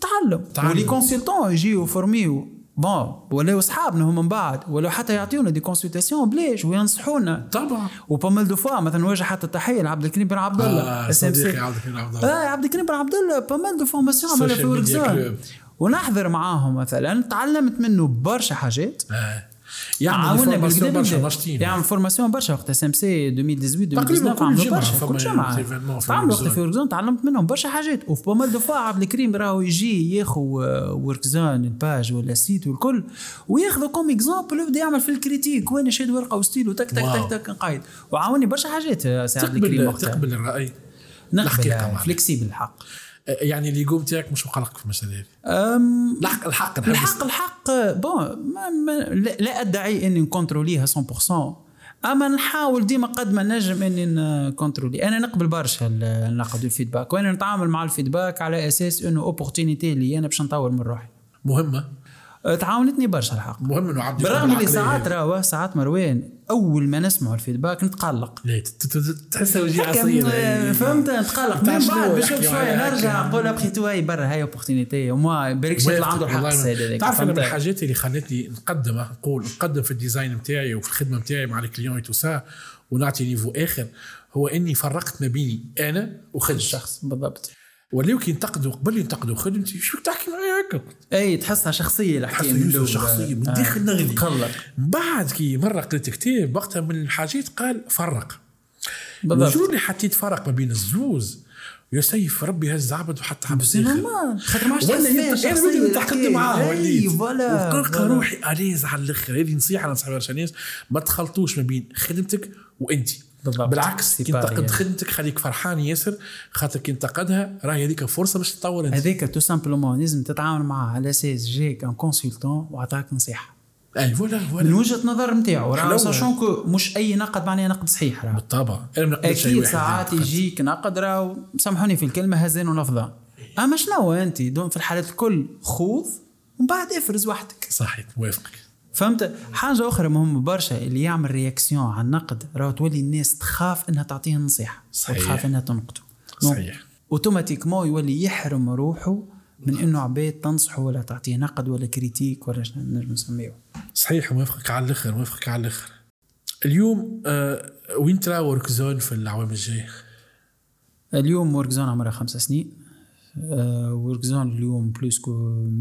S2: تعلم.
S1: تعلم.
S2: و les consultants يجيو فورميو bon ولاو اصحابنا هم من بعد. ولا حتى يعطيونا des consultations بلاش وينصحونا.
S1: طبعا.
S2: و pas mal de fois مثلا نوجه حتى تحيه لعبد الكريم بن عبد الله.
S1: آه صديقي عبد الكريم عبد الله.
S2: آه عبد الكريم بن عبد الله pas mal de formations عملها في
S1: club.
S2: ونحضر معاهم مثلا. تعلمت منه برشا حاجات.
S1: آه. formation
S2: بالكدا
S1: برشا
S2: بالكدا.
S1: ناشطين
S2: يعمل formation برشا وقت SMC 2018
S1: تقريباً
S2: 2019
S1: كل
S2: عملوا برشا كل
S1: جمعة
S2: تعملوا وقت. في تعلمت منهم برشا حاجات وفي pas mal de fois عبد الكريم راهو يجي ياخو آه، Workzone ال page ولا ال site والكل وياخذوا comme exemple ويبدأ يعمل في ال critique وين شاد ورقة وستيل وتك تك. تك تك نقايد وعاوني برشا حاجات آه، سي عبد الكريم
S1: تقبل الرأي
S2: نقبل. flexible الحق
S1: آه، يعني l'ego تاعك مش مقلق في المسألة هذه؟ الحق الحق
S2: الحق الحق bon ما ما لا, لا أدعي إني نكونتروليها 100% أما نحاول ديما قد ما نجم إني نكونترولي. أنا نقبل برشا ال- النقد وال feedback وأنا نتعامل مع ال feedback على أساس إنه opportunité اللي أنا باش نطور من روحي.
S1: مهمة؟
S2: أه، تعاونتني برشا الحق.
S1: مهم إنه عبد
S2: بالرغم اللي ساعات راهو ساعات مروان أول ما نسمع
S1: ال feedback نتقلق. تحسها وجيه عصير
S2: آه، فهمت؟ نتقلق. من؟ بعد بشوف
S1: شوية
S2: نرجع. نقول après tout هاي برا هاي opportunité وما بالك يطلع عنده الحق السيد هذاك
S1: تعرف أنا من؟ الحاجات اللي خلتني نقدم نقول نقدم في ال design نتاعي وفي الخدمة نتاعي مع ال client tout ça ونعطي niveau آخر هو إني فرقت ما بيني أنا وخدمتي
S2: الشخص بالضبط.
S1: ولاو كي ينتقدوا قبل ينتقدوا خدمتي شو تحكي معايا هكا؟
S2: اي تحسها شخصية الحكي
S1: حتى
S2: من
S1: يوسف شخصية من
S2: آه،
S1: داخل نغلي.
S2: تقلق
S1: من بعد كي مرة قريت كتاب وقتها من الحاجات قال فرق.
S2: بالضبط.
S1: وجود اللي حطيت فرق ما بين الزوز يا سيف ربي هز عبد وحط عبد
S2: سي. normal خاطر ما عادش أنا.
S1: نتحدى معاه وليت. روحي à l'aise على الآخر. هذه نصيحة ننصح برشا ناس ما تخلطوش ما بين خدمتك وأنت.
S2: بالضبط.
S1: بالعكس تنتقد. خدمتك خليك فرحان ياسر خاطر كي انتقدها راهي هذيك فرصه باش تطور أنت.
S2: هذاك tout simplement لازم تتعامل معاه على أساس جاك un consultant وعطاك نصيحة.
S1: أي voilà
S2: من
S1: voilà
S2: وجهة نظر نتاعو راه. sachant que مش أي نقد معناه نقد صحيح راه.
S1: بالطبع. أنا ما نقدرش أي أكيد
S2: ساعات. يجيك نقد راهو سامحوني في الكلمة هزان ونفضان أما شنو أنت؟ donc في الحالات الكل خوض ومن بعد افرز وحدك.
S1: صحيح موافقك
S2: فهمت؟ حاجة أخرى مهمة برشا اللي يعمل réaction على النقد راهو تولي الناس تخاف إنها تعطيه نصيحة
S1: صحيح.
S2: وتخاف إنها تنقده.
S1: صحيح.
S2: automatiquement يولي يحرم روحه من إنه عباد تنصحه ولا تعطيه نقد ولا critique ولا نجم نسميه.
S1: صحيح موافقك على الآخر موافقك على الآخر. اليوم آه وين ترى Workzone في العوام الجايه؟
S2: اليوم Workzone عمرها خمس سنين. Workzone اليوم plus que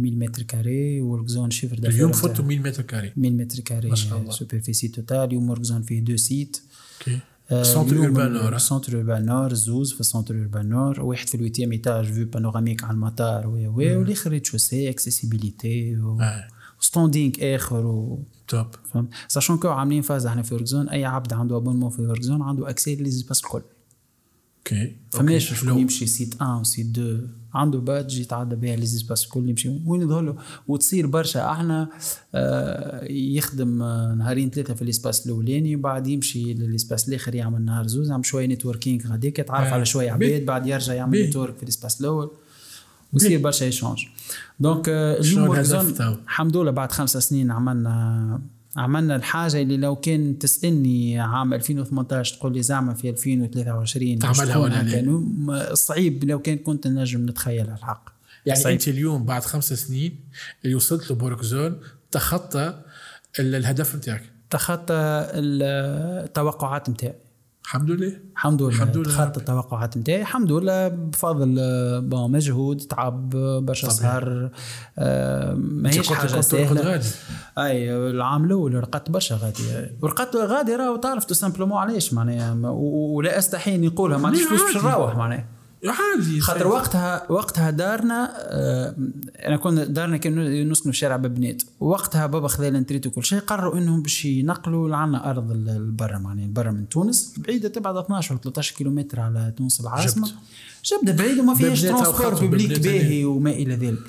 S2: 1000 mètres carrés Workzone chiffre d'affaires
S1: اليوم
S2: نتاعها
S1: فوتوا 100 mètres carrés
S2: 1000 mètres carrés
S1: ما شاء الله.
S2: superficie totale اليوم Workzone فيه deux sites
S1: أوكي
S2: آه،
S1: centre
S2: اليوم
S1: urbain nord
S2: centre urbain nord زوز في ال centre urbain nord واحد في ال huitième étage vue panoramique على المطار oui oui والاخر rez-de-chaussée accessibilité
S1: آه.
S2: standing اخر و
S1: top
S2: فهمت sachant que عاملين فاز إحنا في Workzone اي عبد عنده abonnement في Workzone عنده accès les espaces الكل
S1: أوكي
S2: فماش
S1: أوكي.
S2: شكون
S1: لو-
S2: يمشي site 1 و site 2 عنده badge يتعدى بها les espaces الكل يمشي وين يظهر له وتصير برشا أحنا آه يخدم آه نهارين ثلاثة في ال espace الأولاني بعد يمشي لل espace الآخر يعمل نهار زوز يعمل شوية networking غاديك يتعرف
S1: آه.
S2: على شوية
S1: بيه.
S2: عباد بعد يرجع يعمل. network في ال espace الأول ويصير برشا échange donc آه، اليوم؟ الحمد لله بعد خمسة سنين عملنا عملنا الحاجة اللي لو كان تسألني عام 2018 تقول لي زعما في 2023 باش
S1: تعملها ولا. لا؟
S2: صعيب لو كان كنت نجم نتخيلها الحق
S1: يعني
S2: صحيح.
S1: أنت اليوم بعد خمس سنين اللي وصلت له ب Workzone تخطى ال- الهدف نتاعك
S2: تخطى التوقعات نتاعي
S1: الحمد لله.
S2: الحمد لله.
S1: الحمد لله.
S2: دخلت التوقعات نتاعي الحمد لله. بفضل آه، bon مجهود تعب آه، برشا. سهر آه، ماهيش
S1: حاجة
S2: سهلة.
S1: غادي.
S2: أي العام الأول رقدت برشا غادي. ورقدت غادي راهو تعرف tout simplement علاش معناها؟ ولا أستحي إني نقولها ما عنديش فلوس باش. نروح معناها.
S1: عادي
S2: خاطر وقتها وقتها دارنا آه، أنا كنا دارنا كان نسكنوا في شارع ببنات وقتها بابا خذا ال retraite وكل شيء قرروا إنهم باش ينقلوا لعنا أرض ال- برا معناها برا من تونس بعيدة تبعد 12 ولا 13 كيلومتر على تونس
S1: العاصمة.
S2: جبده بعيد وما فيهاش ترونسبور
S1: ببنات
S2: باهي وما إلى ذلك.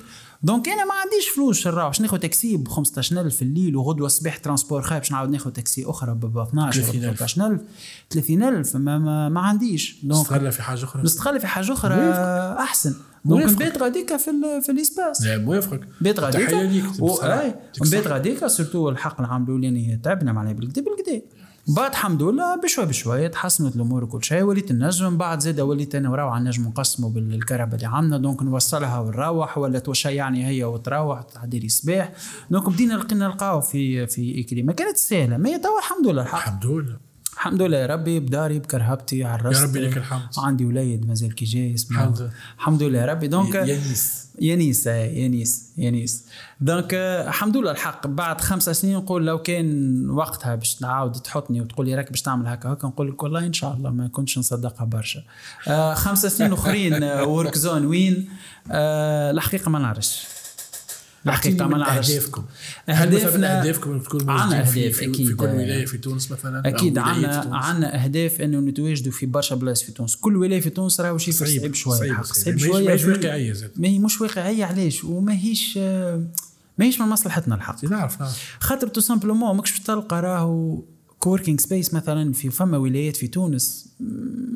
S2: دونك أنا ما عنديش فلوس نروح باش ناخذ تاكسي ب 15000 في الليل وغدوة الصباح ترونسبور خايب باش نعاود ناخذ تاكسي أخرى ب 12 ولا
S1: 30000.
S2: 13000 30000 ما, ما, ما عنديش. دونك
S1: استغلها في حاجة أخرى.
S2: نستغل في حاجة أخرى أحسن. دونك. نبات غاديكا في ال في الإسباس.
S1: لا موافقك
S2: بيت غاديكا
S1: تحية ليك الصحة.
S2: غاديكا سورتو الحق العام الاولاني تعبنا معناها بالكدا بالكدا بعد الحمد لله بشوي بشوي تحسنت الأمور وكل شيء. وليت النجم بعد زاد وليت أنا وراو على النجم نقسموا بالكهرباء اللي عندنا. دونك نوصلها ونروح ولا توشيعني هي وتروح تعدي لي صباح donc بدينا لقينا نلقاو في في اكلي ما كانت سهلة. ما توا الحمد لله.
S1: الحمد لله.
S2: الحمد لله يا ربي بداري بكرهبتي عرست
S1: يا ربي لك الحمد.
S2: عندي وليد مازال كي جاي اسمه
S1: الحمد لله.
S2: الحمد لله يا ربي. donc
S1: يانيس
S2: يانيس آه، يانيس يانيس donc آه، الحمد لله الحق. بعد خمسة سنين نقول لو كان وقتها باش تعاود تحطني وتقول لي راك باش تعمل هكا هكا نقول لك والله إن شاء الله ما كنتش نصدقها برشا. آه خمسة سنين أخرين Workzone وين آه الحقيقة ما نعرفش. الحقيقة ما نعرفش
S1: أهدافكم.
S2: اهدافنا
S1: أهدافكم تكون
S2: عنا
S1: موجودين في, كل ولاية في تونس مثلا أكيد تونس؟
S2: عنا أهداف إنه نتواجدوا في برشا بلايص في تونس. كل ولاية في تونس راهو شيء صعيب, صعيب شوية
S1: صعيب,
S2: شوية.
S1: ماهيش واقعية زاد.
S2: ما هي مش واقعية علاش؟ وما هيش آه، ما هيش من مصلحتنا الحق.
S1: نعرف نعرف
S2: خاطر tout simplement ماكش باش تلقى راهو coworking space مثلا في فما ولايات في تونس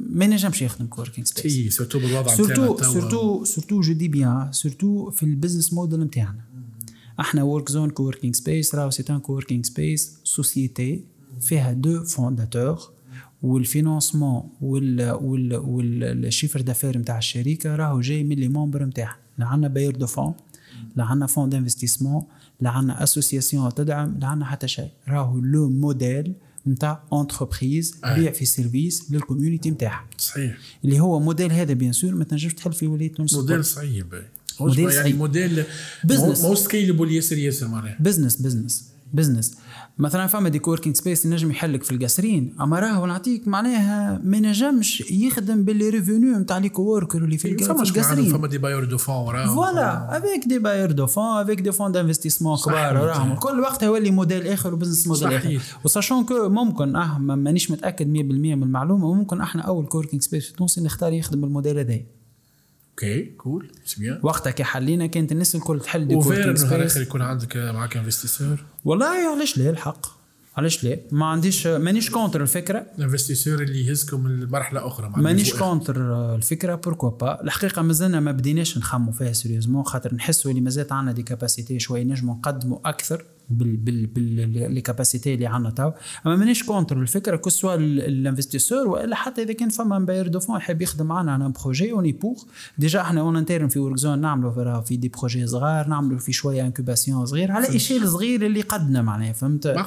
S2: ما ينجمش يخدم coworking space
S1: et surtout بالوضع
S2: surtout
S1: نتاعنا توا.
S2: surtout surtout je dis bien surtout في ال business model نتاعنا. إحنا Workzone coworking space راهو c'est un coworking space société فيها deux fondateurs وال financement وال وال وال chiffre d'affaires نتاع الشركة راهو جاي من les membres نتاعها لا عندنا bailleurs de fonds لا عندنا fonds d'investissement لا عندنا association تدعم لا عندنا حتى شيء. راهو le modèle نتاع entreprise
S1: أي.
S2: يبيع في service لل community نتاعها
S1: صحيح.
S2: اللي هو موديل هذا bien sûr ما تنجمش تحل في ولاية تونس
S1: موديل صعيب
S2: موديل
S1: يعني. modèle
S2: business.
S1: مو scalable ياسر ياسر معناها.
S2: business business business مثلا فما des coworking space ينجم يحلك في القصرين. أما راهو نعطيك معناها ما نجمش يخدم باللي revenus نتاع les coworkers اللي في
S1: عندهم
S2: القصرين.
S1: فما des bailleurs de fonds وراهم
S2: voilà avec des bailleurs de fonds avec des fonds
S1: d'investissement
S2: كبار. راهم. كل وقت يولي موديل آخر و business model
S1: آخر.
S2: و sachant que ممكن آه ما- مانيش متأكد 100% من المعلومة ممكن إحنا أول coworking space في تونس نختار يخدم الموديل هذا
S1: okay cool
S2: وقتها كي حلينا كانت الناس الكل تحل دي
S1: وفير انه الآخر يكون عندك معك investisseur
S2: والله علاش لا الحق. علاش لا؟ ما عنديش مانيش contre الفكرة.
S1: investisseur اللي يهزكم لمرحلة أخرى
S2: مانيش contre الفكرة pourquoi pas الحقيقة مازلنا ما بديناش نخموا فيها sérieusement خاطر نحسوا اللي مازالت عندنا des capacités شوية نجموا نقدموا أكثر. بال بال بال les capacités اللي عندنا تو أما مانيش contre الفكرة que ce soit ال investisseur وإلا حتى إذا كان فما bailleur de fonds يحب يخدم معنا على projet on est pour déjà إحنا en interne في Workzone نعملوا في, des projets صغار نعملوا في شوية incubation صغير على échelle صغير اللي قدنا معناها فهمت.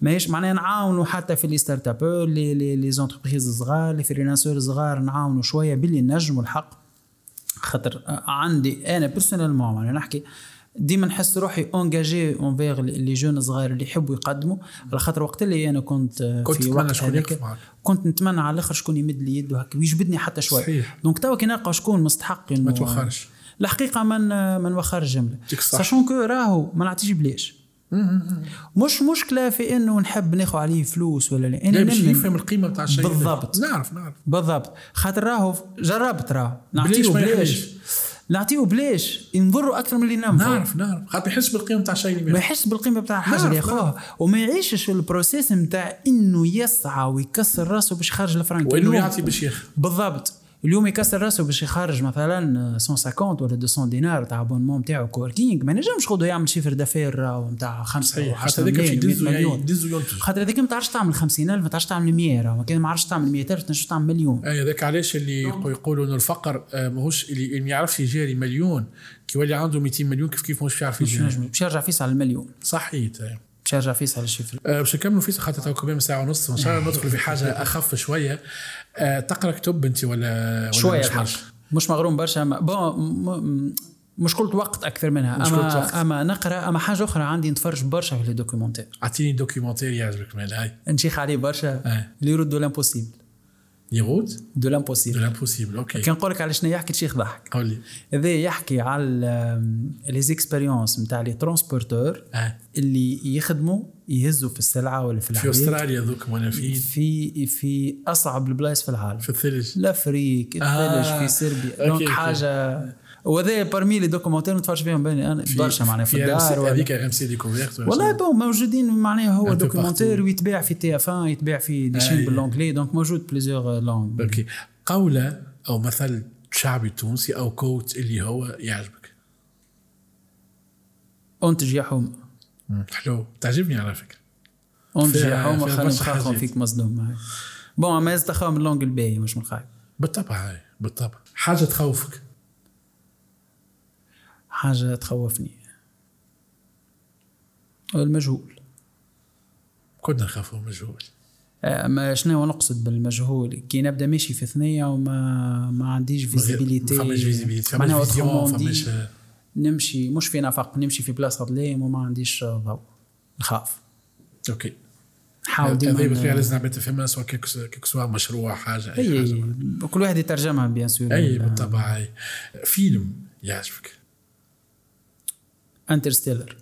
S2: ماهيش معناها نعاونوا حتى في les startups les les les entreprises صغار les freelancers صغار نعاونوا شوية باللي نجموا الحق. خاطر عندي أنا personnellement معناها نحكي ديما نحس روحي engagé envers les jeunes صغار اللي يحبوا يقدموا على خاطر وقت اللي أنا كنت,
S1: كنت
S2: في وقت هذاك. كنت نتمنى على الآخر شكون يمد لي يده هكا ويجبدني حتى شوي
S1: صحيح.
S2: donc توا كي نلقى شكون مستحق
S1: ما توخرش.
S2: الحقيقة ما ما نوخرش
S1: جملة.
S2: sachant que راهو ما نعطيش بلاش مش مشكلة في إنه نحب ناخذ عليه فلوس ولا لا
S1: أنا باش يفهم القيمة نتاع الشيء
S2: بالضبط.
S1: نعرف نعرف
S2: بالضبط خاطر راهو جربت راهو
S1: بلاش
S2: نعطيه بلاش. نعطيه بلاش ينضروا أكثر من اللي ننفعوا
S1: نعرف نعرف. خاطر يحس بالقيمه نتاع الشيء اللي
S2: ما
S1: بياخذ.
S2: يحس بالقيمه بتاع
S1: الحاجة
S2: اللي ياخوها وما يعيشش ال processus نتاع إنه يسعى ويكسر راسه باش يخرج الفرنك وإنه
S1: يعطي باش ياخذ
S2: بالضبط. اليوم يكسر راسه باش يخرج مثلا 150 ولا 200 دينار تاع abonnement نتاعو coworking ما ينجمش خذه يعمل chiffre d'affaires نتاع 5
S1: صحيح.
S2: و
S1: حتى
S2: 10
S1: هذاك باش
S2: ملايين
S1: يدزو
S2: 100
S1: يعني
S2: مليون.
S1: يدزو ينتج
S2: خاطر هذاك ما تعرفش تعمل 50000 ما تعرفش تعمل 100 راه. ما كان ما عرفش تعمل 100000 تنجم تعمل مليون.
S1: أي هذاك علاش اللي يقو- يقولوا إنه الفقر آه، ماهوش اللي ما يعرفش يجاري مليون. كي يولي عنده 200 مليون كيف كيف مش يعرف
S2: مش
S1: يجاري؟
S2: باش يرجع فيس على المليون.
S1: صحيت.
S2: باش يرجع فيصل الشفري
S1: آه، باش نكملوا فيصل خاطر تو كمان ساعة ونص. وإن شاء الله ندخل في حاجة أخف شوية. آه، تقرأ كتب أنت ولا ولا
S2: شوية
S1: مش؟
S2: مش مغروم برشا. bon مشكلة وقت أكثر منها. أما
S1: وقت.
S2: أما نقرأ أما حاجة أخرى عندي نتفرج برشا في ال
S1: documentaire أعطيني documentaire يعجبك مال هاي.
S2: نشيخ عليه برشا.
S1: آه.
S2: les routes de
S1: l'impossible.
S2: routes؟
S1: de
S2: de
S1: l'impossible. l'impossible okay.
S2: كان نقول لك على شنو يحكي تشيخ ضحك.
S1: قولي
S2: هذا يحكي على les expériences نتاع les transporteurs
S1: آه.
S2: اللي يخدموا يهزوا في السلعة ولا في
S1: في
S2: العبيد
S1: أستراليا ذوك وأنا فين
S2: في في أصعب البلايص في العالم.
S1: في الثلج.
S2: l'Afrique
S1: آه.
S2: الثلج في صربيا
S1: donc
S2: okay. وهذا parmi les documentaires نتفرج فيهم بيني أنا برشا معناها في الدار
S1: هذيك RMC Découverte
S2: والله؟ bon موجودين معناها هو
S1: partout.
S2: ويتباع في TF1 يتباع في دي. شين بال anglais donc موجود plusieurs langues
S1: okay قولة أو مثل شعبي تونسي أو كوت اللي هو يعجبك.
S2: انتج يا حومه
S1: حلو. تعجبني على فكرة.
S2: انتج يا حومه خلينا
S1: حاجات.
S2: فيك مصدوم. معي بون ما يستخاف من اللونج الباهي مش من خايف
S1: بالطبع هاي بالطبع. حاجة تخوفك.
S2: حاجة تخوفني. المجهول.
S1: كنا نخافوا المجهول.
S2: ما شنو نقصد بالمجهول؟ كي نبدأ ماشي في ثنية وما ما عنديش visibilité
S1: ما فماش visibilité
S2: معناها
S1: فماش
S2: نمشي مش في نفق نمشي في بلاصة ظلام وما عنديش ضوء. نخاف.
S1: okay
S2: نحاول
S1: هذه بالطبيعه
S2: ديما
S1: لازم نعمل تفهمها سواء كيك سواء مشروع حاجة
S2: أي
S1: حاجة.
S2: اي كل واحد يترجمها bien sûr
S1: أي بالطبع فيلم يعجبك؟
S2: Interstellar.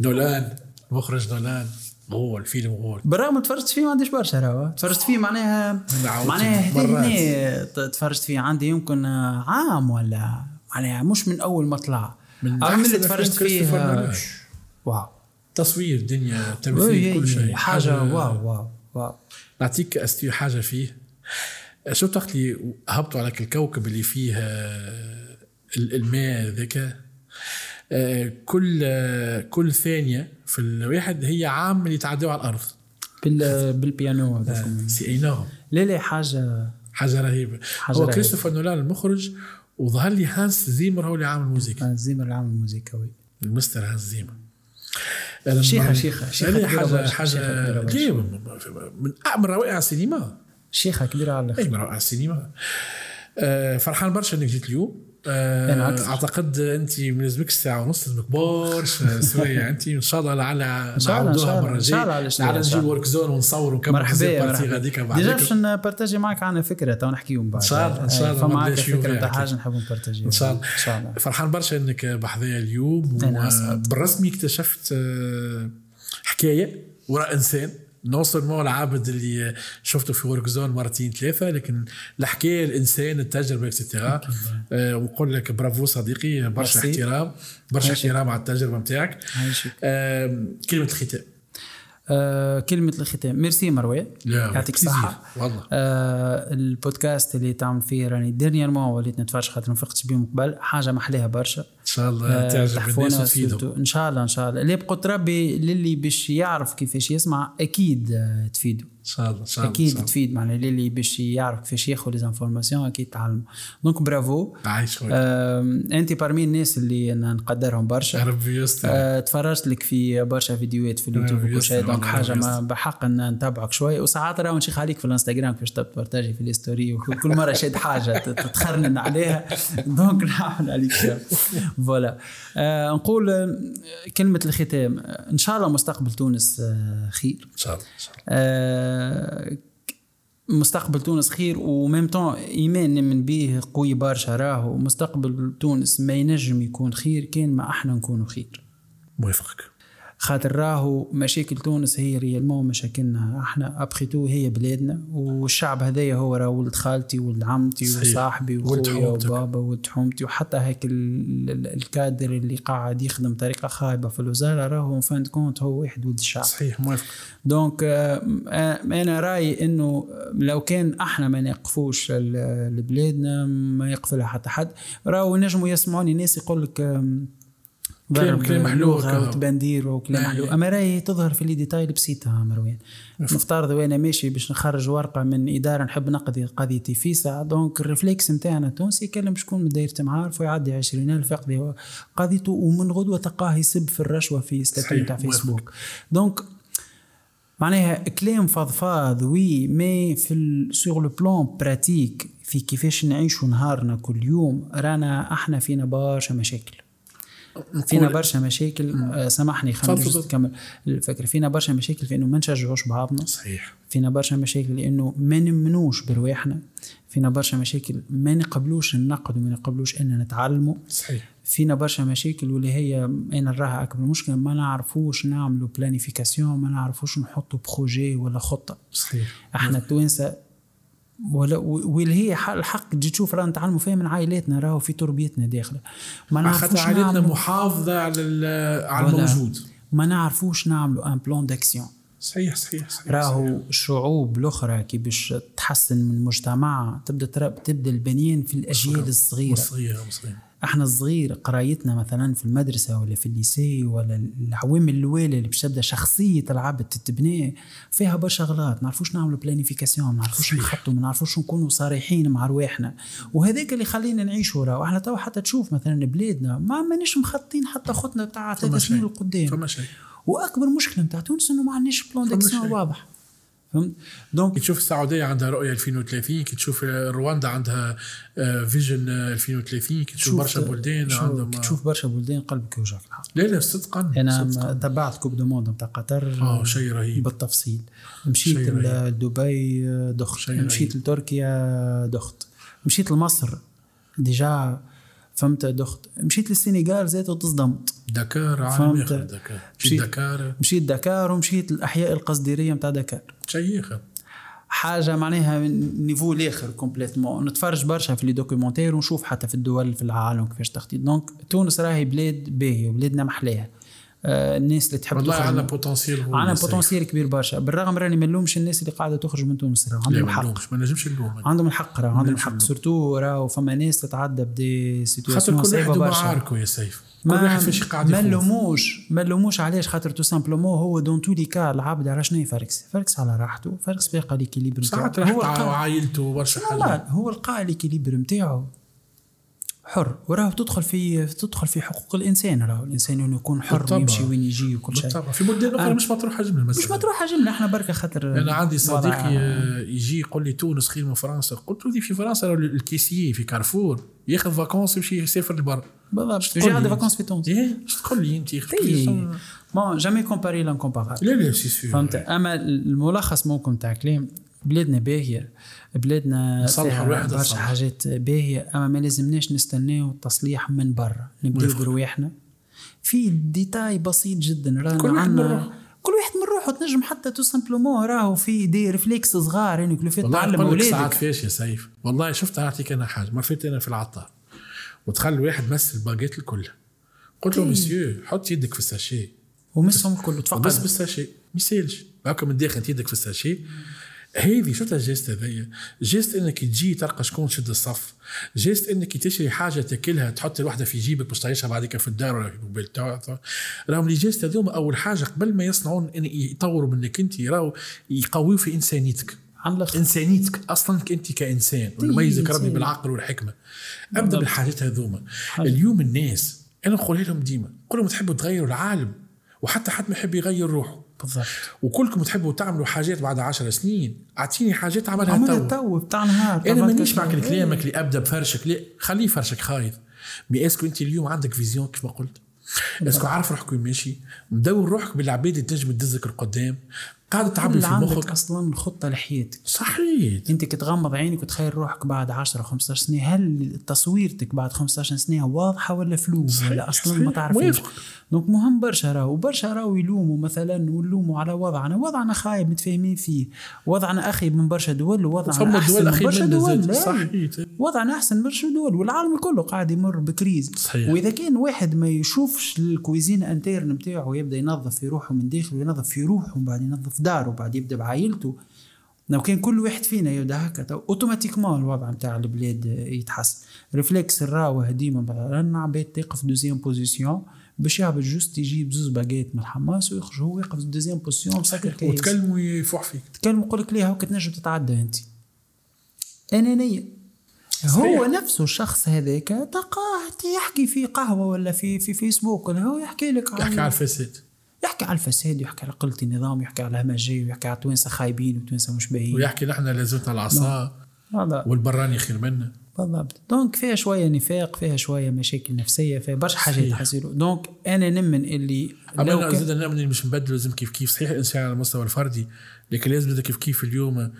S1: نولان مخرج نولان غول فيلم غول
S2: بالرغم تفرجت فيه ما عنديش برشا راهو. تفرجت فيه معناها معناها تفرجت فيه عندي يمكن عام ولا معناها مش من أول ما طلع.
S1: من
S2: اللي تفرجت فيه. wow.
S1: تصوير دنيا تمثيل كل شيء.
S2: حاجة wow wow wow.
S1: نعطيك حاجة فيه. شو وقت اللي هبطوا على الكوكب اللي فيه الماء ذاك. آه، كل آه، كل ثانية في الواحد هي عام اللي يتعدوا على الأرض.
S2: بال بالبيانو هذاكم.
S1: c'est énorme
S2: لا لا حاجة.
S1: حاجة رهيبة.
S2: حاجة
S1: هو. كريستوفر نولان المخرج وظهر لي هانس زيمر هو اللي عامل الموسيقى.
S2: زيمر اللي عامل موسيقى
S1: المستر هانس زيمر.
S2: شيخة
S1: هذه
S2: كبيرة حاجة
S1: حاجة من- من روائع السينما.
S2: شيخة كبيرة على الآخر.
S1: اي من روائع السينما. آه، فرحان برشا إنك جيت اليوم. آه،
S2: بالعكس.
S1: أعتقد أنت ما لازمكش ساعه ونص لازمك برشا سوايع أنت إن شاء الله لعل نعاودوها
S2: الله،
S1: مره
S2: الله على
S1: لعل نجيب. Workzone ونصور ونكمل
S2: مرحبا
S1: غاديك déjà
S2: باش نبارتاجي معك عن فكرة تو نحكيهم بعد.
S1: إن شاء الله، إن شاء الله،
S2: فما
S1: بداش
S2: فكرة
S1: أكيد.
S2: حاجة نحب نبارتاجيها
S1: إن شاء الله.
S2: إن شاء الله.
S1: فرحان برشا إنك بحذايا اليوم. بالرسمي اكتشفت آه، حكاية وراء إنسان. non seulement العابد اللي شفته في Workzone مرتين ثلاثة لكن الحكاية الإنسان التجربة extra ونقول لك برافو صديقي برشا. احترام برشا. احترام على التجربة نتاعك آه، كلمة الختام.
S2: آه كلمة الختام. ميرسي مروان يعطيك. الصحه
S1: والله.
S2: آه البودكاست اللي تعمل فيه راني dernièrement وليت نتفرج خاطر ما فقتش بهم قبل. حاجة محليها برشا.
S1: إن شاء الله
S2: آه،
S1: تعجب الناس وتفيدهم.
S2: إن شاء الله إن شاء الله. اللي بقدر ربي للي باش يعرف كيفاش يسمع أكيد آه،
S1: شاء الله أكيد.
S2: تفيد معناها للي باش يعرف كيفاش ياخذ les informations أكيد تعلم. donc برافو
S1: عايش
S2: أنت parmi الناس اللي أنا نقدرهم برشا.
S1: ربي يستر
S2: آه، تفرجت لك في برشا فيديوهات في اليوتيوب وكل شيء donc
S1: حاجة
S2: ما. بحق إن نتابعك شوي. وساعات راهو نشيخ عليك في الإنستغرام كيفاش تبارتاجي في ال story وكل مرة شاد حاجة تتخرنن عليها. donc نعمل عليك. voilà. آه، نقول آه، كلمة الختام. آه، إن شاء الله مستقبل تونس آه، خير.
S1: إن شاء الله إن شاء الله.
S2: مستقبل تونس خير و même temps إيمان نمن به قوي برشا راهو مستقبل تونس ما ينجم يكون خير كان ما أحنا نكونوا خير.
S1: موافقك.
S2: خاطر راهو مشاكل تونس هي réellement مشاكلنا إحنا après tout هي بلادنا والشعب هذايا هو راه ولد خالتي ولد عمتي. وصاحبي وخويا. وبابا ولد حومتي. وحتى هيك ال- ال- الكادر اللي قاعد يخدم بطريقه خايبة في الوزارة راهو fin compte هو واحد ولد الشعب.
S1: صحيح موافق.
S2: donc آه، آه، أنا رأيي إنه لو كان إحنا ما نقفوش لبلادنا ما يقفلها حتى حد. راهو ينجموا يسمعوني ناس يقول لك
S1: كلام كلام
S2: لغة وتبندير وكلام
S1: آه.
S2: محلوق أما راهي تظهر في les détails البسيطه مروان نفترض وأنا ماشي باش نخرج ورقة من إدارة نحب نقضي قضيتي فيسا. donc ال réflexe نتاعنا التونسي يكلم شكون من دايرة معارف ويعدي 20000 يقضي قضيته ومن غدوة تلقاه يسب في الرشوة في statut
S1: صحيح،
S2: تاع
S1: موافق.
S2: فيسبوك. donc معناها كلام فضفاض oui mais في sur le plan pratique في كيفاش نعيشوا نهارنا كل يوم رانا أحنا فينا برشا مشاكل. فينا برشا مشاكل. آه، سامحني خلينا. نكمل الفكرة فينا برشا مشاكل في إنه ما نشجعوش بعضنا.
S1: صحيح.
S2: فينا برشا مشاكل لإنه ما نمنوش برواحنا. فينا برشا مشاكل ما نقبلوش النقد وما نقبلوش ان نتعلموا.
S1: صحيح.
S2: فينا برشا مشاكل واللي هي أنا نراها أكبر. مشكله ما نعرفوش نعملوا planification ما نعرفوش نحطوا projet ولا خطة.
S1: صحيح.
S2: إحنا التوانسه ولا واللي هي حق- الحق تجي تشوف رانا نتعلموا فيها من عائلاتنا راهو في تربيتنا داخلة. ما
S1: خاطر
S2: نعرفوش
S1: عائلتنا محافظه على على الموجود.
S2: ما نعرفوش نعملوا un plan d'action
S1: صحيح صحيح صحيح
S2: راهو الشعوب الاخرى كي باش تحسن من مجتمعها تبدأ تبدأ البنيان في الأجيال الصغيرة.
S1: صغيره صغيره
S2: إحنا الصغير قرايتنا مثلا في المدرسة ولا في ال lycée ولا العوامل الاولى اللي باش تبدأ شخصية العبد تتبني فيها برشا غلط ما نعرفوش نعملوا planification ما نعرفوش. نخطوا ما نعرفوش نكونوا صريحين مع رواحنا وهذاك اللي خلينا نعيشوا راهو إحنا تو حتى تشوف مثلا بلادنا ما مانيش مخططين حتى خطنا
S1: فما
S2: ثلاث سنين
S1: شيء.
S2: لقدام
S1: فما شيء
S2: وأكبر مشكلة نتاع تونس إنه ما عندناش plan
S1: d'action.
S2: واضح فهمت؟ donc
S1: كي تشوف السعودية عندها رؤية 2030 كي تشوف رواندا عندها آه، vision آه، 2030 كي تشوف برشا بلدان عندهم
S2: كي تشوف برشا بلدان قلبك يوجعك الحق.
S1: لا لا صدقا
S2: أنا تبعت Coupe du Monde نتاع قطر
S1: آه شيء رهيب.
S2: بالتفصيل. مشيت. لدبي دخت.
S1: شيء
S2: مشيت. لتركيا دخت. مشيت لمصر. déjà فهمت دخت؟ مشيت للسنغال زيت وتصدمت
S1: دكار عالم. اخر دكار.
S2: مشيت-
S1: دكار.
S2: مشيت دكار ومشيت الاحياء القصديرية نتاع دكار.
S1: شيء اخر
S2: حاجة معناها niveau الآخر complètement. نتفرج برشا في les documentaires ونشوف حتى في الدول في العالم كيفاش تخطيط donc تونس راهي بلاد باهية وبلادنا محلاها. الناس اللي تحب
S1: والله عندنا potentiel
S2: عندنا. potentiel كبير برشا. بالرغم راني ما نلومش الناس اللي قاعدة تخرج من تونس عندهم الحق
S1: ما نجمش نلوم.
S2: عندهم الحق راهو عندهم الحق. surtout راهو فما ناس تتعدى بدي
S1: خاطر
S2: situation
S1: كل
S2: صعيبة
S1: واحد
S2: برشا.
S1: ومعاركه يا سيف.
S2: ما
S1: واحد فاش قاعد
S2: ما. نلوموش ما نلوموش علاش؟ خاطر tout simplement هو dans tous les cas العبد على شنو؟ يفركس فركس على راحته فركس باقي l'équilibre
S1: ساعات
S2: نتاعو.
S1: راح
S2: هو القا-
S1: عائلته برشا حاجات
S2: هو القاء l'équilibre نتاعو. حر وراه تدخل في تدخل في حقوق الإنسان راهو الإنسان انه يكون حر
S1: بالطبع.
S2: ويمشي وين يجي وكل شيء.
S1: بالطبع. في بلدان
S2: أخرى.
S1: مش مطروحه جمله
S2: مش
S1: مثلا
S2: مطروحه جمله إحنا بركة خاطر
S1: أنا عندي صديقي يجي يقول لي تونس خير من فرنسا. قلت له في فرنسا ال caissier في كارفور. ياخذ vacances يمشي يسافر لبرا
S2: بالضبط. يجي عندي
S1: لي؟
S2: vacances في تونس.
S1: إيه؟ إيش تقول لي أنت؟
S2: إيه. bon jamais comparer l'incomparable
S1: لا لا c'est sûr
S2: فهمت؟ أما الملخص ممكن تاع كلام بلادنا باهية. بلادنا فيها برشا. حاجات باهية أما ما لازمناش نستناو التصليح من برا نبداو. برواحنا. في détail بسيط جدا رانا
S1: كل واحد روحه.
S2: كل واحد من روحه تنجم حتى tout simplement راهو في des réflexes صغار يعني كل فات
S1: والله
S2: تعلم
S1: لك ساعات
S2: اولادك
S1: فاش يا سيف. والله شفت نعطيك أنا حاجة مرفت أنا في العطار وتخلي واحد مس الباقيت الكل. قلت له. مسيو حط يدك في ال sachet.
S2: ومسهم الكل
S1: بس
S2: تفقد
S1: بال sachet. ما يسألش. هكا من انت يدك في ال sachet. هذه شفت ال geste هذايا؟ geste إنك تجي تلقى شكون تشد الصف. geste إنك تشري حاجة تاكلها تحط الوحده في جيبك باش تعيشها بعدك في الدار ولا في ال immeuble تاعك راهم les gestes هذوما أول حاجة قبل ما يصنعون إن يطوروا منك أنت راهو يقويوا في
S2: إنسانيتك.
S1: إنسانيتك. أصلا أنت كإنسان ويميزك ربي. بالعقل والحكمة. ابدا. بالحاجات هذوما. اليوم الناس أنا نقولها لهم ديما قول لهم تحبوا تغيروا العالم وحتى حد ما يحب يغير روحه.
S2: بالضبط.
S1: وكلكم تحبوا تعملوا حاجات بعد عشر سنين. أعطيني حاجات عملها
S2: عملها
S1: تو.
S2: تو بتاع نهار أنا
S1: مانيش معك
S2: إيه.
S1: كلامك اللي ابدا بفرشك. لا خليه فرشك خايف mais est-ce que أنت اليوم عندك vision كيف ما قلت؟ est-ce que عارف روحك وين ماشي. مدور روحك بالعباد اللي تنجم تدزك القدام. قاعد تعبي في
S2: عندك
S1: مخك.
S2: أصلا خطة لحياتك.
S1: صحيح.
S2: أنت كتغمض عينك وتخيل روحك بعد 10 15 سنة هل تصويرتك بعد 15 سنة واضحة ولا floue
S1: صحيح،
S2: ولا أصلا
S1: صحيح.
S2: ما تعرفيش. donc مهم برشا راهو. وبرشا راهو يلوموا مثلا ونلوموا على وضعنا. وضعنا خايب متفاهمين فيه. وضعنا أخي من برشا دول ووضعنا
S1: فما
S2: أحسن
S1: دول
S2: من برشا دول. لا.
S1: صحيح.
S2: وضعنا أحسن من برشا دول. والعالم كله قاعد يمر ب crise.
S1: صحيح.
S2: وإذا كان واحد ما يشوفش ال cuisine interne نتاعو يبدا ينظف في روحه من داخل وينظف في روحه ومن بعد ينظف داره وبعد يبدأ بعائلته. لو كان كل واحد فينا يبدأ هكا تو automatiquement الوضع نتاع البلاد يتحسن. réflexe الراوة ديما رانا عباد تقف deuxième position باش يهبط juste يجيب زوز باجيت من الحماس ويخرج هو يقف deuxième position مسكر كيس
S1: وتكلم ويفوح فيك.
S2: تكلم يقول لك ليه هاك تنجم تتعدى أنت؟ انانيه هو نفسه الشخص هذاك تلقاه يحكي في قهوة ولا في في فيسبوك ولا هو يحكي لك
S1: يحكي على الفساد
S2: يحكي على الفساد يحكي على قلة النظام يحكي على الهمجيه ويحكي على توانسة خايبين وتوانسة مش باهيين.
S1: ويحكي نحن لازمتنا العصا
S2: هذا.
S1: والبراني خير منا.
S2: بالضبط. donc فيها شوية نفاق فيها شوية مشاكل نفسية فيها برشا حاجات. حصيلو donc أنا نؤمن اللي لو أنا
S1: زاد نؤمن اللي مش نبدل لازم كيف كيف صحيح الإنسان على المستوى الفردي لكن لازم زاد كيف كيف اليوم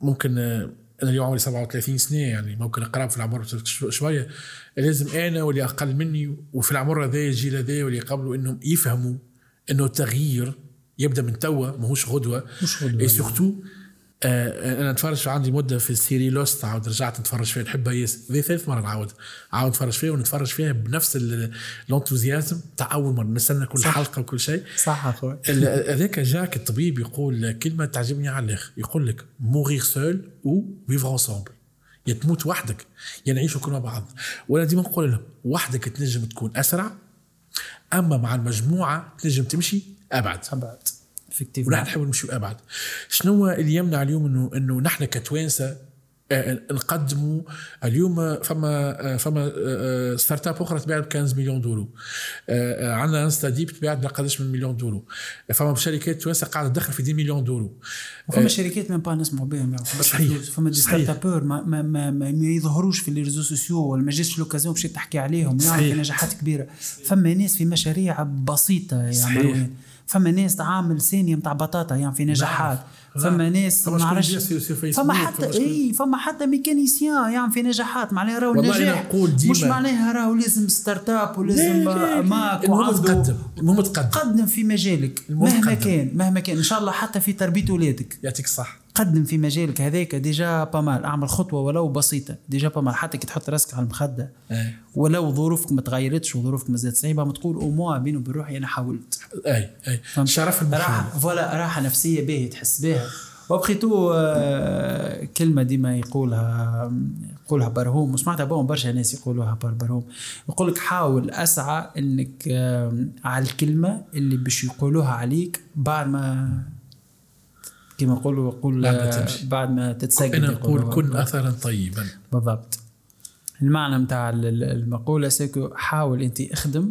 S1: ممكن آه، أنا اليوم عمري 37 سنة يعني ممكن قراب في العمر شو- شوية. لازم أنا واللي أقل مني وفي العمر هذا الجيل هذا واللي قبله إنهم يفهموا إنه التغيير يبدأ من توا ماهوش غدوة.
S2: مش غدوة.
S1: اي surtout آه أنا نتفرج عندي مدة في ال série Lost عاود رجعت نتفرج فيها نحبها ياسر ذي ثالث مرة نعاود. عاود نتفرج فيها ونتفرج فيها بنفس ال- ال enthousiasme تاع أول مرة. نستنى كل
S2: صح.
S1: حلقة وكل شيء.
S2: صح أخوي.
S1: ال- هذاك Jack الطبيب يقول كلمة تعجبني على الآخر. يقول لك mourir seul ou vivre ensemble يا تموت وحدك يا نعيشوا كلنا مع بعض. وأنا ديما نقول لهم وحدك تنجم تكون أسرع أما مع المجموعة تنجم تمشي أبعد.
S2: أبعد.
S1: ونحن نحاول نمشيو أبعد. شنو اللي يمنع اليوم انه إنه نحن كتوانسة نقدموا اليوم فما آه، فما آه، startup أخرى تباعت ب 15 مليون دولار آه، آه، عندنا InstaDeep تباعت بقداش من مليون دولار فما شركات توانسة قاعدة تدخل في 10 مليون دولار
S2: وفما شركات ما با نسمعوا بهم
S1: صحيح.
S2: فما des. startups ما, ما, ما, ما, يظهروش في les réseaux sociaux ولا ما جاتش l'occasion باش تحكي عليهم يعني نجاحات كبيرة فما ناس في مشاريع
S1: بسيطة.
S2: مروان فما ناس تعامل ثانية نتاع بطاطا يعني في نجاحات. فما ناس ما نعرفش فما حتى إي فما حتى ميكانيسيان يعني في نجاحات. معناها راهو النجاح مش معناها راهو لازم ستارت اب ولازم ماك
S1: المهم تقدم. المهم تقدم.
S2: قدم في مجالك. مهما. كان مهما كان. إن شاء الله حتى في تربية أولادك.
S1: يعطيك الصح
S2: قدم في مجالك هذاك ديجا بامال أعمل خطوة ولو بسيطة. ديجا بامال حتى كي تحط راسك على المخدة.
S1: اي
S2: ولو ظروفك ما تغيرتش وظروفك مازالت صعيبه ما تقول أو موا بيني وبين روحي أنا حاولت.
S1: اي اي؟ شرف
S2: راحة فوالا راحة نفسية باهي تحس بها وبخيتو آه، كلمة ديما يقولها يقولها برهوم. وسمعتها بهم برشا ناس يقولوها بر برهوم. يقول لك حاول أسعى إنك على الكلمة اللي باش يقولوها عليك بعد ما كما
S1: بعد ما
S2: آه،
S1: تمشي.
S2: بعد ما تتسجل
S1: أنا نقول. كن اثرا طيبا.
S2: بالضبط. المعنى ال- المقولة سيكو حاول أنت اخدم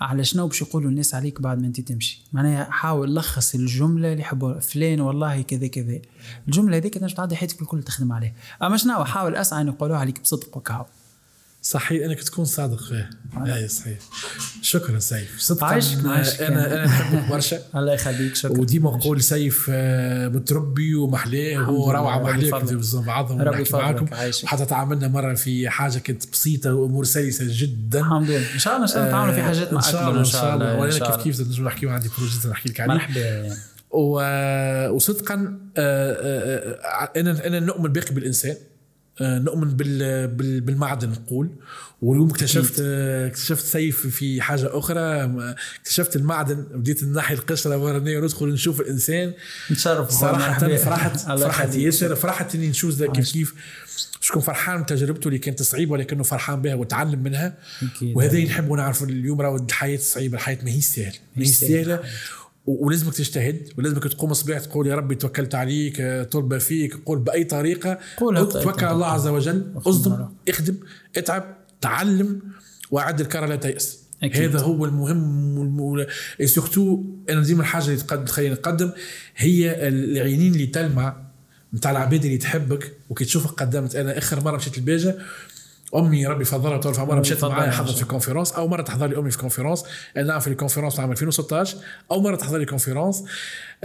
S2: على شنو باش يقولوا الناس عليك بعد ما أنت تمشي. معناها حاول لخص الجملة اللي يحبوها. فلان والله كذا كذا. الجملة هذيك تنجم تعدي حياتك الكل تخدم عليها. أما شنو حاول أسعى أن يقولوها عليك بصدق وكهو
S1: صحيح إنك تكون صادق فيه. اي صحيح. شكرا سيف. صدقا
S2: عايشك-
S1: آه،
S2: عايشك.
S1: أنا أنا نحبك برشا.
S2: الله يخليك شكرا.
S1: وديما نقول سيف آه، متربي ومحلاه
S2: لله، روعة
S1: محلاه. كنت بعضهم
S2: ربي
S1: ونحكي معاكم. وحتى تعاملنا مرة في حاجة كانت بسيطة وأمور سلسة جدا.
S2: الحمد لله. إن شاء الله إن شاء الله نتعاونوا في حاجات
S1: إن شاء الله
S2: اكبر
S1: إن شاء الله.
S2: وأنا
S1: كيف. كيف نجم نحكيو عندي بروجيت نحكي لك عليه.
S2: مرحبا.
S1: وصدقا آه، آه، آه، أنا أنا نؤمن باقي بالإنسان. آه، نؤمن بال بال- بالمعدن نقول. واليوم اكتشفت آه، اكتشفت سيف في حاجة أخرى. آه، اكتشفت المعدن بديت ناحي القشرة ورانيه وندخل نشوف الإنسان.
S2: نتشرف صراحة.
S1: فرحت فرحت. ياسر. فرحت إني نشوف ذا كيف كيف شكون فرحان من تجربته اللي كانت صعيبة ولكنه فرحان بها وتعلم منها. وهذا نحب نعرف اليوم راهو الحياة صعيبة الحياة ما هي سهلة. ما هي
S2: مش سهلة.
S1: سهلة. ولازمك تجتهد ولازمك تقوم الصباح تقول يا ربي توكلت عليك آه، طلب فيك قول
S2: بأي
S1: طريقة
S2: بأي
S1: توكل على الله. عز وجل
S2: أصدم
S1: اخدم اتعب تعلم وأعد الكرة لا تيأس
S2: أكيد.
S1: هذا هو المهم. surtout أنا ديما الحاجة اللي تخليني نقدم هي العينين اللي تلمع نتاع العباد اللي تحبك وكي تشوفك قدمت أنا آخر مرة مشيت لباجة أمي ربي فضلها طول عمرها. مشيت معايا حضرت في conférence أول مرة تحضر لي أمي في conférence أنا نعرف ال conférence عام 2016 أول مرة تحضر لي conférence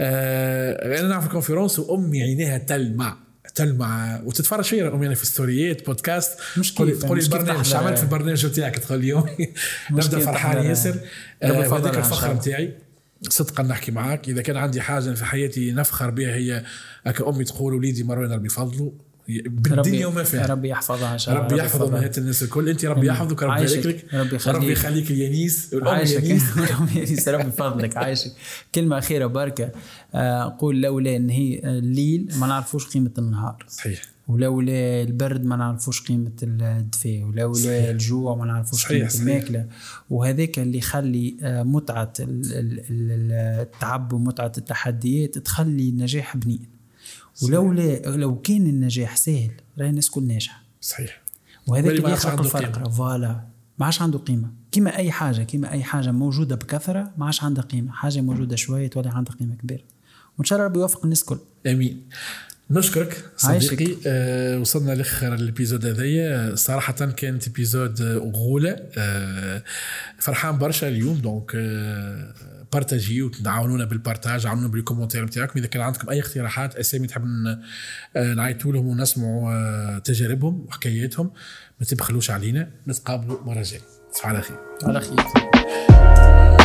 S1: آه أنا نعرف ال conférence وأمي عينيها تلمع. تلمع. وتتفرج فيا أمي أنا في ستوريات بودكاست.
S2: مش
S1: تقول لي
S2: كيف-
S1: تقول لي البرنامج.
S2: تحضر-
S1: عملت في البرنامج بتاعك تقول لي يومي
S2: نبدأ
S1: فرحان ياسر. آه،
S2: شاء
S1: الفخر. بتاعي. صدقا نحكي معك إذا كان عندي حاجة في حياتي نفخر بها هي أمي تقول وليدي مروان ربي يفضلوا بالدنيا وما فيها.
S2: ربي يحفظها إن شاء الله
S1: ربي يحفظ امهات الناس الكل. أنت ربي يحفظك ربي يبارك لك
S2: ربي يخليك.
S1: ربي يخليك اليانيس
S2: عايشك.
S1: يانيس
S2: ربي يفضلك عايشك. كلمة أخيرة بركه آه، قول لولا إن هي الليل ما نعرفوش قيمة النهار.
S1: صحيح.
S2: ولولا البرد ما نعرفوش قيمة الدفاء. ولولا. الجوع ما نعرفوش قيمة
S1: صحيح.
S2: الماكلة. وهذاك اللي يخلي آه، متعة ال- ال- ال- التعب ومتعة التحديات تخلي النجاح بنين ولولا لو كان النجاح سهل راهي الناس كل ناجحة.
S1: صحيح.
S2: وهذاك اللي يخلق الفرق. voilà. ما عادش عنده قيمة. كيما أي حاجة كيما أي حاجة موجودة بكثرة ما عادش عندها قيمة. حاجة موجودة شوية تولي عندها قيمة كبيرة. وإن شاء الله ربي يوفق الناس الكل.
S1: آمين. نشكرك
S2: عايشك.
S1: صديقي. آه وصلنا لآخر ال épisode هذايا. صراحة كانت épisode غولة. آه فرحان برشا اليوم. donc آه partagez تعاونونا بال partage عاونونا بال commentaire نتاعكم إذا كان عندكم أي اقتراحات أسامي تحب آه، نعيطوا لهم ونسمعوا آه تجاربهم وحكاياتهم ما تبخلوش علينا. نتقابلوا مرة جاية. على خير.
S2: على خير.